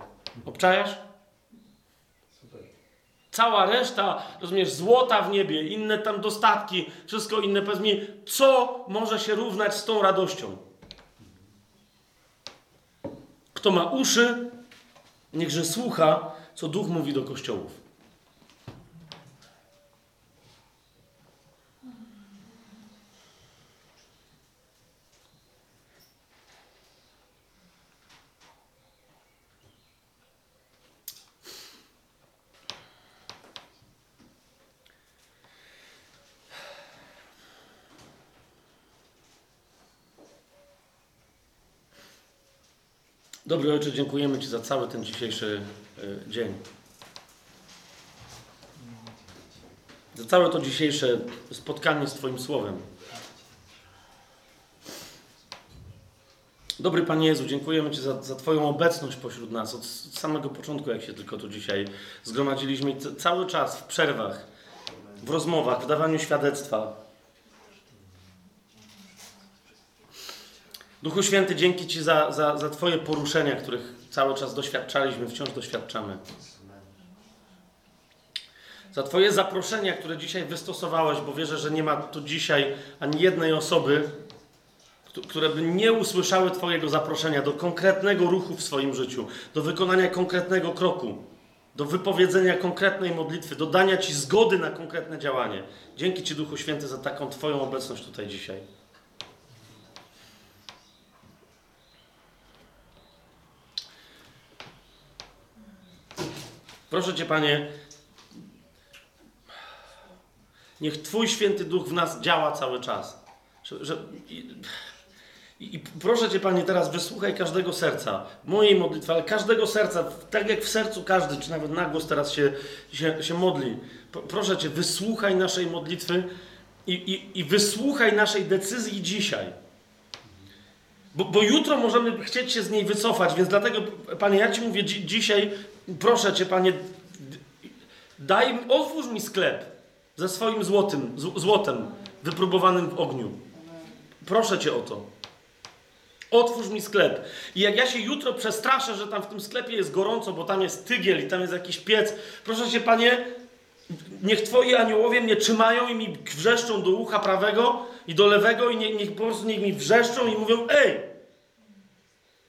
Obczajasz? Cała reszta, rozumiesz, złota w niebie, inne tam dostatki, wszystko inne, powiedz mi, co może się równać z tą radością? Kto ma uszy, niechże słucha, co Duch mówi do kościołów. Dobry Ojcze, dziękujemy Ci za cały ten dzisiejszy y, dzień. Za całe to dzisiejsze spotkanie z Twoim Słowem. Dobry Panie Jezu, dziękujemy Ci za, za Twoją obecność pośród nas od samego początku, jak się tylko tu dzisiaj zgromadziliśmy. Cały czas w przerwach, w rozmowach, w dawaniu świadectwa. Duchu Święty, dzięki Ci za, za, za Twoje poruszenia, których cały czas doświadczaliśmy, wciąż doświadczamy. Za Twoje zaproszenia, które dzisiaj wystosowałeś, bo wierzę, że nie ma tu dzisiaj ani jednej osoby, któ- które by nie usłyszały Twojego zaproszenia do konkretnego ruchu w swoim życiu, do wykonania konkretnego kroku, do wypowiedzenia konkretnej modlitwy, do dania Ci zgody na konkretne działanie. Dzięki Ci, Duchu Święty, za taką Twoją obecność tutaj dzisiaj. Proszę Cię, Panie, niech Twój święty duch w nas działa cały czas. Że, że, i, i, proszę Cię, Panie, teraz wysłuchaj każdego serca, mojej modlitwy, ale każdego serca, tak jak w sercu każdy, czy nawet na głos teraz się, się, się modli. Proszę Cię, wysłuchaj naszej modlitwy i, i, i wysłuchaj naszej decyzji dzisiaj. Bo, bo jutro możemy chcieć się z niej wycofać, więc dlatego, Panie, ja Ci mówię dzi- dzisiaj, proszę Cię, Panie, daj, otwórz mi sklep ze swoim złotym, złotem wypróbowanym w ogniu. Proszę Cię o to. Otwórz mi sklep. I jak ja się jutro przestraszę, że tam w tym sklepie jest gorąco, bo tam jest tygiel i tam jest jakiś piec, proszę Cię, Panie, Niech Twoi aniołowie mnie trzymają i mi wrzeszczą do ucha prawego i do lewego i niech, niech po prostu niech mi wrzeszczą i mówią, ej,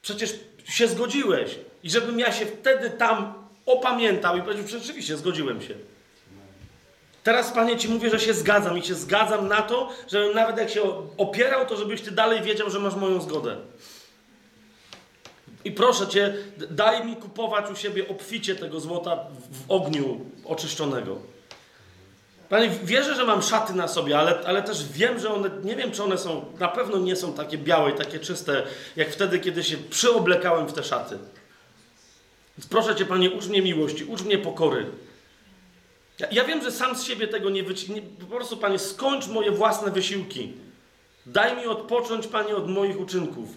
przecież się zgodziłeś. I żebym ja się wtedy tam opamiętał i powiedział, rzeczywiście zgodziłem się. Teraz, Panie, Ci mówię, że się zgadzam i się zgadzam na to, żebym nawet jak się opierał, to żebyś Ty dalej wiedział, że masz moją zgodę. I proszę Cię, daj mi kupować u siebie obficie tego złota w- w ogniu oczyszczonego. Panie, wierzę, że mam szaty na sobie, ale, ale też wiem, że one, nie wiem, czy one są, na pewno nie są takie białe i takie czyste, jak wtedy, kiedy się przyoblekałem w te szaty. Więc proszę Cię, Panie, ucz mnie miłości, ucz mnie pokory. Ja, ja wiem, że sam z siebie tego nie wyciągnę. Po prostu, Panie, skończ moje własne wysiłki. Daj mi odpocząć, Panie, od moich uczynków.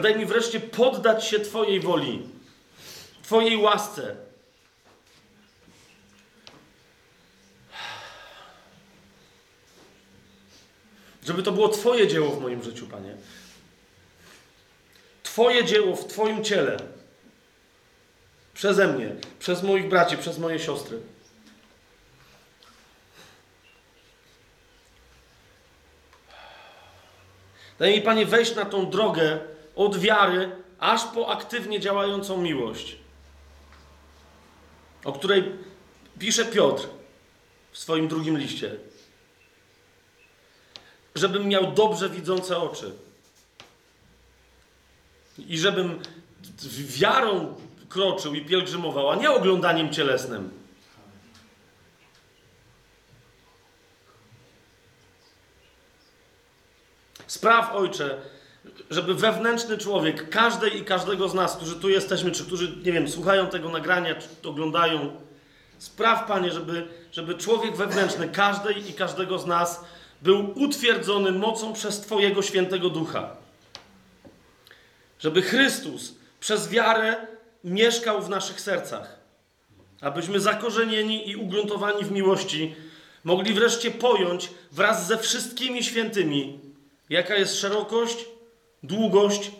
Daj mi wreszcie poddać się Twojej woli, Twojej łasce. Żeby to było Twoje dzieło w moim życiu, Panie. Twoje dzieło w Twoim ciele. Przeze mnie, przez moich braci, przez moje siostry. Daj mi, Panie, wejść na tą drogę od wiary aż po aktywnie działającą miłość, o której pisze Piotr w swoim drugim liście. Żebym miał dobrze widzące oczy. I żebym wiarą kroczył i pielgrzymował, a nie oglądaniem cielesnym. Spraw, Ojcze, żeby wewnętrzny człowiek, każdej i każdego z nas, którzy tu jesteśmy, czy którzy, nie wiem, słuchają tego nagrania, czy oglądają, spraw, Panie, żeby, żeby człowiek wewnętrzny, każdej i każdego z nas był utwierdzony mocą przez Twojego świętego ducha. Żeby Chrystus przez wiarę mieszkał w naszych sercach. Abyśmy zakorzenieni i ugruntowani w miłości mogli wreszcie pojąć wraz ze wszystkimi świętymi, jaka jest szerokość, długość,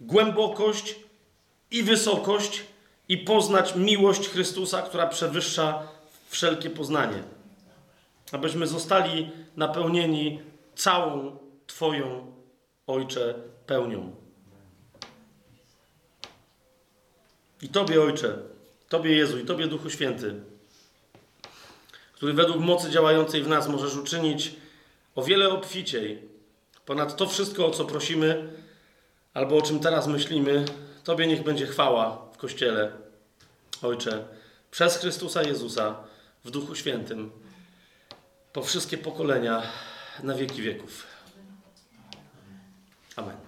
głębokość i wysokość i poznać miłość Chrystusa, która przewyższa wszelkie poznanie. Abyśmy zostali napełnieni całą Twoją, Ojcze, pełnią. I Tobie, Ojcze, Tobie, Jezu, i Tobie, Duchu Święty, który według mocy działającej w nas możesz uczynić o wiele obficiej ponad to wszystko, o co prosimy, albo o czym teraz myślimy, Tobie niech będzie chwała w Kościele, Ojcze, przez Chrystusa Jezusa, w Duchu Świętym, po wszystkie pokolenia, na wieki wieków. Amen.